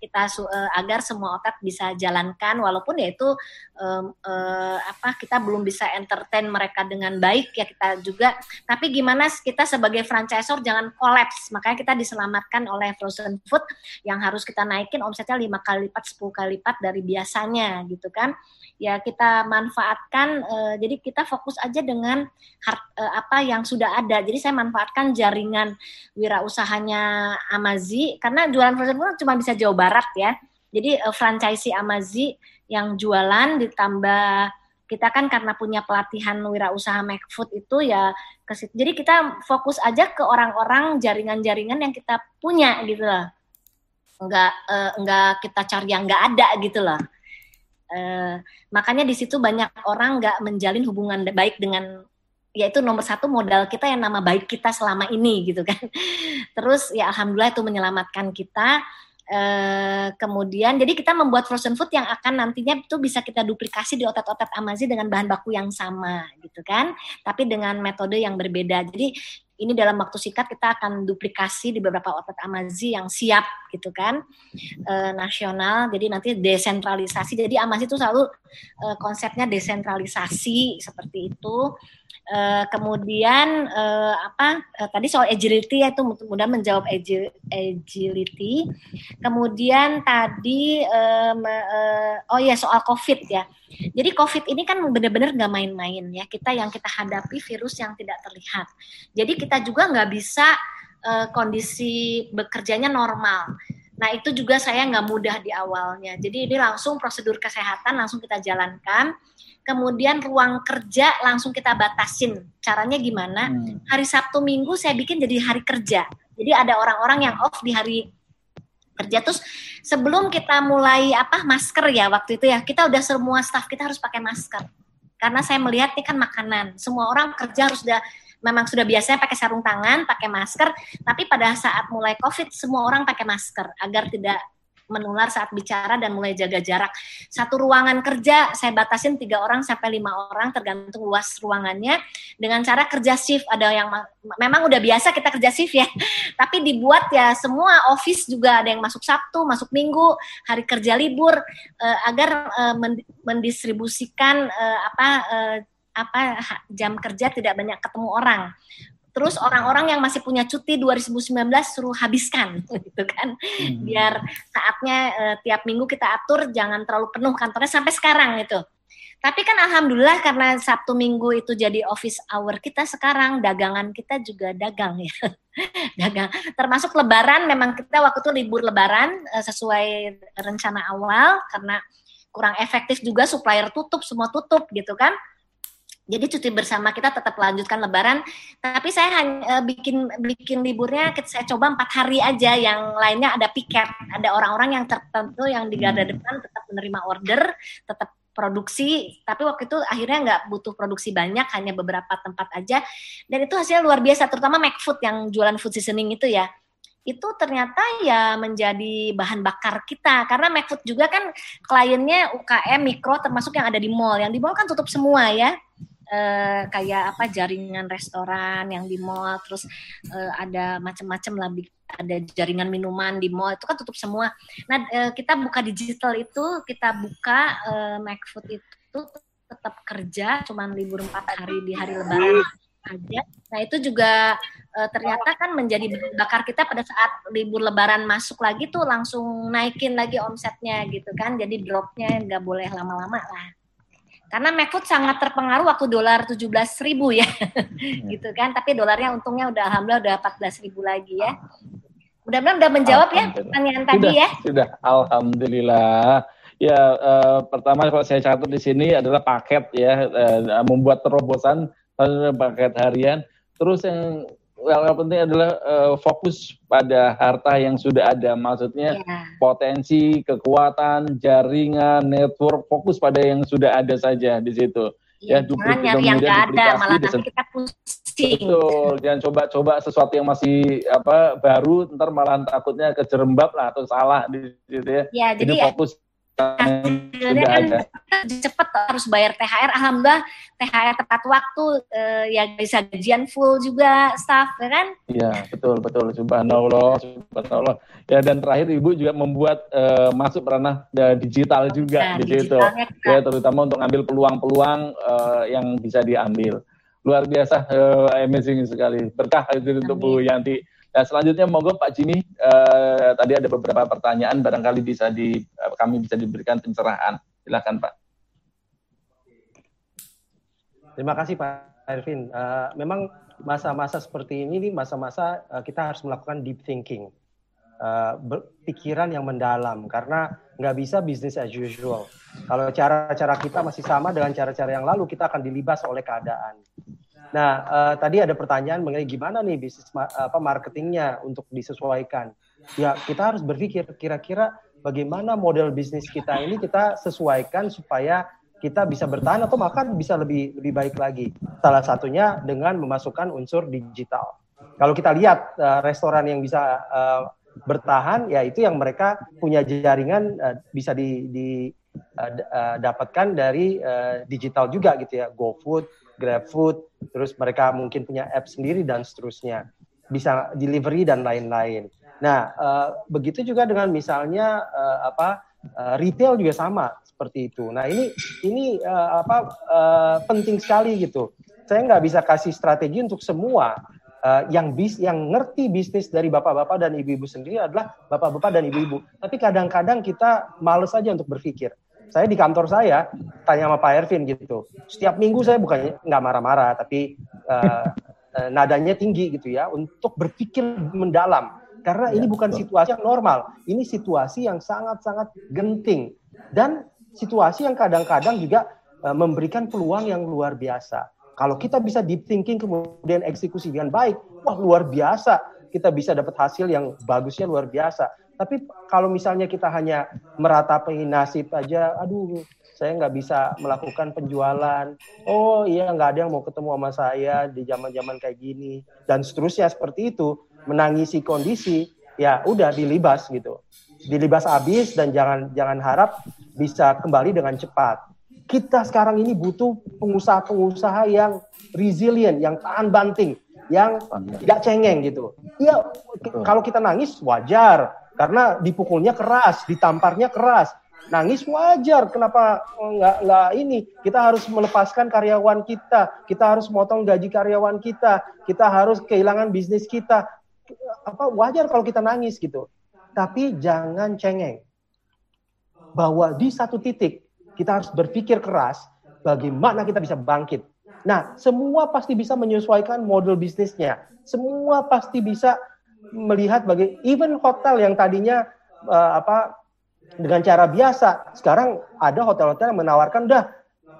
kita eh, agar semua outlet bisa jalankan walaupun ya itu em, eh, apa kita belum bisa entertain mereka dengan baik ya kita juga. Tapi gimana kita sebagai franchisor jangan kolaps. Makanya kita diselamatkan oleh frozen food yang harus kita naikin omsetnya lima kali lipat 10 kali lipat dari biasanya gitu kan. Ya kita manfaatkan eh, jadi kita fokus aja dengan hard- eh, apa yang sudah ada. Jadi saya manfaatkan jaringan wirausahanya Amazi karena jualan frozen food cuma bisa Barat ya. Jadi uh, franchisee Amazi yang jualan ditambah kita kan karena punya pelatihan wirausaha Make Food itu ya ke situ. Jadi kita fokus aja ke orang-orang jaringan-jaringan yang kita punya gitu loh. Enggak eh, enggak kita cari yang enggak ada gitu loh. Eh, makanya di situ banyak orang nggak menjalin hubungan baik dengan yaitu nomor satu modal kita yang nama baik kita selama ini gitu kan. Terus ya alhamdulillah itu menyelamatkan kita. Eh, kemudian jadi kita membuat frozen food yang akan nantinya itu bisa kita duplikasi di otot-otot Amazi dengan bahan baku yang sama gitu kan, tapi dengan metode yang berbeda. Jadi ini dalam waktu singkat kita akan duplikasi di beberapa otot Amazi yang siap gitu kan, eh, nasional. Jadi nanti desentralisasi. Jadi Amazi itu selalu eh, konsepnya desentralisasi seperti itu. Eh, kemudian eh, apa eh, tadi soal agility ya itu mudah menjawab agi- agility. Kemudian tadi me- eh, oh ya soal COVID ya. Jadi COVID ini kan benar-benar nggak main-main ya. Kita yang kita hadapi virus yang tidak terlihat. Jadi kita juga nggak bisa eh, kondisi bekerjanya normal. Nah itu juga saya nggak mudah di awalnya. Jadi ini langsung prosedur kesehatan langsung kita jalankan. Kemudian ruang kerja langsung kita batasin. Caranya gimana? Hmm. Hari Sabtu Minggu saya bikin jadi hari kerja. Jadi ada orang-orang yang off di hari kerja terus sebelum kita mulai apa masker ya waktu itu ya kita udah semua staff kita harus pakai masker karena saya melihat ini kan makanan semua orang kerja harus udah memang sudah biasanya pakai sarung tangan pakai masker tapi pada saat mulai covid semua orang pakai masker agar tidak menular saat bicara dan mulai jaga jarak. Satu ruangan kerja saya batasin tiga orang sampai lima orang tergantung luas ruangannya. Dengan cara kerja shift ada yang ma- memang udah biasa kita kerja shift ya. Tapi dibuat ya semua office juga ada yang masuk Sabtu, masuk Minggu, hari kerja libur eh, agar eh, men- mendistribusikan eh, apa apa jam kerja tidak banyak ketemu orang. Terus orang-orang yang masih punya cuti 2019 suruh habiskan gitu kan. Biar saatnya eh, tiap minggu kita atur jangan terlalu penuh kantornya sampai sekarang itu. Tapi kan alhamdulillah karena Sabtu Minggu itu jadi office hour kita sekarang dagangan kita juga dagang ya. dagang. Termasuk lebaran memang kita waktu itu libur lebaran eh, sesuai rencana awal karena kurang efektif juga supplier tutup semua tutup gitu kan. Jadi cuti bersama kita tetap lanjutkan lebaran, tapi saya hanya eh, bikin bikin liburnya saya coba empat hari aja, yang lainnya ada piket, ada orang-orang yang tertentu yang di garda depan tetap menerima order, tetap produksi, tapi waktu itu akhirnya nggak butuh produksi banyak, hanya beberapa tempat aja, dan itu hasilnya luar biasa, terutama McFood yang jualan food seasoning itu ya, itu ternyata ya menjadi bahan bakar kita, karena McFood juga kan kliennya UKM mikro termasuk yang ada di mall, yang di mall kan tutup semua ya, eh, kayak apa jaringan restoran yang di mall terus eh, ada macam-macam lah ada jaringan minuman di mall itu kan tutup semua. Nah eh, kita buka digital itu kita buka eh, McFood itu tetap kerja cuman libur empat hari di hari lebaran aja. Nah itu juga eh, ternyata kan menjadi bakar kita pada saat libur lebaran masuk lagi tuh langsung naikin lagi omsetnya gitu kan. Jadi dropnya nggak boleh lama-lama lah. Karena McFood sangat terpengaruh waktu dolar 17 ribu ya, gitu kan. Tapi dolarnya untungnya udah alhamdulillah udah 14 ribu lagi ya. Mudah-mudahan udah menjawab ya pertanyaan tadi Sudah, ya. sudah. Alhamdulillah. Ya, eh, pertama kalau saya catat di sini adalah paket ya, eh, membuat terobosan eh, paket harian. Terus yang yang penting adalah uh, fokus pada harta yang sudah ada. Maksudnya yeah. potensi, kekuatan, jaringan, network, fokus pada yang sudah ada saja di situ. Ya, ya jangan nyari yang nggak ada, malah nanti kita pusing. Betul, jangan coba-coba sesuatu yang masih apa baru, ntar malah takutnya kejerembab lah atau salah di situ ya. Ya, jadi, jadi fokus hasilnya kan cepet harus bayar THR alhamdulillah THR tepat waktu eh, ya bisa gajian full juga staff ya kan? Iya betul betul. Subhanallah subhanallah. Ya dan terakhir ibu juga membuat eh, masuk ranah ya, digital juga nah, di situ. ya terutama untuk ngambil peluang-peluang eh, yang bisa diambil luar biasa eh, amazing sekali berkah itu untuk Bu Yanti Nah, selanjutnya monggo Pak Jimmy, uh, tadi ada beberapa pertanyaan barangkali bisa di uh, kami bisa diberikan pencerahan. Silakan Pak. Terima kasih Pak Ervin. Uh, memang masa-masa seperti ini nih masa-masa uh, kita harus melakukan deep thinking. Uh, pikiran yang mendalam karena nggak bisa business as usual. Kalau cara-cara kita masih sama dengan cara-cara yang lalu, kita akan dilibas oleh keadaan. Nah, uh, tadi ada pertanyaan mengenai gimana nih bisnis apa marketingnya untuk disesuaikan. Ya, kita harus berpikir kira-kira bagaimana model bisnis kita ini kita sesuaikan supaya kita bisa bertahan atau bahkan bisa lebih lebih baik lagi. Salah satunya dengan memasukkan unsur digital. Kalau kita lihat uh, restoran yang bisa uh, bertahan, ya itu yang mereka punya jaringan uh, bisa di, di uh, uh, dapatkan dari uh, digital juga gitu ya, GoFood, GrabFood, terus mereka mungkin punya app sendiri dan seterusnya, bisa delivery dan lain-lain. Nah, uh, begitu juga dengan misalnya uh, apa uh, retail juga sama seperti itu. Nah, ini ini uh, apa uh, penting sekali gitu. Saya nggak bisa kasih strategi untuk semua. Uh, yang bis yang ngerti bisnis dari bapak-bapak dan ibu-ibu sendiri adalah bapak-bapak dan ibu-ibu. Tapi kadang-kadang kita males aja untuk berpikir saya di kantor saya tanya sama Pak Ervin gitu. Setiap minggu saya bukannya nggak marah-marah, tapi uh, nadanya tinggi gitu ya untuk berpikir mendalam. Karena ini ya, bukan situasi yang normal, ini situasi yang sangat-sangat genting dan situasi yang kadang-kadang juga uh, memberikan peluang yang luar biasa. Kalau kita bisa deep thinking kemudian eksekusi dengan baik, wah luar biasa. Kita bisa dapat hasil yang bagusnya luar biasa. Tapi kalau misalnya kita hanya meratapi nasib aja, aduh, saya nggak bisa melakukan penjualan. Oh iya, nggak ada yang mau ketemu sama saya di zaman-zaman kayak gini dan seterusnya seperti itu, menangisi kondisi, ya udah dilibas gitu, dilibas habis dan jangan jangan harap bisa kembali dengan cepat. Kita sekarang ini butuh pengusaha-pengusaha yang resilient, yang tahan banting, yang tidak cengeng gitu. Iya, kalau kita nangis wajar, karena dipukulnya keras, ditamparnya keras. Nangis wajar, kenapa nggak nggak ini? Kita harus melepaskan karyawan kita, kita harus motong gaji karyawan kita, kita harus kehilangan bisnis kita. Apa wajar kalau kita nangis gitu. Tapi jangan cengeng. Bahwa di satu titik kita harus berpikir keras bagaimana kita bisa bangkit. Nah, semua pasti bisa menyesuaikan model bisnisnya. Semua pasti bisa melihat bagi even hotel yang tadinya uh, apa dengan cara biasa sekarang ada hotel-hotel yang menawarkan udah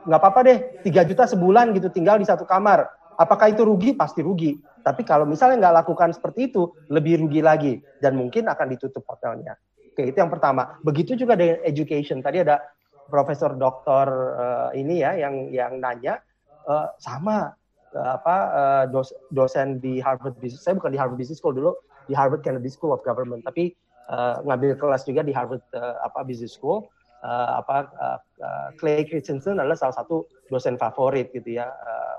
nggak apa-apa deh 3 juta sebulan gitu tinggal di satu kamar. Apakah itu rugi? Pasti rugi. Tapi kalau misalnya nggak lakukan seperti itu lebih rugi lagi dan mungkin akan ditutup hotelnya. Oke itu yang pertama. Begitu juga dengan education. Tadi ada profesor doktor uh, ini ya yang yang nanya uh, sama uh, apa uh, dos, dosen di Harvard Business saya bukan di Harvard Business School dulu di Harvard Kennedy School of Government, tapi uh, ngambil kelas juga di Harvard uh, apa Business School. Uh, apa uh, Clay Christensen adalah salah satu dosen favorit gitu ya. Uh,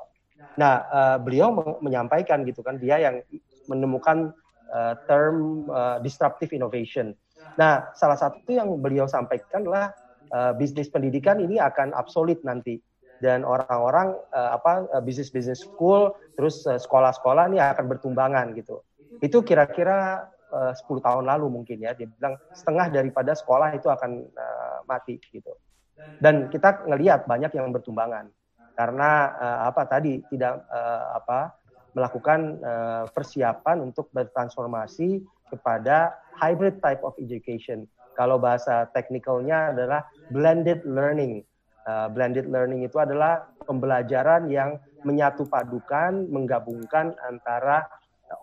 nah, uh, beliau menyampaikan gitu kan dia yang menemukan uh, term uh, disruptive innovation. Nah, salah satu yang beliau sampaikan adalah uh, bisnis pendidikan ini akan obsolete nanti. Dan orang-orang uh, apa uh, bisnis bisnis school terus sekolah-sekolah ini akan bertumbangan gitu. Itu kira-kira eh, uh, 10 tahun lalu mungkin ya. Dia bilang setengah daripada sekolah itu akan uh, mati gitu. Dan kita ngelihat banyak yang bertumbangan. Karena uh, apa tadi tidak uh, apa melakukan uh, persiapan untuk bertransformasi kepada hybrid type of education kalau bahasa teknikalnya adalah blended learning uh, blended learning itu adalah pembelajaran yang menyatu padukan menggabungkan antara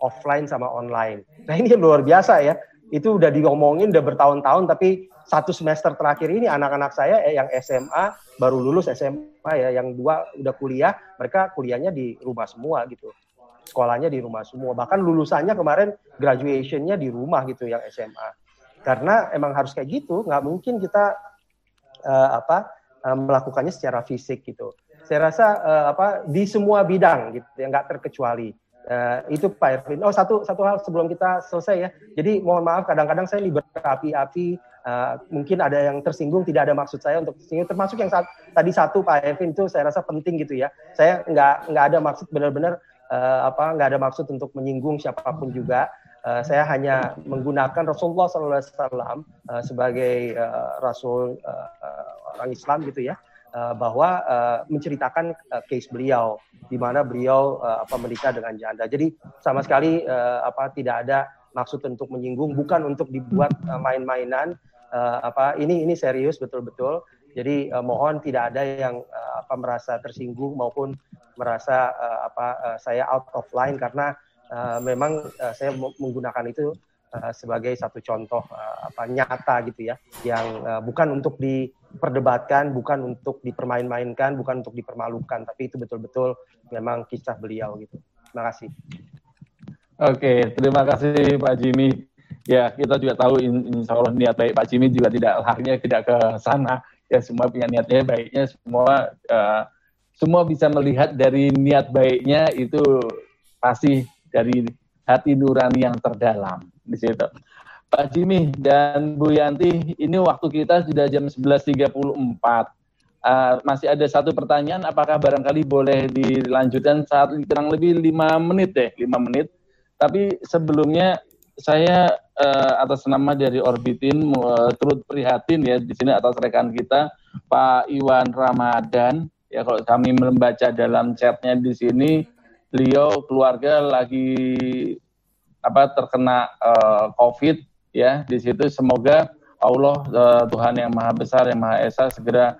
offline sama online. Nah ini luar biasa ya. Itu udah diomongin udah bertahun-tahun tapi satu semester terakhir ini anak-anak saya eh, yang SMA baru lulus SMA ya, yang dua udah kuliah, mereka kuliahnya di rumah semua gitu. Sekolahnya di rumah semua. Bahkan lulusannya kemarin graduationnya di rumah gitu yang SMA. Karena emang harus kayak gitu, nggak mungkin kita uh, apa uh, melakukannya secara fisik gitu. Saya rasa uh, apa di semua bidang gitu, yang nggak terkecuali Uh, itu Pak Erwin. Oh satu satu hal sebelum kita selesai ya. Jadi mohon maaf kadang-kadang saya berapi-api. Uh, mungkin ada yang tersinggung, tidak ada maksud saya untuk tersinggung. Termasuk yang saat, tadi satu Pak Erwin itu saya rasa penting gitu ya. Saya nggak nggak ada maksud benar-benar uh, apa nggak ada maksud untuk menyinggung siapa pun juga. Uh, saya hanya menggunakan Rasulullah SAW uh, sebagai uh, Rasul uh, uh, orang Islam gitu ya uh, bahwa uh, menceritakan uh, case beliau di mana beliau uh, apa menikah dengan janda. Jadi sama sekali uh, apa tidak ada maksud untuk menyinggung, bukan untuk dibuat uh, main-mainan. Uh, apa ini ini serius betul-betul. Jadi uh, mohon tidak ada yang uh, apa merasa tersinggung maupun merasa uh, apa uh, saya out of line karena uh, memang uh, saya menggunakan itu uh, sebagai satu contoh uh, apa nyata gitu ya yang uh, bukan untuk di diperdebatkan, bukan untuk dipermain-mainkan, bukan untuk dipermalukan, tapi itu betul-betul memang kisah beliau gitu. Terima kasih. Oke, terima kasih Pak Jimmy. Ya, kita juga tahu insya Allah niat baik Pak Jimmy juga tidak lahirnya tidak ke sana. Ya, semua punya niatnya baiknya, semua uh, semua bisa melihat dari niat baiknya itu pasti dari hati nurani yang terdalam di situ. Pak Jimmy dan Bu Yanti, ini waktu kita sudah jam 11.34. Uh, masih ada satu pertanyaan, apakah barangkali boleh dilanjutkan saat kurang lebih lima menit deh, lima menit. Tapi sebelumnya saya uh, atas nama dari Orbitin uh, turut prihatin ya di sini atas rekan kita Pak Iwan Ramadan. Ya kalau kami membaca dalam chatnya di sini, beliau keluarga lagi apa terkena uh, COVID ya di situ. Semoga Allah uh, Tuhan yang maha besar yang maha esa segera